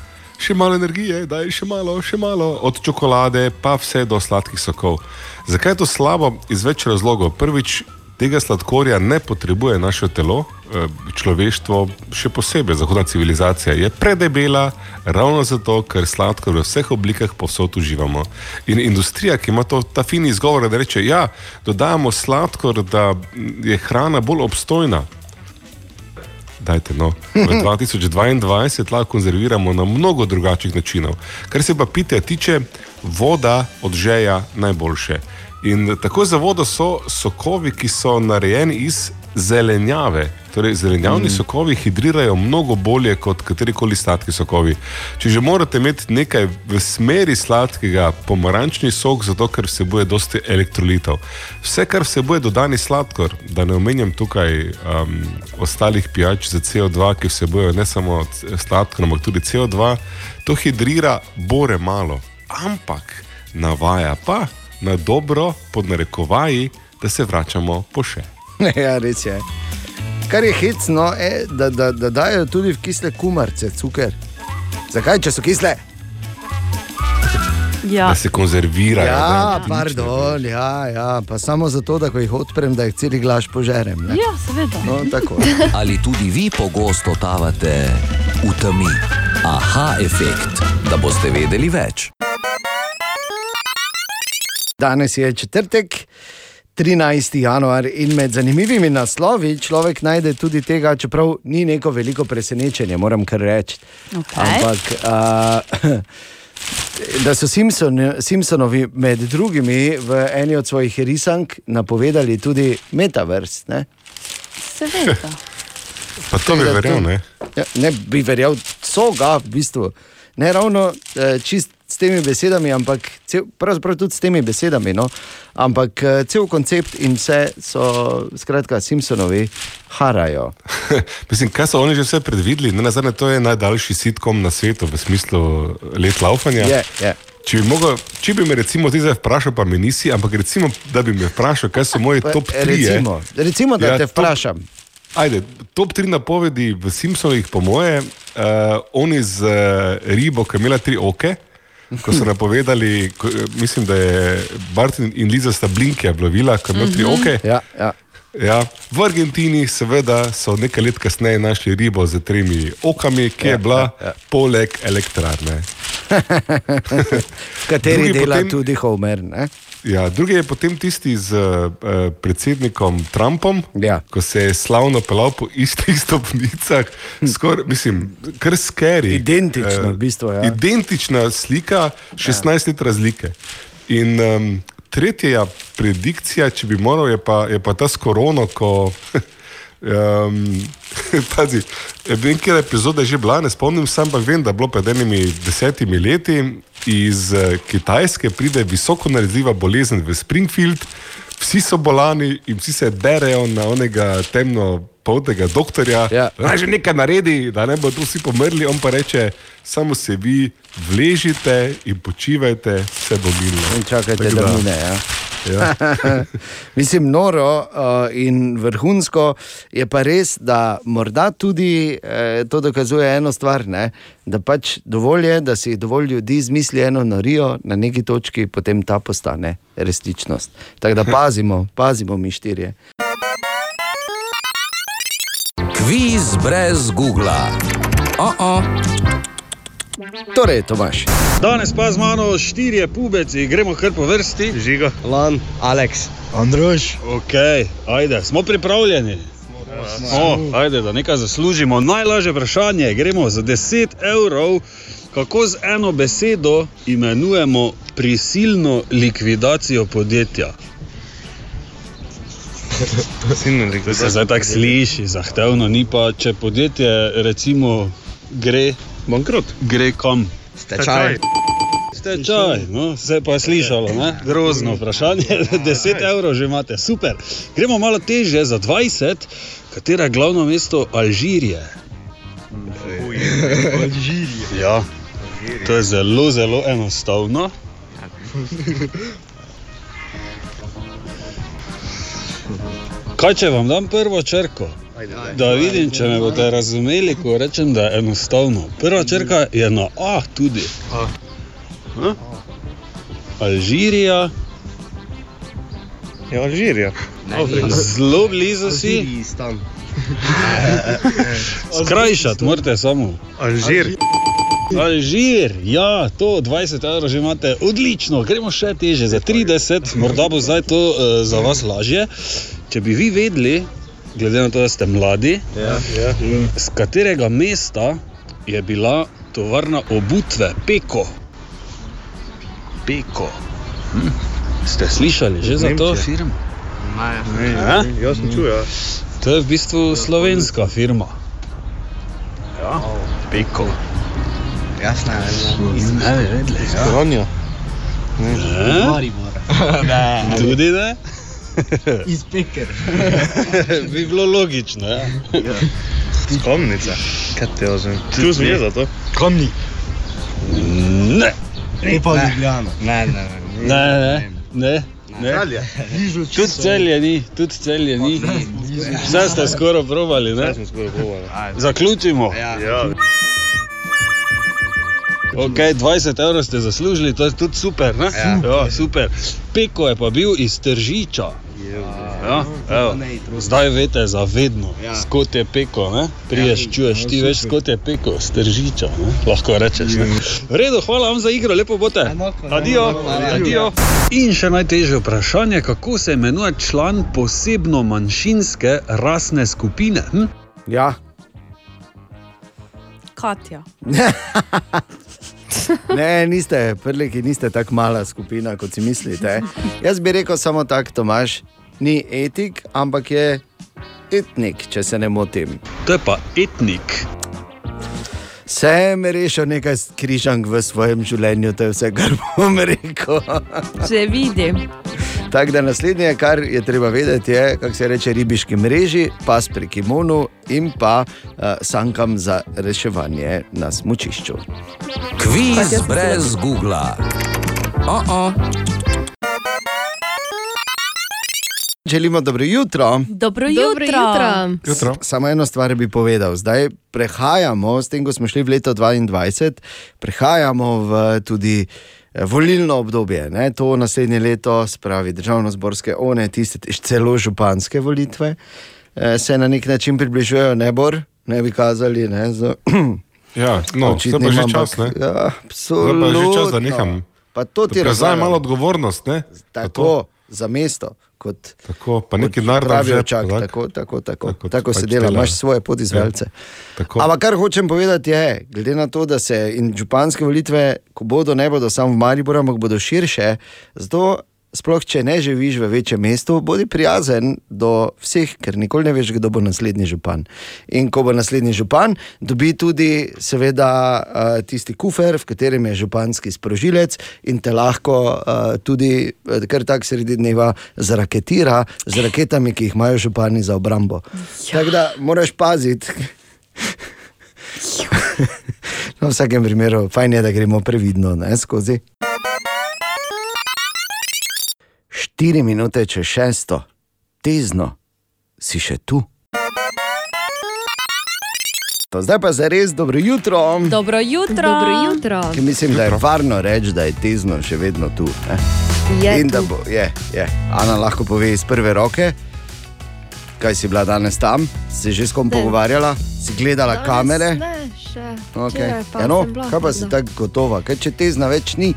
še malo energije, daj še malo, še malo, od čokolade pa vse do sladkih sokov. Zakaj je to slabo? Iz več razlogov. Prvič, tega sladkorja ne potrebuje naše telo, eh, človeštvo, še posebej zahodna civilizacija je predebela, ravno zato, ker sladkor v vseh oblikah povsod uživamo. In industrija, ki ima to, ta fini izgovor, da reče, ja, dodajamo sladkor, da je hrana bolj obstojna. dajte no. V 2022 lahko konzerviramo na mnogo drugačnih načinov. Kar se pa pitja tiče, voda odžeja najboljše. In tako za vodo so sokovi, ki so narejeni iz zelenjave. Torej, zelenjavni mm. sokovi hidrirajo mnogo bolje kot katerikoli sladki sokovi. Če že morate imeti nekaj v smeri sladkega, pomarančni sok, zato ker vsebuje dosti elektrolitov. Vse, kar vsebuje dodani sladkor, da ne omenjam tukaj um, ostalih pijač za CO2, ki vsebujejo ne samo sladkor, ampak tudi CO2, to hidrira bore malo. Ampak navaja pa na dobro, pod narekovaji, da se vračamo po še. ja, res je. Kar je hecno, je, da, da, da dajo tudi v kisle kumarce, cuker. Zakaj, če so kisle? Ja. Da se konzervirajo. Ja, ne? pardon, ja, ja, pa samo zato, da ko jih odprem, da jih celi glaš požerem. Ne? Ja, seveda. No, tako. Ali tudi vi pogosto totavate v temi? Aha, efekt, da boste vedeli več. Danes je četrtek. 13. januar in med zanimivimi naslovi človek najde tudi tega, čeprav ni neko veliko presenečenje, moram kar reči. Okay. Ampak, uh, da so Simpson, Simpsonovi med drugimi v eni od svojih risank napovedali tudi metavers. Ne? Seveda. Pa to bi verjel, ne? Ja, ne bi verjel, so ga v bistvu. Ne ravno eh, čist s temi besedami, ampak cel, pravzaprav tudi s temi besedami. No? Ampak eh, cel koncept in vse so, skratka, Simpsonovi harajo. Mislim, kaj so oni že vse predvideli? Ne, nazadnje, to je najdaljši sitkom na svetu v smislu let laufanja. Je, je. Če bi, mogel, če bi me recimo ti zdaj vprašal, pa mi nisi, ampak recimo, da bi me vprašal, kaj so moji Pa, top 3. recimo, recimo, da te vprašam. Ajde, top 3 napovedi v Simpsonih, po moje, uh, oni z uh, ribo, ki je imela tri oke. Ko so napovedali, ko, mislim, da je Barton in Liza sta blinkja plovila, ko ima tri Mhm. oke. Ja, ja. Ja, v Argentini, seveda, so nekaj let kasneje našli ribo z tremi okami, ki je Ja, bila ja, ja. poleg elektrarne. Kateri dela potem- tudi Homer. Ne? Ja, drugi je potem tisti z uh, predsednikom Trumpom, ja. ko se je slavno pelal po istih stopnicah, skoraj, mislim, kar skeri. Identično, v bistvu, ja. Identična slika, 16 let razlike. In um, tretja predikcija, če bi moral, je pa, je pa ta s korono, ko. Um, pazi, vem, kje epizode je že bila, ne spomnim se, ampak vem, da je bilo pred enimi desetimi leti iz eh, Kitajske pride visoko nalezljiva bolezen v Springfield, vsi so bolani in vsi se berejo na onega temno poltega doktorja, Ja. naj že nekaj naredi, da ne bodo vsi pomrli, on pa reče, samo se vi vležite in počivajte, vse bo milno. In čakajte, Tako da mine. Ja. Ja. Mislim, noro uh, in vrhunsko je pa res, da morda tudi eh, to dokazuje eno stvar, ne? da pač dovolj je, da si dovolj ljudi izmisli eno norijo, na neki točki potem ta postane resničnost. Tako da pazimo, pazimo mi štirje. Kviz brez Google. Oh -oh. Torej, Tomaš. Danes pa z mano štirje pubeci, gremo kar po vrsti. Žiga. Lan, Aleks. Androš. Ok, ajde, smo pripravljeni. O, ajde, da nekaj zaslužimo. Najlažje vprašanje, gremo za 10 evrov. Kako z eno besedo imenujemo prisilno likvidacijo podjetja? To se zdaj tako sliši, zahtevno, ni pa, če podjetje recimo gre. Bankrot. Gre kam? Stečaj. Stečaj, no, se pa je slišalo, ne? grozno vprašanje. 10 evrov že imate, super. Gremo malo težje za 20, katero je glavno mesto Alžirije. Alžirije. Ja, to je zelo, zelo enostavno. Kaj če vam dam prvo črko? Da vidim, če me boste razumeli, ko rečem, da je enostavno. Prva črka je na A tudi. A? Alžirija. Je Alžirija. Zelo blizu si. Skrajšati morate samo. Alžir. Alžir, ja, to 20 evrov že imate, odlično, gremo še teže, za 30, morda bo zdaj to uh, za vas lažje. Če bi vi vedeli, glede na to, da ste mladi, Ja, ja. z katerega mesta je bila tovarna obutve Peko? Peko. Hm? Ste slišali že za to firmo? Ne, Ja? ne, jaz sem čul, ja. To je v bistvu slovenska firma. Ja, Peko. Jasno, Ne bi vedeli. ja. Kronjo. Ne? Ne. Tudi ne? Iz Peker. Bi bilo logično, ja. Skomnica. Kaj te ozem? Tu sem jaz za to. Kamni. Ne. Ne pa Ljubljana. Ne, ne, Ne, ne, ne. ne. Celje. Tudi celje ni, tudi celje ni. Vse ste skoraj probali, ne? Smo skoraj probali. Zaključimo. Ja. Ok, 20 evrov ste zaslužili, to je tudi super, ne? Ja. ja super. Peko je pa bil iz Tržiča. Ja, evo, zdaj veste za vedno, Ja. skot je peko, ne? Priješ, Ja, čuješ, ja, ti veš, skot je peko, stržiča, ne? lahko rečeš. Ne? V redu, hvala vam za igro, lepo bote. Adijo. In še najtežje vprašanje, kako se imenuje član posebno manjšinske rasne skupine? Hm? Ja. Katja. Ne, niste, prleki, niste tako mala skupina, kot si mislite. Jaz bi rekel samo tako, Tomaš, ni etik, ampak je etnik, če se ne motim. To je pa etnik. Sem rešil nekaj križank v svojem življenju, to je vse, kar bom rekel. Že vidim. Tako da naslednje, kar je treba vedeti, je, kako se reče ribiški mreži, pas pri kimonu in pa uh, sankam za reševanje na smočišču. Kviz brez Google. Oh -oh. Želimo dobro jutro. Dobro Dobro jutro. jutro. Samo eno stvar bi povedal. Zdaj prehajamo, s tem, ko smo šli v leto 2022, prehajamo v tudi volilno obdobje. Ne? To naslednje leto, spravi državno-zborske one, tiste celo županske volitve, eh, se na nek način približujejo, ne bor, ne bi kazali. Ne, z, Ja, no, zdaj pa je že čas, ne? Ja, Zdaj pa je že čas, da absolutno. neham. Pa to ti Prevzaj razlagam. malo odgovornost, ne? Tako, za mesto. Kot, tako, pa neki tak? tako, tako, tako, tako, kot tako se dela, imaš svoje podizvajalce. Ja, tako. Ampak kar hočem povedati je, glede na to, da se in županske volitve, ko bodo, ne bodo samo v Mariboru, ampak bodo širše, zato sploh če ne živiš v večjem mestu, bodi prijazen do vseh, ker nikoli ne veš, kdo bo naslednji župan. In ko bo naslednji župan, dobi tudi, seveda, eh, tisti kufer, v katerem je županski sprožilec in te lahko eh, tudi, eh, kar tako sredi dneva, zraketira z raketami, ki jih imajo župani za obrambo. Ja. Tako da moraš paziti. No, v vsakem primeru, fajn je, da gremo previdno ne, skozi. 4 minute čez šesto, tezno, si še tu. To Zdaj pa za res dobro jutro. Dobro jutro. Dobro jutro. Ki mislim, da je varno reči, da je tezno še vedno tu. Ne? Je In da tu. bo, je, je. Ana lahko pove iz prve roke, kaj si bila danes tam, si že s kom Ne. pogovarjala, si gledala Danes kamere. Ne, še. Okay. Včeraj pa Ja, no, kaj pa si tako gotova, kaj če tezna več ni?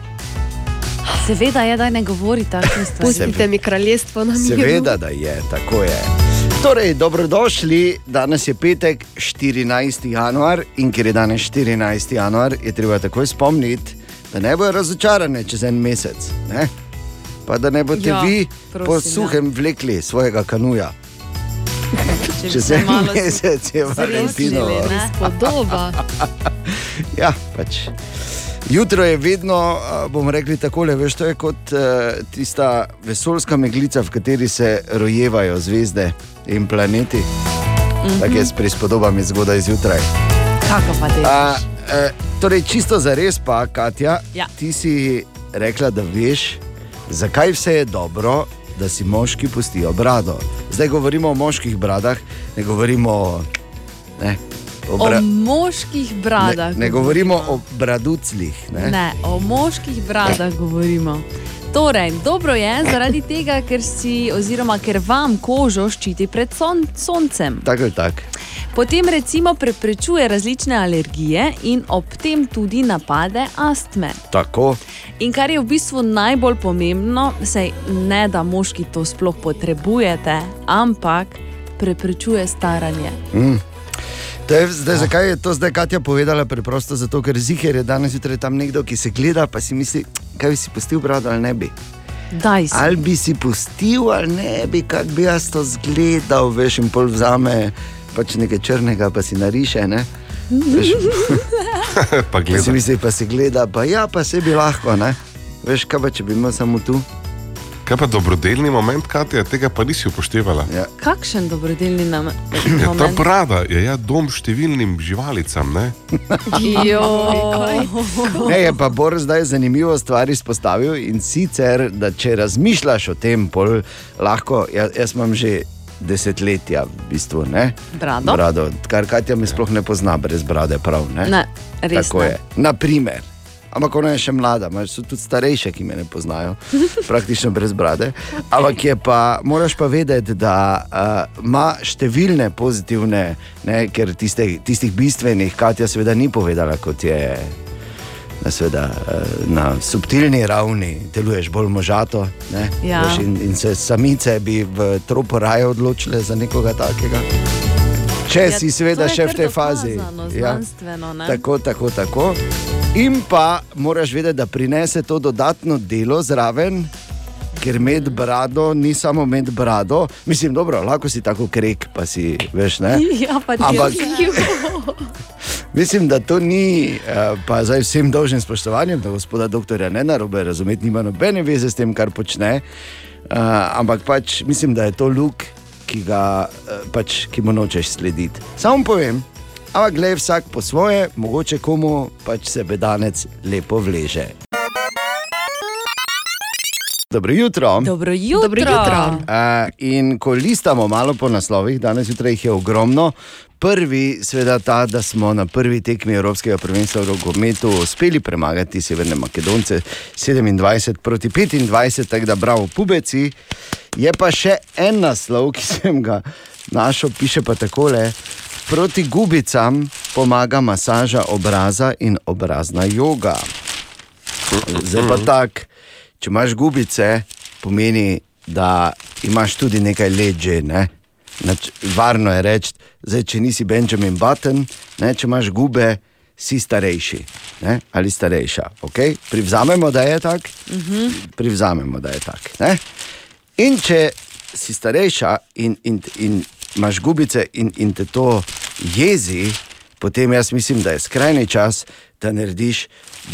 Seveda je, da ne govori takšne stvari. Pustite mi kraljestvo na miru. Seveda, da je, tako je. Torej, dobrodošli, danes je petek, 14. januar in ker je danes 14. januar, je treba takoj spomniti, da ne bojo razočarane čez en mesec. Ne? Pa da ne boste Ja, ja, vi prosim, po ja. suhem vlekli svojega kanuja. Če Čez se en mesec je Valentinovo. Podoba. Ja, pač. Jutro je vedno, bomo rekli tako, veš, to je kot uh, tista vesoljska meglica, v kateri se rojevajo zvezde in planeti. Mm. -hmm. Tako je s prispodobami zgodaj zjutraj. Kako pa te? A, e, torej, čisto za res pa, Katja, Ja. ti si rekla, da veš, zakaj vse je dobro, da si moški pustijo brado. Zdaj govorimo o moških bradah, ne govorimo o. Ne, o O bra- moških bradah. ne, ne govorimo o braduclih. Ne? Ne, o moških bradah govorimo. Torej, dobro je zaradi tega, ker, si, oziroma, ker vam kožo ščiti pred son, soncem. Tako ali tako. Potem recimo preprečuje različne alergije in ob tem tudi napade astme. Tako. In kar je v bistvu najbolj pomembno, sej ne da moški to sploh potrebujete, ampak preprečuje staranje. Mm. To je, zdaj, zakaj je to zdaj Katja povedala? Preprosto zato, ker ziger je danes zjutraj tam nekdo, ki se gleda, pa si misli, kaj bi si pustil brado ali ne bi. Daj si. Ali bi si pustil ali ne bi, kako bi jaz to zgledal, veš, in pol vzame pač nekaj črnega, pa si nariše. Ne? pa Pa si misli, pa se gleda, pa ja, pa se bi lahko, ne? Veš, kaj pa če bi imel samo tu? Kaj pa dobrodelni moment, Katja, tega pa nisi upoštevala. Ja. Kakšen dobrodelni nam Ja, ta moment? brada je ja dom številnim živalicam. Ne? Ne, je pa Bor zdaj zanimivo stvar izpostavil in sicer, da če razmišljaš o tem, pol lahko, ja, jaz imam že desetletja v bistvu, ne? Brado? brado kar Katja me sploh ne pozna brez brade, prav ne? Ne, res Tako ne. je. Naprimer. Ampak ona je še mlada, imaš tudi starejše, ki me ne poznajo, praktično brez brade. Ampak je pa, moraš pa vedeti, da uh, ima številne pozitivne, ne, ker tiste, tistih bistvenih, Katja seveda ni povedala, kot je na, seveda, uh, na subtilni ravni, deluješ bolj možato. Ne, Ja. in, in se samice bi v tropu raje odločile za nekoga takega. Če Ja, si seveda še v tej fazi. ne. tako, tako, tako. In pa moraš vedeti, da prinese to dodatno delo zraven. Ker med brado ni samo med brado, mislim, dobro, lahko si tako krek, pa si veš, ne. Ja, pa ti Ampak je. mislim, da to ni, eh, pa zdaj vsem dolžnim spoštovanjem, da gospoda doktorja ne narobe razumeti, nima nobene veze s tem, kar počne. Uh, ampak pač mislim, da je to luk, ki, ga, eh, pač, ki mu nočeš slediti. Samo povem, ampak gledaj vsak po svoje, mogoče komu pač se bedanec lepo vleže. Dobro jutro. Dobro jutro. Dobro jutro. Uh, in ko listamo malo po naslovih, danes zjutraj jih je ogromno. Prvi, seveda, ta, da smo na prvi tekmi Evropskega prvenstva v rokometu uspeli premagati Severne Makedonce 27 proti 25, tako da bravo, pubeci. Je pa še en naslov, ki sem ga našel, piše pa takole: Proti gubicam pomaga masaža obraza in obrazna joga. Zdaj pa tako, če imaš gubice, pomeni, da imaš tudi nekaj let že. Ne? Nač, varno je reči, zdaj, če nisi Benjamin Button, ne, če imaš gube, si starejši ne? ali starejša. Okay? Privzamemo, da je tako, privzamemo, da je tako. In če si starejša in, in, in imaš gubice in, in te to jezi, potem jaz mislim, da je skrajni čas, da narediš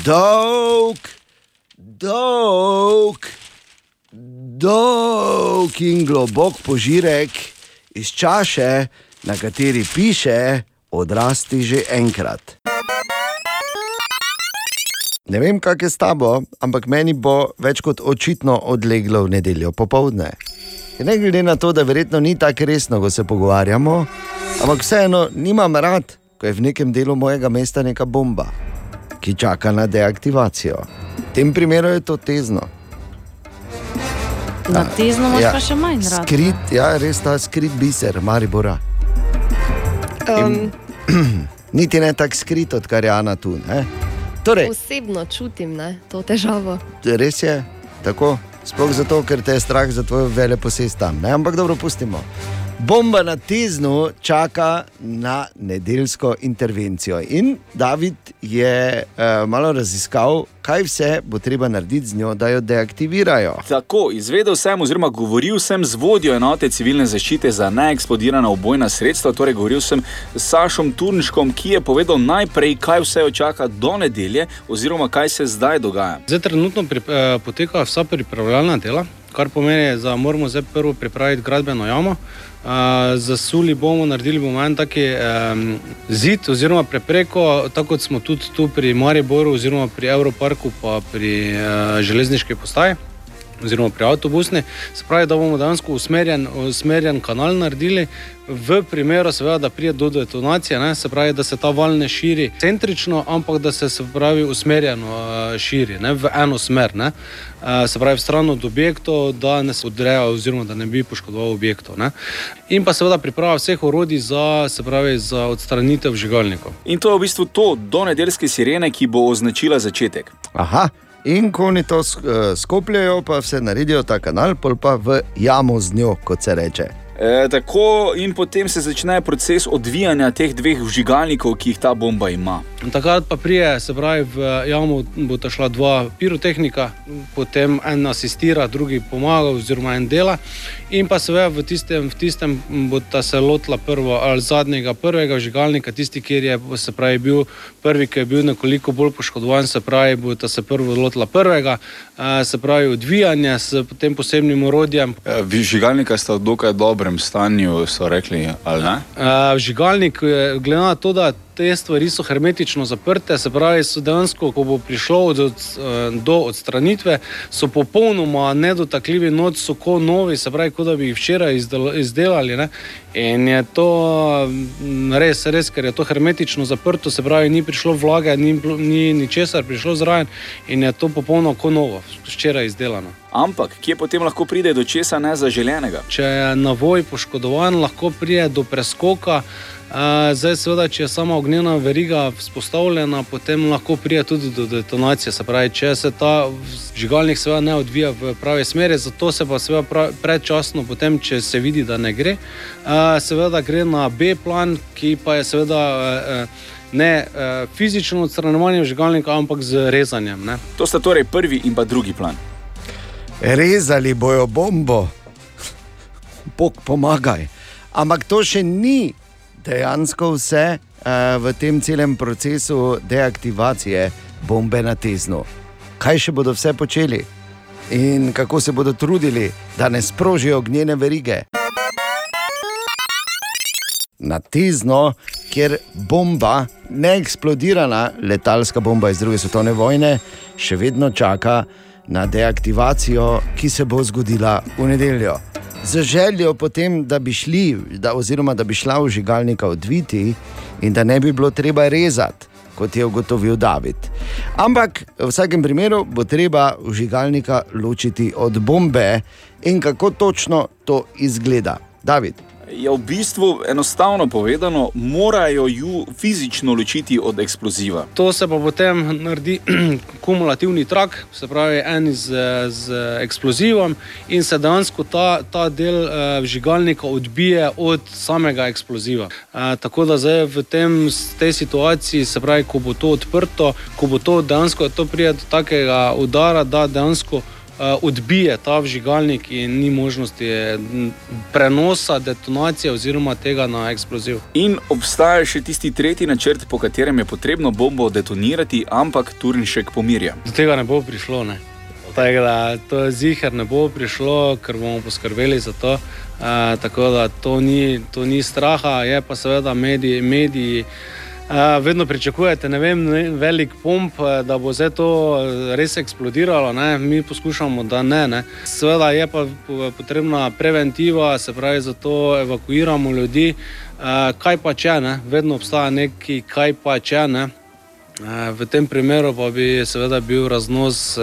dolg, dolg, dolg in globok požirek iz čaše, na kateri piše: Odrasti že enkrat. Ne vem, kak je s tabo, ampak meni bo več kot očitno odleglo v nedeljo popovdne. Ne glede na to, da verjetno ni tako resno, ko se pogovarjamo, ampak vseeno nimam rad, ko je v nekem delu mojega mesta neka bomba, ki čaka na deaktivacijo. V tem primeru je to tezno. Na tezno imaš pa še manj rad. Skrit, ja, res ta skrit biser, Maribora. Um, Niti ne tako skrit, odkar je Ana tu. Ne? Torej, osebno čutim ne, to težavo. res je tako, sploh zato, ker te je strah za tvojo veleposest tam. Ne? Ampak dobro, pustimo. Bomba na tiznu čaka na nedeljsko intervencijo. In David je uh, malo raziskal, kaj vse bo treba narediti z njo, da jo deaktivirajo. Tako, izvedel sem, oziroma govoril sem z vodjo enote civilne zaščite za neeksplodirana ubojna sredstva, torej govoril sem s Sašom Turnškom, ki je povedal najprej, kaj vse jo čaka do nedelje, oziroma kaj se zdaj dogaja. Zdaj trenutno pri, eh, poteka vsa pripravljalna dela, kar pomeni, da moramo zdaj prvo pripraviti gradbeno jamo. Uh, zasuli bomo, naredili bomo en taki um, zid oziroma prepreko, tako kot smo tudi tu pri Mariboru oziroma pri Evroparku pa pri uh, železniški postaji oziroma pri avtobusni. Se pravi, da bomo dejansko usmerjen, usmerjen kanal naredili, v primeru, seveda, da pride do detonacije, ne, se pravi, da se ta val ne širi centrično, ampak da se, se pravi, usmerjeno uh, širi ne, v eno smer. Ne. Uh, se pravi, stran od objektov, da ne se odreja, oziroma da ne bi poškodoval objektov. Ne. In pa seveda priprava vseh orodij za, se pravi, za odstranitev žigalnikov. In to je v bistvu to do nedeljske sirene, ki bo označila začetek. Aha. In ko oni to eh, skopljajo, pa vse naredijo ta kanal, pol pa v jamo z njo, kot se reče. E, tako in potem se začne proces odvijanja teh dveh vžigalnikov, ki jih ta bomba ima. Takrat pa prije, se pravi, v jamo bo ta šla dva pirotehnika, potem en asistira, drugi pomaga, oziroma en dela. In pa seveda v tistem, v tistem bo ta se lotila prvo ali zadnjega, prvega vžigalnika, tisti, ki je se pravi, bil prvi, ki je bil nekoliko bolj poškodovan, se pravi, bo ta se prvo lotila prvega, eh, se pravi, odvijanja s tem posebnim orodjem. E, Vžigalnika sta dokaj dobrem stanju, so rekli? Uh, Vžigalnik, eh, glede na to, da te stvari so hermetično zaprte, se pravi, so dejansko, ko bo prišlo od, od, eh, do odstranitve, so popolnoma nedotakljivi, noč so kot novi, se pravi, kot da bi jih včeraj izdel, izdelali. Ne? In je to mm, res, res, ker je to hermetično zaprto, se pravi, ni prišlo vlage, ni, bilo- ni ničesar prišlo zraven in je to popolnoma kot novo, včeraj izdelano. Ampak kje potem lahko pride do česa nezaželenega? Če je navoj poškodovan, lahko pride do preskoka. Uh, zdaj, seveda, če je sama ognjena veriga vzpostavljena, potem lahko pride tudi do detonacije. Se pravi, če se ta žigalnik seveda ne odvija v pravi smeri, zato se pa seveda prav, predčasno, potem, če se vidi, da ne gre, uh, seveda gre na B plan, ki pa je seveda uh, ne fizično odstranjevanje žigalnika, ampak z rezanjem. Ne. To sta torej prvi in pa drugi plan. Rezali bojo bombo, Bog pomagaj. Ampak to še ni dejansko vse uh, v tem celem procesu deaktivacije bombe na teznu. Kaj še bodo vse počeli in kako se bodo trudili, da ne sprožijo ognjene verige. Na tezno, kjer bomba, neeksplodirana letalska bomba iz druge svetovne vojne, še vedno čaka na deaktivacijo, ki se bo zgodila v nedeljo. Z željo potem, da bi šli, da, oziroma da bi šla vžigalnika odviti in da ne bi bilo treba rezati, kot je ugotovil David. Ampak v vsakem primeru bo treba vžigalnika ločiti od bombe in kako točno to izgleda. David. Je v bistvu enostavno povedano, morajo ju fizično ločiti od eksploziva. To se pa potem naredi kumulativni trak, se pravi, en z, z eksplozivom, in se dejansko ta, ta del uh, vžigalnika odbije od samega eksploziva. Uh, tako da zdaj v tem, tej situaciji, se pravi, ko bo to odprto, ko bo to dejansko to pride do takega udara, da dejansko. Uh, odbije ta vžigalnik, in ni možnosti eh, prenosa, detonacije oziroma tega na eksploziv. In obstaja še tisti tretji načrt, po katerem je potrebno bombo detonirati, ampak Turnšek pomirja. Do tega ne bo prišlo. Ne. Tako da to je ziger, ne bo prišlo, ker bomo poskrbeli za to. Uh, tako da to ni, to ni straha, je pa seveda mediji. mediji vedno pričakujete, ne vem, ne, velik pomp, da bo zdaj to res eksplodiralo. Ne? Mi poskušamo, da ne, ne. Seveda je pa po- potrebna preventiva, se pravi, zato evakuiramo ljudi. Kaj pa če ne, vedno obstaja neki kaj pa če ne. V tem primeru pa bi seveda bil raznos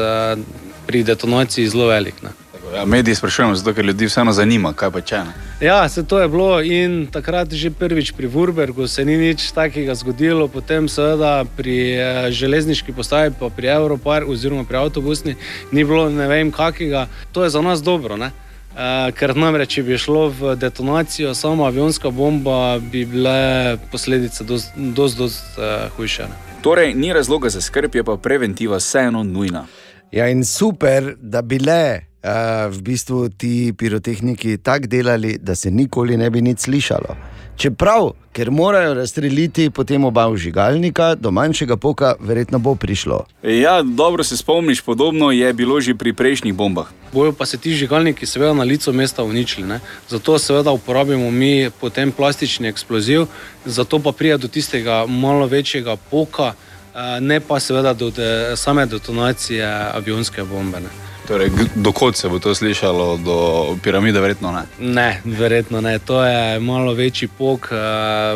pri detonaciji zelo velik. Ne. Ja, mediji sprašujemo, zato ker ljudi vseeno zanima, kaj pa če. Ne? Ja, se to je bilo in takrat že prvič pri Wurbergu se ni nič takega zgodilo, potem seveda pri eh, železniški postaji, pa pri Evropar oziroma pri avtobusni ni bilo ne vem kakega. To je za nas dobro, ne? Uh, ker namreč, če bi šlo v detonacijo, samo avionska bomba, bi bile posledice dosti dost, dost, uh, hujše. Ne? Torej, ni razloga za skrb, je pa preventiva vseeno nujna. Ja, in super, da bi le uh, v bistvu ti pirotehniki tako delali, da se nikoli ne bi nič slišalo. Čeprav, ker morajo razstreliti potem oba vžigalnika, do manjšega poka verjetno bo prišlo. Ja, dobro se spomniš, podobno je bilo že pri prejšnjih bombah. Bojo pa se ti žigalniki seveda na licu mesta uničili. Ne? Zato seveda uporabimo mi potem plastični eksploziv, zato pa pride do tistega malo večjega poka, ne pa seveda do de, same detonacije avionske bombe. Ne? Torej, dokot se bo to slišalo, do piramide, verjetno ne. Ne, verjetno ne. To je malo večji pok, eh,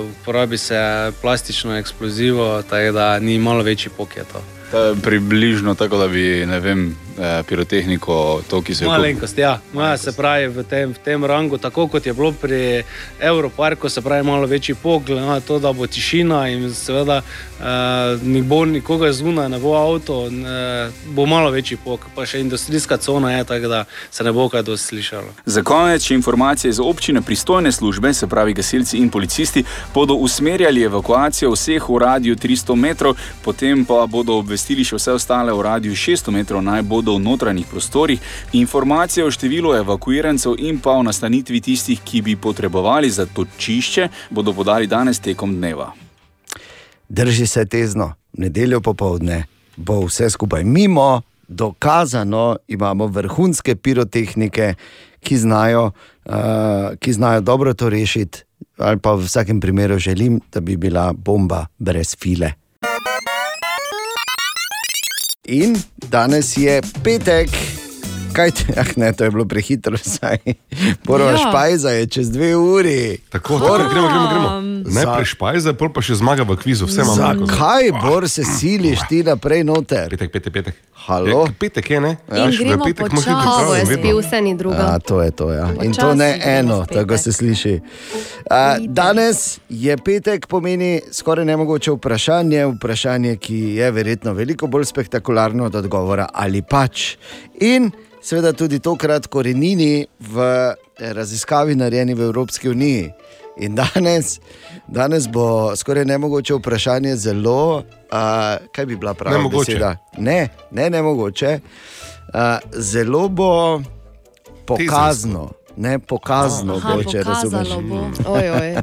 uporabi se plastično eksplozivo, tako da ni malo večji pok je to. Ta je Približno tako, da bi vem, eh, pirotehniko, to, ki se je Malenkost, ja. Moja se pravi v tem, v tem rangu, tako kot je bilo pri Evroparku, se pravi malo večji pogled na to, da bo tišina in seveda uh, ni bo nikoga zunaj, ne bo avto, ne, bo malo večji pok, pa še industrijska cona je, tako da se ne bo kaj dosti slišalo. Za konec informacije iz občine pristojne službe, se pravi gasilci in policisti, bodo usmerjali evakuacijo vseh v radiju 300 metrov, potem pa bodo obvestili še vse ostale v radiju 600 metrov, naj bodo v notranjih prostorih. Informacije o številu evakuirancev in pa o nastanitvi tistih, ki bi potrebovali za točišče, bodo podali danes tekom dneva. Drži se tezno, nedeljo popovdne bo vse skupaj mimo, dokazano imamo vrhunske pirotehnike, ki znajo, uh, ki znajo dobro to rešiti, ali pa v vsakem primeru želim, da bi bila bomba brez file. In danes je petek. Kaj te, ah, ne, to je bilo prehitro, saj. Prva Ja. ja. špajza je čez dve uri. Tako, tako, gremo, gremo, gremo. Najprej špajza, pol pa še zmaga v kvizu, vse imamo. Zakaj, Bor, se siliš ti naprej noter? Petek, petek, petek. Halo? Je, petek je, ne? In gremo počasi. Kavo je spil, vse ni druga. Ja, to je to. Ja. In to ne eno, petek. tako se sliši. A, danes je petek, pomeni skoraj nemogoče vprašanje, vprašanje, ki je verjetno veliko bolj spektakularno od odgovora ali pač. In seveda tudi tokrat korenini v raziskavi narejeni v Evropski uniji. In danes, danes bo skoraj nemogoče vprašanje zelo, uh, kaj bi bila prava Nemogoče. beseda? Ne, ne, ne mogoče. Uh, zelo bo pokazno. Ne, pokazno Aha, bo, če razumeš. bo. Oj, oj.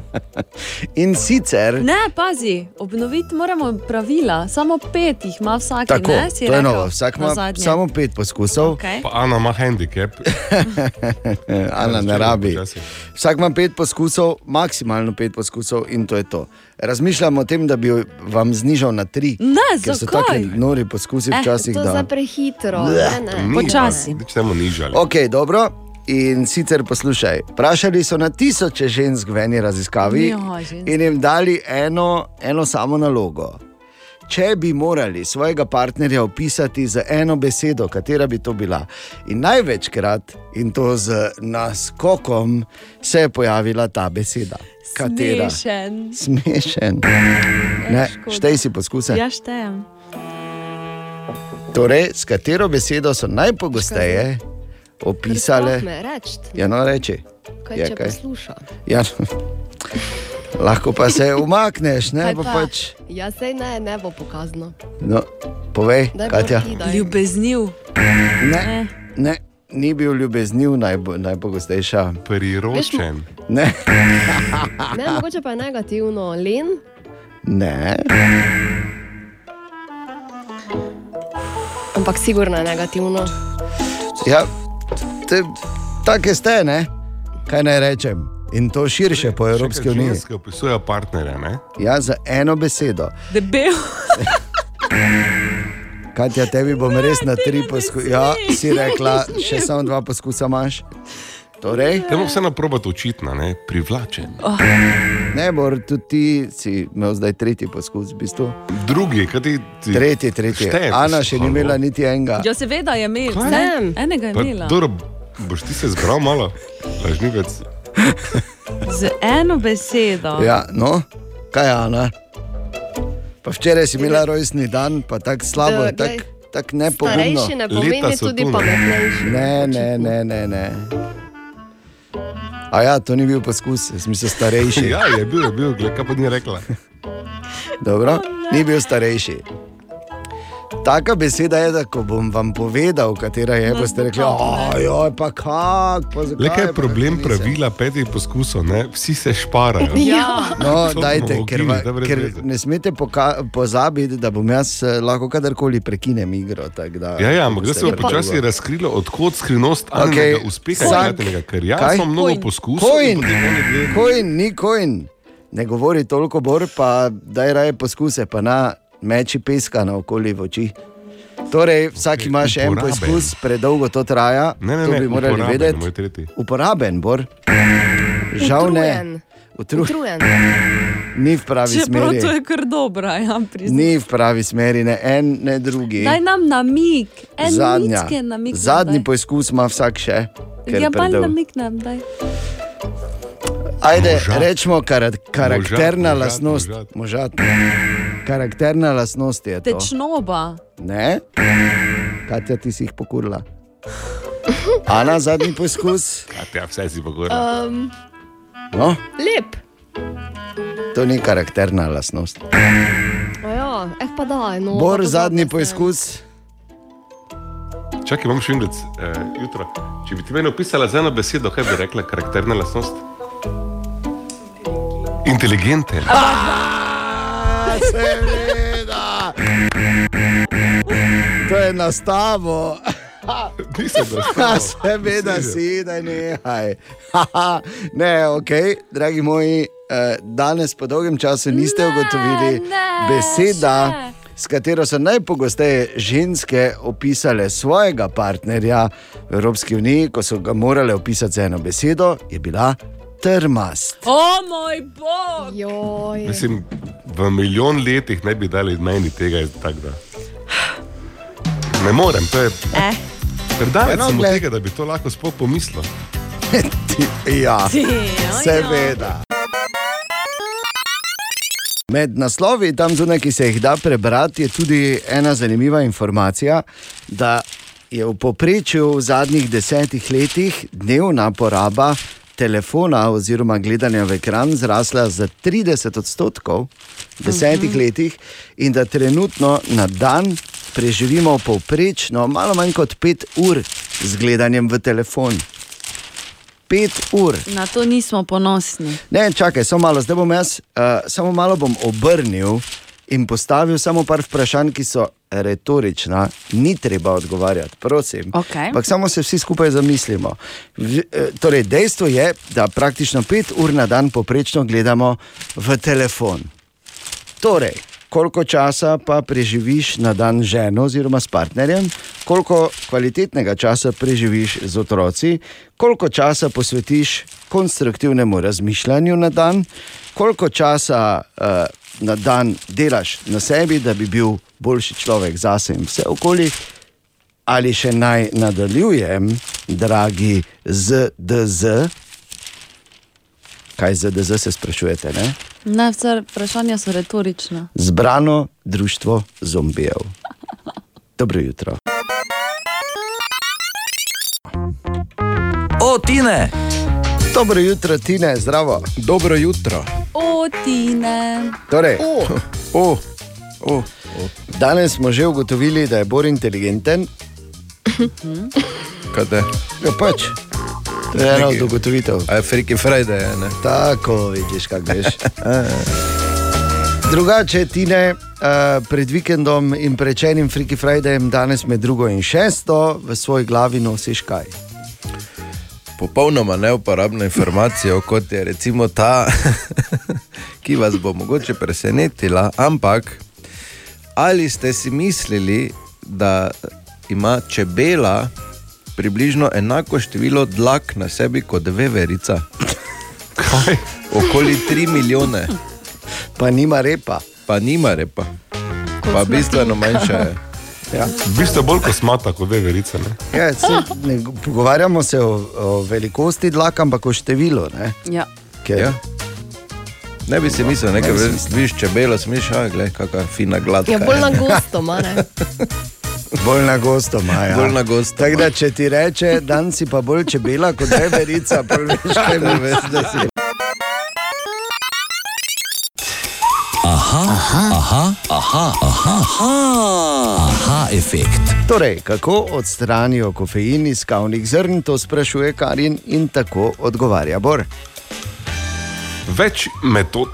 In sicer, Ne, pazi, obnoviti moramo pravila, samo pet jih ima vsak. tako, ne, si to je novo, vsak ima nazadnje. samo pet poskusov. Okej. Pa Ana ima handicap. Ana ne rabi. Vsak ima pet poskusov, maksimalno pet poskusov, in to je to. Razmišljam o tem, da bi vam znižal na tri. Ne, ker so taki nori poskusi Eh, včasih. to da... za prehitro. Bleh, Ne, ne. Počasi. Nič ne bomo nižali. Ok, dobro. In sicer poslušaj, vprašali so na tisoče žensk v eni raziskavi Ja, žensk. in jim dali eno, eno samo nalogo. Če bi morali svojega partnerja opisati z eno besedo, katera bi to bila, in največkrat, in to z naskokom, se je pojavila ta beseda. Katera? Smešen. Smešen. Ne, škoda. štej si poskuse. Ja, štejem. Torej, s katero besedo so najpogosteje opisale? Ja, no, reči. Kaj Je če kaj? posluša? Ja, lahko pa se umakneš, ne Kaj pa pa? pač. Ja, sej ne, ne bo pokazno. No, povej, Daj, Katja. Bor, ti daj. Ljubezniv. Ne, ne, ni bil ljubezniv najbo, najpogostejša. Priročen. Ne, Ne, mogoče pa je negativno. Len, ne. ampak sigurno je negativno. Ja, te, take ste, ne? Kaj naj rečem? In to širše po Evropski uniji. Ženske opisujejo partnerja, ne? Ja, za eno besedo. Debel. Katja, tebi bom res na tri poskuse. Ja, si rekla, še samo dva poskusa imaš. Torej, Temu vseeno probati očitno, ne? Privlačen. ne, bor, tudi ti si imel zdaj tretji poskus, v bistvu. Drugi, kaj ti... ti Tretji, tretji. šteješ? Ana še ni imela niti enega. Ja, seveda je imel. Kaj? Ne, enega je Pa, imela. Boš ti se zbral malo, lažnivec. Z eno besedo. Ja, no, kaj je Ana? Pa včeraj si imela rojstni dan, pa tako slabo, tako tak nepogumno. Starejši ne pomeni tudi pametnejši. Ne, ne, ne, ne. ne. A ja, to ni bil poskus, jaz mislim starejši. Ja, je bil, je bil, gled, kaj pa ni rekla. Dobro, ni bil starejši. Taka beseda je, da ko bom vam povedal, katera je, boste rekli, ojoj, pa kak, pa zakaj. Le kaj je pa problem nisem?" pravila petih poskusov, ne? Vsi se šparajo. Ja. No, To dajte, ker, va, ker ne smete pozabiti, da bom jaz eh, lahko kadarkoli prekinem igro. tak Da, Ja, ja, ampak zdaj se bo počasi razkrilo, odkot skrivnost okay. uspeha gledatelja. Ker jaz Kaj? imam mnogo Coin. poskusov. Dve- coin, ni coin. Ne govori toliko bor, pa daj raje poskuse, pa na meči peska na okoli v oči. Torej, vsak ima še en poskus, predolgo to traja. Ne, ne, to ne, bi morali uporaben, vedeti. Uporaben, bor. Žal ne. Utru... Utrujen. Ni v pravi Čeprav smeri. to je kar dobro, ja, priznam. Ni v pravi smeri, ne en, ne drugi. Daj nam namig, en Zadnja. mitske namig. nam Zadnji daj. poizkus ima vsak še. ker Ja, pa namig nam daj. Ajde, Možat. rečemo kar, karakterna Možat, možat, lastnost. Možat. Karakterna lastnost je to. Tečnoba. Ne? Katja, ti si jih pokurila. Ana, zadnji poskus. Ja, vse si pogoril. Um, No, lep. to ni karakterna lastnost. Ja, eh pa daj. No, Bor, zadnji poskus. Čakaj, imam še enkrat eh, jutro. Če bi ti meni opisala z eno besedo, kaj bi rekla karakterna lastnost? Inteligenten. Seveda. To je nastavo. Nisem nastavo. Seveda si, da nehaj. Ne, ok, dragi moji, eh, danes po dolgem času niste ugotovili beseda, s katero so najpogosteje ženske opisale svojega partnerja v Evropski uniji, ko so ga morale opisati z eno besedo, je bila trmast. O moj bog! Joj. Mislim, v milijon letih ne bi dali meni tega, tako da. Ne morem, to je Eh. predaleč Eno, sem od tega, da bi to lahko sploh pomislil. Ja, Ti, ja, seveda. Med naslovi, tam zunaj, ki se jih da prebrati, je tudi ena zanimiva informacija, da je v povprečju v zadnjih desetih letih dnevna poraba telefona oziroma gledanja v ekran zrasla za 30 odstotkov v desetih Mhm. letih in da trenutno na dan preživimo povprečno malo manj kot 5 ur z gledanjem v telefon. 5 ur. Na to nismo ponosni. Ne, čakaj, samo malo, zdaj bom jaz, uh, samo malo bom obrnil in postavil samo par vprašanj, ki so retorična, ni treba odgovarjati, prosim. Okej. Ampak samo se vsi skupaj zamislimo. V, eh, torej, dejstvo je, da praktično 5 ur na dan poprečno gledamo v telefon. Torej, koliko časa pa preživiš na dan z ženo oziroma s partnerjem, koliko kvalitetnega časa preživiš z otroci, koliko časa posvetiš konstruktivnemu razmišljanju na dan, koliko časa uh, na dan delaš na sebi, da bi bil boljši človek zase in vse okoli. Ali še naj nadaljujem, dragi ZDZ? Kaj ZDZ se sprašujete? Ne? Ne, vse vprašanja so retorična. Zbrano društvo zombijev. Dobro jutro. O, Tine! Dobro jutro, Tine, zdravo. Dobro jutro. O, Tine. Torej, O. o, o, o. Danes smo že ugotovili, da je Bor inteligenten. Kaj te? Ja, pač. To je ena od ugotovitev. A je Freaky Friday, ne? Tako vidiš, kako veš. Drugače, Tine, uh, pred vikendom in prečenim Freaky Fridayem, danes med drugo in šesto, v svoji glavi nosiš kaj. Popolnoma neuporabno informacijo, kot je recimo ta, ki vas bo mogoče presenetila. Ampak ali ste si mislili, da ima čebela približno enako število dlak na sebi kot veverica? Kaj? Okoli 3 milijone. Pa nima repa. Pa nima repa. Pa bistveno manjša je. Ja. V bistvu je bolj kosmata kot veverica. Ne? Ja, se, ne, pogovarjamo se o, o velikosti dlaka, ampak o številu. Ne? Ja. Ker, Ja. Ne bi si mislil, nekaj Ne bi si veš, viš čebelo, smiš, a gled, kakšna fina gladka. Ja, bolj je. na gosto, mane. Bolj na gosto, Maja. Bolj na gosto. Tako da, če ti reče, dan si pa bolj čebela kot reverica, pa veš, kaj Da bo veš, da si. Aha, aha, aha, aha, aha, aha, aha, efekt. Torej, kako odstranijo kofein iz kavnih zrn, to sprašuje Karin in tako odgovarja Bor. Več metod.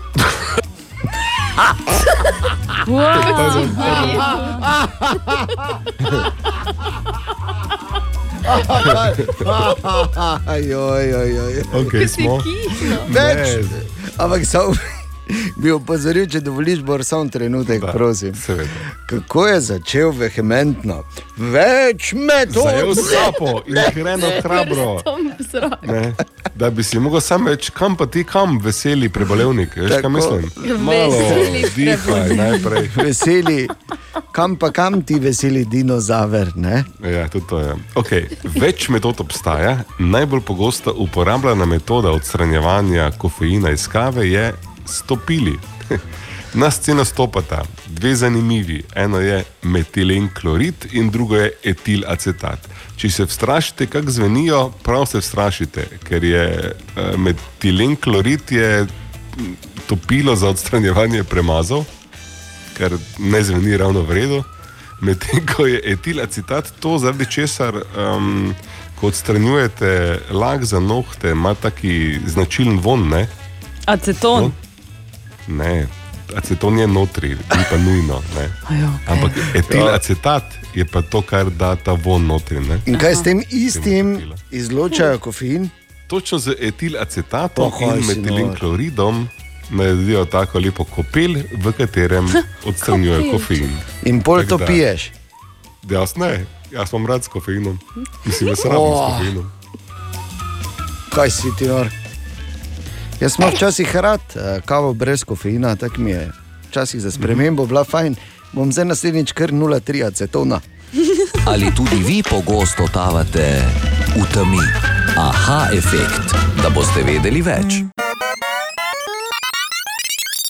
Joj, joj, joj. Okay, smo. Več. Ampak samo. bi opozoril, če dovoliš, bo samo trenutek, da, prosim. Seveda. Kako je začel vehementno? Več metod! Zajel sapo in hreno hrabro. Ne, da bi si mogel sam reči, kam pa ti kam, veseli prebolevnik. Veš, kaj mislim? Malo Veseli dihaj najprej. Veseli, kam pa kam ti veseli dinozaver, ne? Ja, tudi to je. Okay. Več metod obstaja. Najbolj pogosto uporabljena metoda odstranjevanja kofeina iz kave je stopili. Na sceno stopata dve zanimivi. Eno je metilen klorid in drugo je etil acetat. Če se vstrašite, kako zvenijo, prav se vstrašite, ker je eh, metilen klorid je topilo za odstranjevanje premazov, kar ne zveni ravno v redu. Medtem ko je etil acetat to, zaradi česar, um, ko odstranjujete lak za nohte, ima taki značilen von. Ne? Aceton. Ne, aceton je notri, ni pa nujno. Ne. Ajo, Ampak etil acetat je pa to, kar da ta von notri. Ne. In kaj s tem istim izločajo kofein? Točno z etil acetatom Pohoj in si metilen nor. kloridom naredijo tako lepo kopel, v katerem odstranjujejo kofein. In pol to Tako da- piješ. Jaz ne, jaz imam rad s kofeinom. Mislim, jaz rabim Oh. s kofeinom. Kaj si ti nor? Jaz sem včasih rad eh, kavo brez kofeina, tako mi je. Včasih za spremembo bila fajn. Bom zdaj naslednjič kar 0,3 acetona. Ali tudi vi pogosto totavate v temi? Aha, efekt, da boste vedeli več.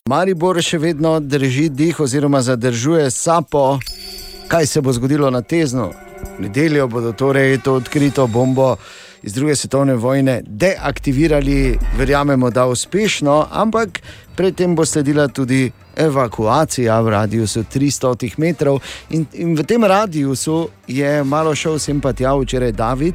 Maribor še vedno drži dih oziroma zadržuje sapo. Kaj se bo zgodilo na teznu? V nedeljo bodo torej to odkrito bombo iz druge svetovne vojne deaktivirali, verjamemo, da uspešno, ampak predtem bo sledila tudi evakuacija v radiusu 300 metrov. In, in v tem radiusu je malo šel sem pa tja včeraj David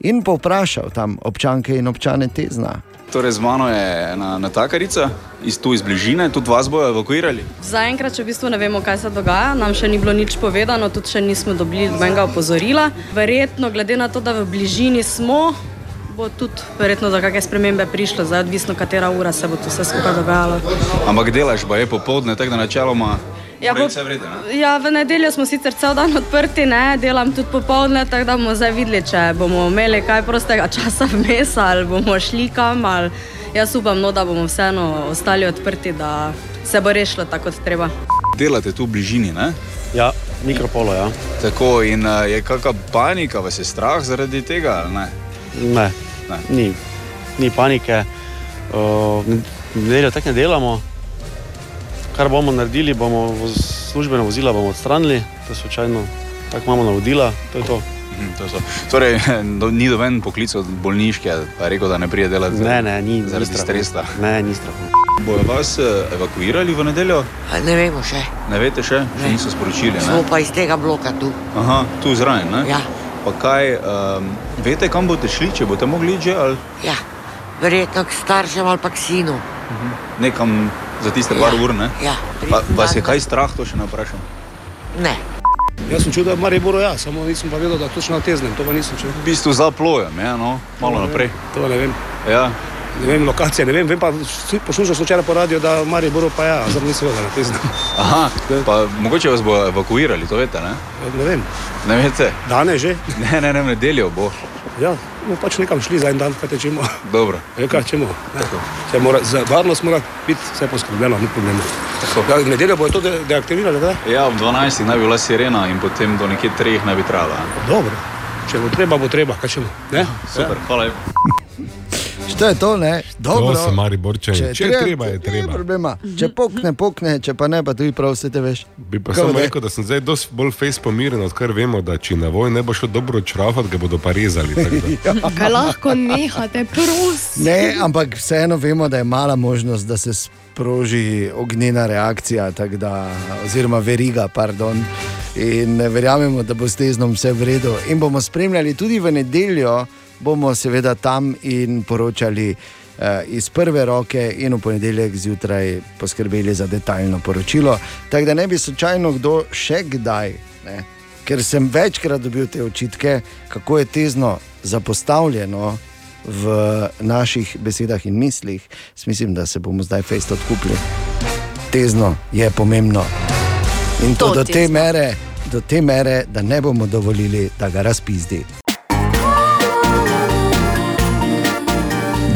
in povprašal tam občanke in občane tezna. Torej, z mano je ena natakarica iz tu iz bližine, tudi vas bojo evakuirali. Zaenkrat še v bistvu ne vemo, kaj se dogaja, nam še ni bilo nič povedano, tudi še nismo dobili nobenega opozorila. Verjetno, glede na to, da v bližini smo, bo tudi verjetno do kakšne spremembe prišlo, zdaj odvisno, katera ura se bo to vse skupaj dogajalo. Ampak delaš pa je popoldne, tako da načeloma. Ja, mora po- iti vse v redu, ne? Ja, v nedeljo smo sicer cel dan odprti, ne? delam tudi popoldne, tako da bomo zdaj videli, če bomo imeli kaj prostega časa vmes ali bomo šli kam. Ali... Jaz upam, no, da bomo vseeno ostali odprti, da se bo rešilo tako, kot treba. Delate tu v bližini, ne? Ja, mikropolo, ja. Tako in uh, je kakšna panika, vas je strah zaradi tega, ali ne? Ne, Ne. Ni, ni panike. Uh, nedeljo tako ne delamo. Kar bomo naredili, bomo voz, službene vozila bomo odstranili, to je slučajno, tako imamo navodila, to je to. Mhm, to so. Torej, do, ni doven poklic od bolniške, pa rekel, da ne prije delati Ne, ne, ni, ni zaradi strahu. stresa. Ne, ni strahu. Bojo vas eh, evakuirali v nedeljo? Ne vemo še. Ne veste še, še niso sporočili. Smo Ne? pa iz tega bloka tu. Aha, tu zraven. Ne? Ja. Pa kaj, um, veste, kam boste šli, če boste mogli že, ali Ja, verjetno k staršem ali pa k sinu. nekam za tiste par ur? Ne? Ja, Pa, vas je kaj strah, to še ne vprašam? Ne. Jaz sem čutil, da je Maribor, ja, samo nisem pa vedel, da je točno na teznem, to pa nisem čutil. V bistvu za plojem, ja, no, malo naprej. To ne vem. Ja. Ne vem lokacije, ne vem, vem pa, poslušal sem včeraj po radiju, da Maribor pa ja, zdaj nisem vedel na teznem. Aha, pa mogoče vas bo evakuirali, to veste, ne? Ne vem. Ne veste? Danes že? Ne, ne, ne, v nedeljo bo. Ja, bomo pač nekam šli za en dan, kaj tečemo. Dobro. Ja, kaj čemo? Če mora, za varnost mora biti vse poskrbljeno, ni problema. Ja, v nedeljo bojo to de deaktivirali, da? Ja, ob 12. naj bi bila sirena in potem do nekje 3 naj bi trajala. Dobro. Če bo treba, bo treba, kaj čemo? Ne? Super, hvala lepa. Što je to, ne? Dobro. To so Mariborčani. Če je treba, je treba. Ni problema. Če pokne, pokne, če pa ne, pa tudi prav vse te veš. Bi pa Kako samo ne? rekel, da sem zdaj dosti bolj face pomiren, odkar vemo, da če na voj ne bo šlo dobro črafati, ga bodo pa rezali. tako da. Kaj lahko nehate, prosim. Ne, ampak vseeno vemo, da je mala možnost, da se sproži ognjena reakcija, tako da, oziroma veriga. Pardon. In verjamemo, da bo s teznom vse v redu. In bomo spremljali tudi v nedeljo, bomo seveda tam in poročali eh, iz prve roke, in v ponedeljek zjutraj poskrbeli za detaljno poročilo. Tako da ne bi slučajno kdo še kdaj. Ne, ker sem večkrat dobil te očitke, kako je tezno zapostavljeno v naših besedah in mislih, Jaz mislim, da se bomo zdaj fejst odkupili. Tezno je pomembno. In to, To do te tezno. mere, do te mere, da ne bomo dovolili, da ga razpizdi.